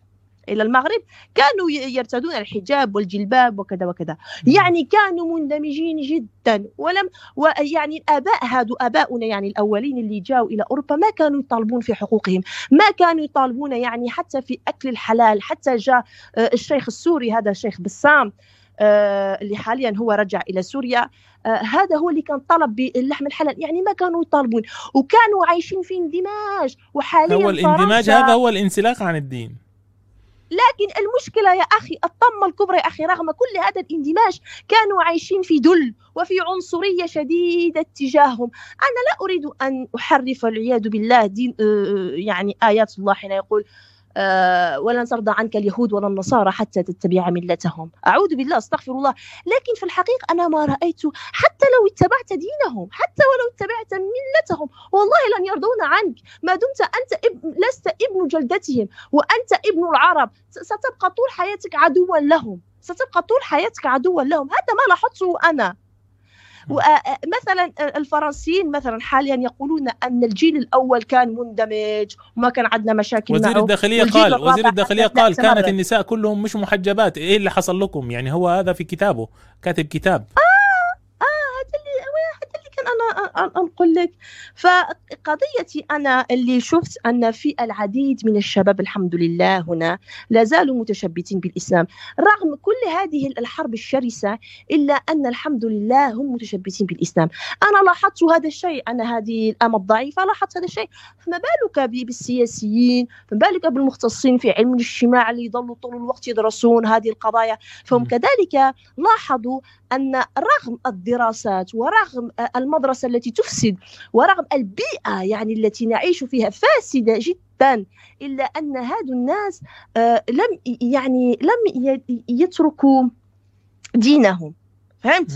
إلى المغرب كانوا يرتدون الحجاب والجلباب وكذا وكذا. يعني كانوا مندمجين جدا ولم ويعني الآباء هادو آباؤنا يعني الأولين اللي جاوا إلى أوروبا ما كانوا يطالبون في حقوقهم ما كانوا يطالبون يعني حتى في أكل الحلال حتى جاء آه، الشيخ السوري هذا الشيخ بسام آه، اللي حاليا هو رجع إلى سوريا آه هذا هو اللي كان طلب باللحم الحلال. يعني ما كانوا يطالبون وكانوا عايشين في اندماج وحاليا هو الاندماج هذا هو الانسلاخ عن الدين. لكن المشكلة يا أخي الطمة الكبرى يا أخي رغم كل هذا الاندماج كانوا عايشين في ذل وفي عنصرية شديدة تجاههم أنا لا أريد أن أحرف والعياذ بالله دين آه، آه، يعني آيات الله حين يقول ولن ترضى عنك اليهود ولا النصارى حتى تتبع ملتهم. أعوذ بالله أستغفر الله. لكن في الحقيقة أنا ما رأيت حتى لو اتبعت دينهم حتى ولو اتبعت ملتهم والله لن يرضون عنك. ما دمت أنت اب... لست ابن جلدتهم وأنت ابن العرب. ستبقى طول حياتك عدوا لهم. ستبقى طول حياتك عدوا لهم. هذا ما لاحظته أنا. مثلا الفرنسيين مثلا حاليا يقولون أن الجيل الأول كان مندمج وما كان عندنا مشاكل وزير الداخلية قال وزير الداخلية قال كانت النساء كلهم مش محجبات. إيه اللي حصل لكم؟ يعني هو هذا في كتابه كاتب كتاب آه آه هذا اللي هذا اللي كان أنا نقول لك. فقضيتي أنا اللي شفت أن في العديد من الشباب الحمد لله هنا لا زالوا متشبتين بالإسلام. رغم كل هذه الحرب الشرسة إلا أن الحمد لله هم متشبتين بالإسلام. أنا لاحظت هذا الشيء أنا هذه الأمة الضعيفة لاحظت هذا الشيء. فما بالك بالسياسيين؟ فما بالك بالمختصين في علم الاجتماع اللي يضلوا طول الوقت يدرسون هذه القضايا؟ فهم كذلك لاحظوا أن رغم الدراسات ورغم المدرسة التي تفسد ورغم البيئة يعني التي نعيش فيها فاسدة جدا إلا أن هذو الناس آه، لم يعني لم يتركوا دينهم. فهمت؟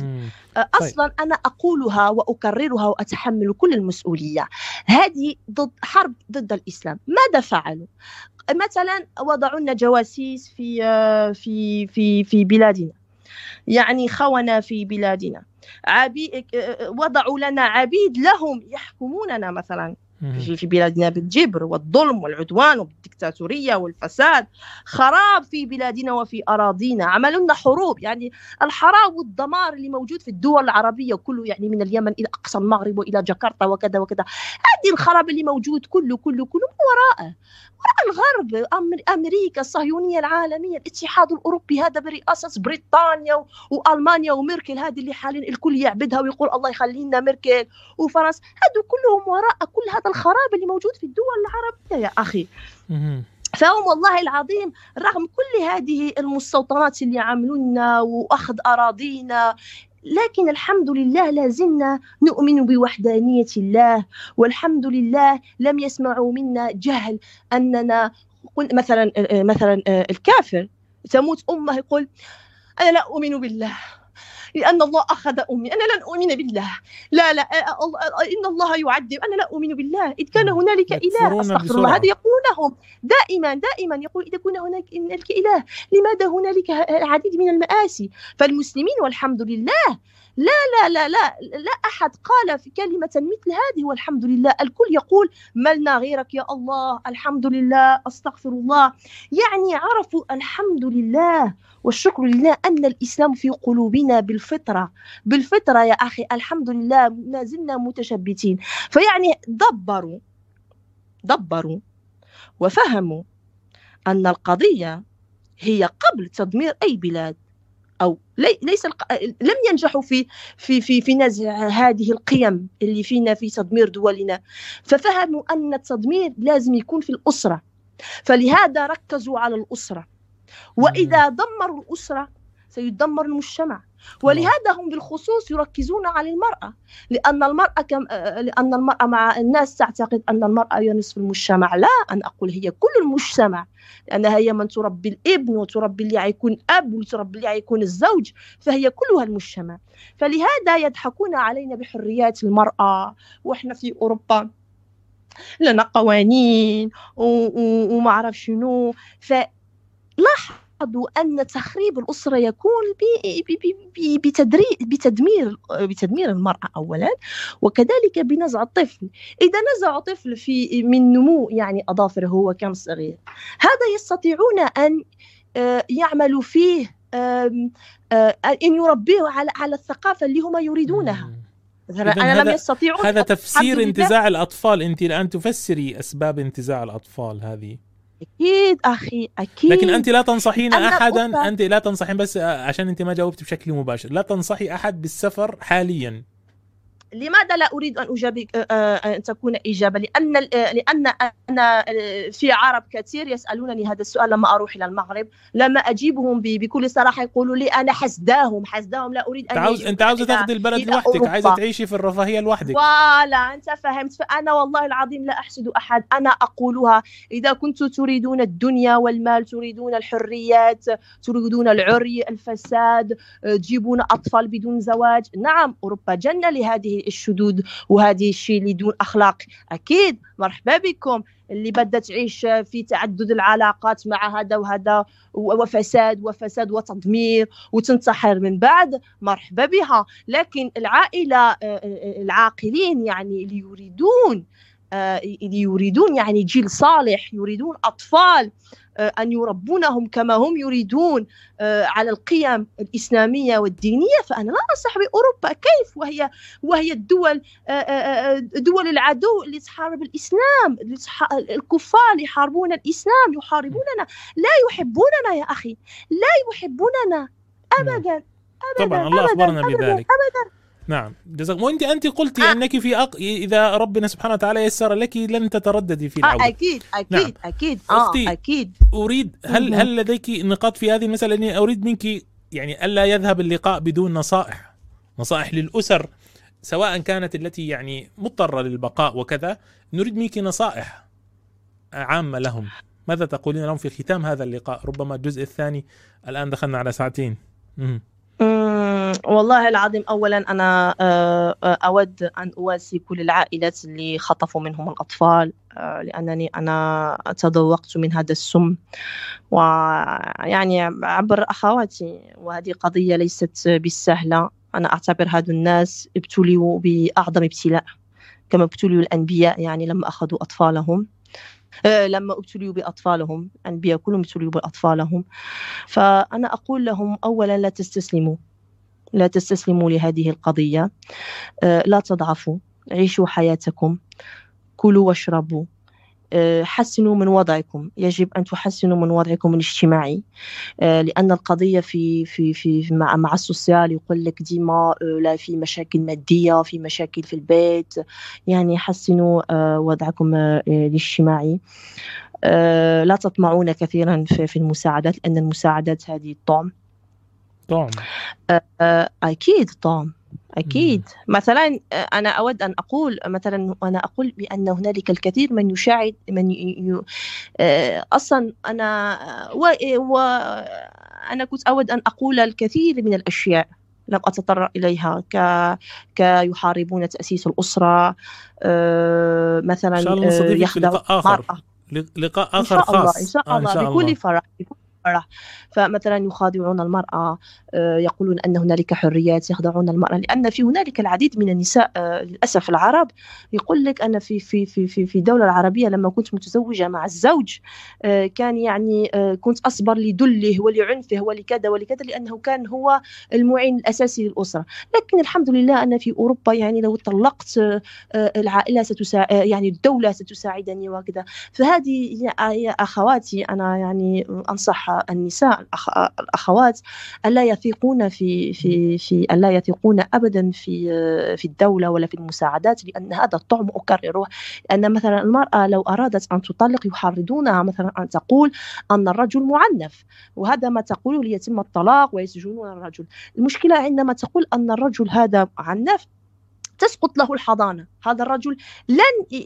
آه، طيب. أصلا أنا أقولها وأكررها وأتحمل كل المسؤولية. هذه ضد حرب ضد الإسلام. ماذا فعلوا؟ مثلا وضعوا لنا جواسيس في آه، في في في بلادنا. يعني خونه في بلادنا. عبيد وضعوا لنا عبيد لهم يحكموننا مثلا. في بلادنا بالجبر والظلم والعدوان والدكتاتورية والفساد. خراب في بلادنا وفي أراضينا. عملوا لنا حروب. يعني الحراب والدمار اللي موجود في الدول العربية كله يعني من اليمن إلى أقصى المغرب وإلى جاكرتا وكذا وكذا. هذه الخراب اللي موجود كله كله كله وراءه. وراء الغرب. أمريكا الصهيونية العالمية. الاتحاد الأوروبي هذا برئاسة بريطانيا وألمانيا وميركل. هذه اللي حاليا الكل يعبدها ويقول الله يخلي لنا ميركل وفرنسا. هذو كلهم وراء كل هذا الخراب اللي موجود في الدول العربية يا أخي. فهم والله العظيم رغم كل هذه المستوطنات اللي عملونا وأخذ أراضينا لكن الحمد لله لازلنا نؤمن بوحدانية الله والحمد لله لم يسمعوا منا جهل أننا مثلا مثلا الكافر. تموت أمه يقول أنا لا أؤمن بالله. لأن الله أخذ أمي. أنا لن أؤمن بالله. لا لا إن الله يعذب. أنا لا أؤمن بالله. إذ كان هنالك إله. أستغفر الله. هذا يقولونهم دائما دائما يقول إذا كان هنالك إله لماذا هنالك العديد من المآسي؟ فالمسلمين والحمد لله. لا لا لا لا لا أحد قال في كلمة مثل هذه والحمد لله. الكل يقول ملنا غيرك يا الله. الحمد لله. أستغفر الله. يعني عرفوا الحمد لله. والشكر لله أن الإسلام في قلوبنا بالفطرة. بالفطرة يا أخي الحمد لله ما زلنا متشبتين. فيعني دبروا دبروا وفهموا أن القضية هي قبل تدمير أي بلاد أو ليس الق... لم ينجحوا في في في في نزع هذه القيم اللي فينا في تدمير دولنا. ففهموا أن التدمير لازم يكون في الأسرة. فلهذا ركزوا على الأسرة. وإذا دمروا الأسرة سيدمر المجتمع. ولهذا هم بالخصوص يركزون على المرأة لأن المرأة كم لأن المرأة مع الناس تعتقد أن المرأة هي نصف المجتمع. لا أنا أقول هي كل المجتمع لأنها هي من تربي الإبن وتربي اللي يكون أب وتربي اللي يكون الزوج فهي كلها المجتمع. فلهذا يضحكون علينا بحريات المرأة. وإحنا في أوروبا لنا قوانين وما أعرف شنو. فلاحظ لاحظوا أن تخريب الأسرة يكون بتدمير بتدمير المرأة أولا وكذلك بنزع الطفل. إذا نزع طفل في من نمو يعني أظافره هو كان صغير؟ هذا يستطيعون أن آه، يعملوا فيه آه، أن يربيه على على الثقافة اللي هم يريدونها. أنا لم يستطيعوا هذا تفسير انتزاع الأطفال. أنت الآن تفسري أسباب انتزاع الأطفال هذه. أكيد أخي أكيد. لكن أنت لا تنصحين احدا أنت لا تنصحين بس عشان أنت ما جاوبت بشكل مباشر. لا تنصحي أحد بالسفر حاليا. لماذا لا أريد أن أجابك آه، آه، أن تكون إجابة؟ لأن آه، لأن أنا في عرب كثير يسألونني هذا السؤال لما أروح إلى المغرب لما أجيبهم بكل صراحة يقولوا لي أنا حسداهم حسداهم لا أريد أن عاوز أنت عاوزه تاخذي البلد لوحدك عايزة تعيشي في الرفاهية لوحدك. ولا أنت فهمت. فأنا والله العظيم لا أحسد أحد. أنا أقولها إذا كنتم تريدون الدنيا والمال تريدون الحريات تريدون العري الفساد تجيبون أطفال بدون زواج نعم أوروبا جنة لهذه الشذوذ وهذه الشيء اللي دون أخلاق. أكيد مرحبا بكم اللي بدها تعيش في تعدد العلاقات مع هذا وهذا وفساد وفساد وتدمير وتنتحر من بعد مرحبا بها. لكن العائلة آه، آه، العاقلين يعني اللي يريدون اللي يريدون يعني جيل صالح يريدون أطفال آه، أن يربونهم كما هم يريدون آه، على القيم الإسلامية والدينية. فأنا لا أنصح بأوروبا. كيف؟ وهي وهي الدول دول العدو اللي تحارب الإسلام الكفار اللي يحاربون الإسلام يحاربوننا. لا يحبوننا يا أخي. لا يحبوننا. أبدا. أبدا طبعا الله أخبرنا بذلك. أبدا. نعم. جزاك وانت أنت قلتي آه. أنك في أق... إذا ربنا سبحانه وتعالى يسر لك لن تترددي في العوده آه أكيد أكيد نعم. أكيد آه أكيد. اريد هل هل لديك نقاط في هذه المسألة؟ اني أريد منك يعني ألا يذهب اللقاء بدون نصائح. نصائح للأسر سواء كانت التي يعني مضطرة للبقاء وكذا. نريد منك نصائح عامة لهم. ماذا تقولين لهم في ختام هذا اللقاء؟ ربما الجزء الثاني. الآن دخلنا على ساعتين. مم. والله العظيم اولا أنا آه، آه، أود أن أواسي كل العائلات اللي خطفوا منهم الأطفال آه، لأنني أنا تذوقت من هذا السم. ويعني عبر أخواتي وهذه قضية ليست بالسهلة. أنا أعتبر هذا الناس ابتلوا بأعظم ابتلاء كما ابتلوا الأنبياء يعني لما أخذوا أطفالهم. لما ابتلوا بأطفالهم الأنبياء كلهم ابتلوا بأطفالهم. فأنا أقول لهم أولا لا تستسلموا. لا تستسلموا لهذه القضية. آه، لا تضعفوا. عيشوا حياتكم. كلوا واشربوا. آه، حسنوا من وضعكم. يجب أن تحسنوا من وضعكم الاجتماعي. آه، لأن القضية في في في مع مع السوسيال يقول لك ديما لا في مشاكل مادية في مشاكل في البيت. يعني حسنوا وضعكم الاجتماعي. لا تطمعون كثيرا في المساعدات لأن المساعدات هذه طعم. طعم. أكيد طعم. أكيد مم. مثلا أنا أود أن أقول مثلا أنا أقول بأن هنالك الكثير من يشاهد من ي... أصلا أنا و... و... أنا كنت أود أن أقول الكثير من الأشياء لم أتطرق إليها ك... كيحاربون تأسيس الأسرة مثلا يخدع آخر لقاء آخر خاص إن شاء الله, إن شاء الله. بكل فرح فرح فمثلا يخادعون المرأة آه، يقولون أن هنالك حريات يخدعون المرأة لأن في هنالك العديد من النساء آه، للأسف العرب. يقول لك أنا في في في في في الدولة العربية لما كنت متزوجة مع الزوج آه، كان يعني كنت أصبر لدله ولعنفه ولكذا ولكذا لأنه كان هو المعين الأساسي للأسرة. لكن الحمد لله أنا في أوروبا يعني لو طلقت العائلة ستساعد يعني الدولة ستساعدني وكذا. فهذه يا أخواتي أنا يعني أنصح النساء الأخوات ألا يثقون في في في ألا يثقون أبدا في في الدولة ولا في المساعدات لأن هذا الطعم أكرره. أن مثلا المرأة لو أرادت أن تطلق يحرضونها مثلا أن تقول أن الرجل معنف وهذا ما تقوله ليتم الطلاق ويسجنون الرجل. المشكلة عندما تقول أن الرجل هذا عنف تسقط له الحضانة. هذا الرجل لن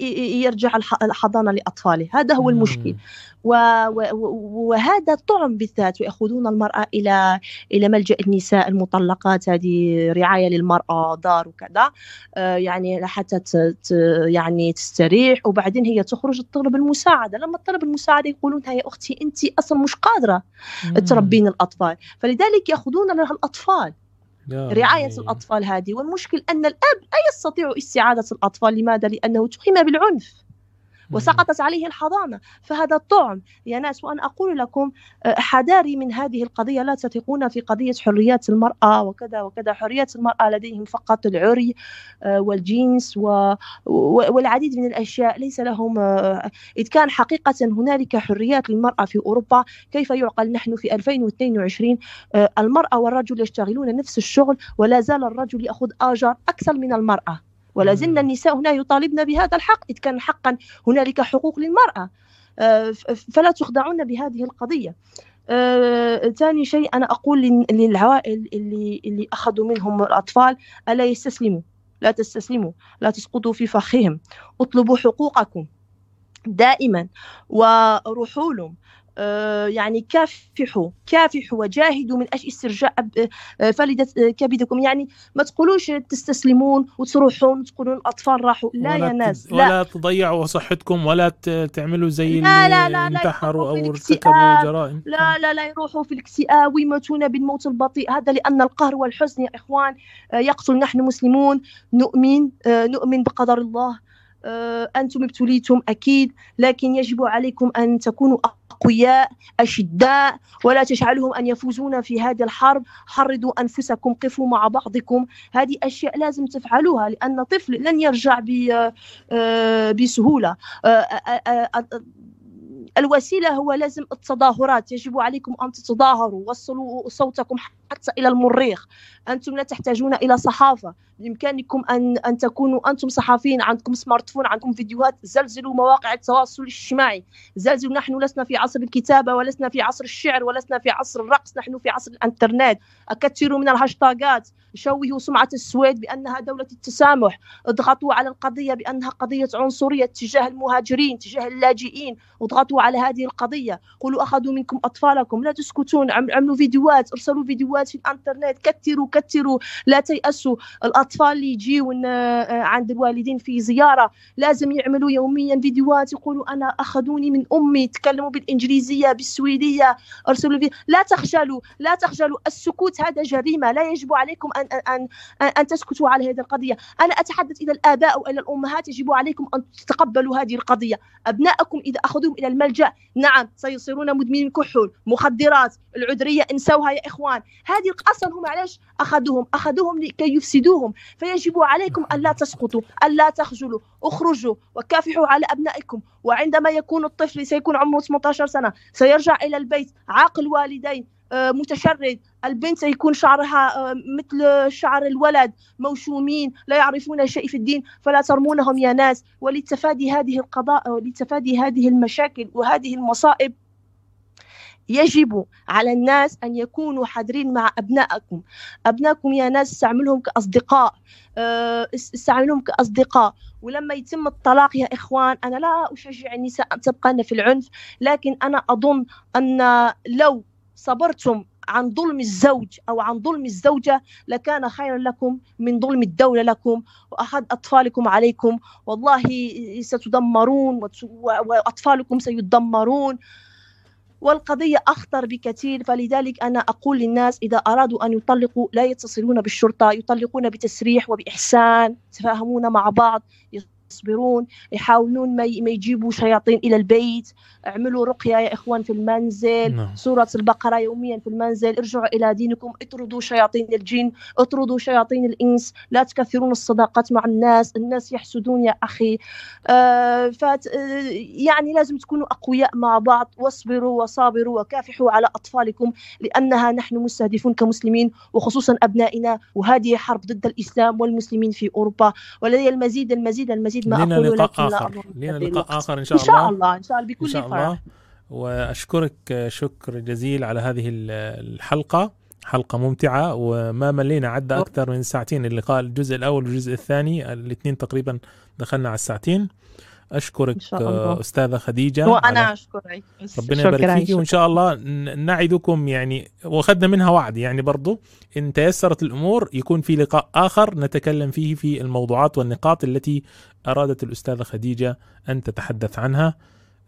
يرجع الحضانة لأطفاله. هذا هو المشكل. وهذا طعم بالذات ويأخذون المرأة إلى إلى ملجأ النساء المطلقات. هذه رعاية للمرأة دار وكذا. آه، يعني حتى يعني تستريح. وبعدين هي تخرج تطلب المساعدة. لما تطلب المساعدة يقولون يا أختي أنت أصلا مش قادرة تربين الأطفال. فلذلك يأخذون لها الأطفال. رعاية الأطفال هذه. والمشكل أن الأب لا يستطيع استعادة الأطفال. لماذا؟ لأنه اتهم بالعنف. وسقطت عليه الحضانة. فهذا طعم يا ناس وأنا أقول لكم آه، حذاري من هذه القضية. لا تثقون في قضية حريات المرأة وكذا وكذا. حريات المرأة لديهم فقط العري آه، والجنس والعديد من الأشياء. ليس لهم آه، إذ كان حقيقة هنالك حريات للمرأة في أوروبا كيف يعقل نحن في 2022 المرأة والرجل يشتغلون نفس الشغل ولا زال الرجل يأخذ آجر أكثر من المرأة. ولا زلنا النساء هنا يطالبن بهذا الحق إذ كان حقا هنالك حقوق للمرأة. آه، فلا تخدعون بهذه القضية. آه، ثاني شيء أنا أقول للعوائل اللي, اللي أخذوا منهم الأطفال ألا يستسلموا؟ لا تستسلموا لا تسقطوا في فخهم. اطلبوا حقوقكم دائما وروحوا لهم. يعني كافحوا كافحوا وجاهدوا من أجل استرجاع آه، فلده آه، كبدكم. يعني ما تقولوش تستسلمون وتروحون وتقولون الأطفال راحوا. لا يا ناس لا. ولا تضيعوا صحتكم ولا تعملوا زي لا لا لا انتحروا أو ارتكبوا جرائم. لا لا لا يروحوا في الاكتئاب. ويموتون بالموت البطيء. هذا لأن القهر والحزن يا إخوان يقتل نحن مسلمون. نؤمن نؤمن بقدر الله. آه، أنتم ابتليتم أكيد لكن يجب عليكم أن تكونوا أقوياء أشداء ولا تجعلهم أن يفوزون في هذه الحرب. حرضوا أنفسكم قفوا مع بعضكم. هذه أشياء لازم تفعلوها لأن طفل لن يرجع آه، بسهولة. الوسيلة هو لازم التظاهرات. يجب عليكم أن تتظاهروا وصلوا صوتكم حتى إلى المريخ. أنتم لا تحتاجون إلى صحافة. بإمكانكم أن أن تكونوا أنتم صحفيين عندكم smartphone عندكم فيديوهات. زلزلوا مواقع التواصل الاجتماعي. زلزلوا نحن لسنا في عصر الكتابة ولسنا في عصر الشعر ولسنا في عصر الرقص نحن في عصر الإنترنت. أكثروا من الهاشتاجات. شوهوا سمعة السويد بأنها دولة التسامح. اضغطوا على القضية بأنها قضية عنصرية تجاه المهاجرين تجاه اللاجئين. اضغطوا على هذه القضية. قولوا أخذوا منكم أطفالكم. لا تسكتون. عملوا فيديوهات. ارسلوا فيديوهات. في الانترنت كثروا كثروا لا تيأسوا. الأطفال اللي يجيوا آه، عند الوالدين في زيارة لازم يعملوا يوميا فيديوهات يقولوا أنا أخذوني من أمي تكلموا بالإنجليزية بالسويدية أرسلوا في... لا تخجلوا لا تخجلوا. السكوت هذا جريمة. لا يجب عليكم أن أن أن, أن تسكتوا على هذه القضية. أنا أتحدث إلى الآباء وإلى الأمهات. يجب عليكم أن تتقبلوا هذه القضية. أبنائكم إذا أخذوهم إلى الملجأ نعم سيصيرون مدمنين كحول مخدرات العذرية انسوها يا إخوان. هذه أصلا هم علاش أخذوهم؟ أخذوهم لكي يفسدوهم. فيجب عليكم أن لا تسقطوا أن لا تخجلوا. اخرجوا وكافحوا على أبنائكم. وعندما يكون الطفل سيكون عمره 18 سنة سيرجع إلى البيت عاقل والدين آه، متشرد. البنت سيكون شعرها آه، مثل شعر الولد موشومين لا يعرفون شيء في الدين فلا ترمونهم يا ناس. ولتفادي هذه القضاء ولتفادي هذه المشاكل وهذه المصائب يجب على الناس أن يكونوا حذرين مع أبنائكم. أبنائكم يا ناس استعملهم كأصدقاء. آه، استعملهم كأصدقاء. ولما يتم الطلاق يا إخوان أنا لا أشجع النساء أن تبقين في العنف لكن أنا أظن أن لو صبرتم عن ظلم الزوج أو عن ظلم الزوجة لكان خيرا لكم من ظلم الدولة لكم وأحد أطفالكم عليكم. والله ستدمرون وأطفالكم سيدمرون. والقضية أخطر بكثير فلذلك أنا أقول للناس إذا أرادوا أن يطلقوا لا يتصلون بالشرطة يطلقون بتسريح وبإحسان يتفاهمون مع بعض يصبرون يحاولون ما يجيبوا شياطين إلى البيت. اعملوا رقية يا إخوان في المنزل. نعم. سورة البقرة يوميا في المنزل. ارجعوا إلى دينكم. اطردوا شياطين الجن. اطردوا شياطين الإنس. لا تكثرون الصداقات مع الناس. الناس يحسدون يا أخي. آه فات آه يعني لازم تكونوا أقوياء مع بعض. واصبروا وصابروا وكافحوا على أطفالكم لأنها نحن مستهدفون كمسلمين وخصوصا أبنائنا. وهذه حرب ضد الإسلام والمسلمين في أوروبا. ولدي المزيد المزيد المزيد. ما أقول لقاء آخر. لنا لقاء آخر إن شاء الله إن شاء الله. إن شاء الله بكل الله. وأشكرك شكر جزيل على هذه الحلقة. حلقة ممتعة وما ملينا عدى أكثر من ساعتين. اللقاء الجزء الأول والجزء الثاني الاثنين تقريبا دخلنا على الساعتين. أشكرك أستاذة خديجة. وأنا أشكرك. ربنا يبارك فيك وإن شاء الله نعدكم يعني وأخذنا منها وعد يعني برضو. إن تيسرت الأمور يكون في لقاء آخر نتكلم فيه في الموضوعات والنقاط التي أرادت الأستاذة خديجة أن تتحدث عنها.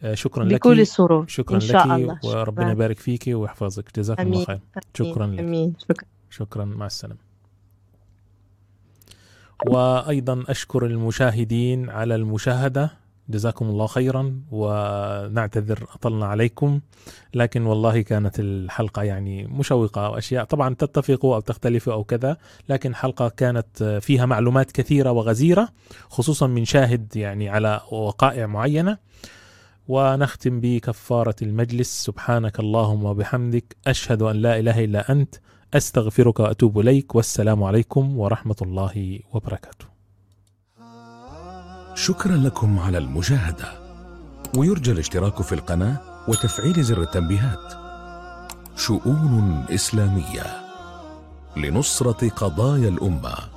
آه، شكرا لك. بكل سرور. شكرا إن شاء لك الله. وربنا يبارك فيك ويحفظك. جزاك الله خير. شكرا لك. أمين. شكرا. شكرا. مع السلامة. وأيضا أشكر المشاهدين على المشاهدة. جزاكم الله خيرا ونعتذر أطلنا عليكم لكن والله كانت الحلقة يعني مشوقة وأشياء. طبعا تتفقوا أو تختلفوا أو كذا لكن حلقة كانت فيها معلومات كثيرة وغزيرة خصوصا من شاهد يعني على وقائع معينة. ونختم بكفارة المجلس. سبحانك اللهم وبحمدك أشهد أن لا إله إلا أنت أستغفرك وأتوب إليك والسلام عليكم ورحمة الله وبركاته. شكرا لكم على المشاهدة. ويرجى الاشتراك في القناة وتفعيل زر التنبيهات. شؤون إسلامية لنصرة قضايا الأمة.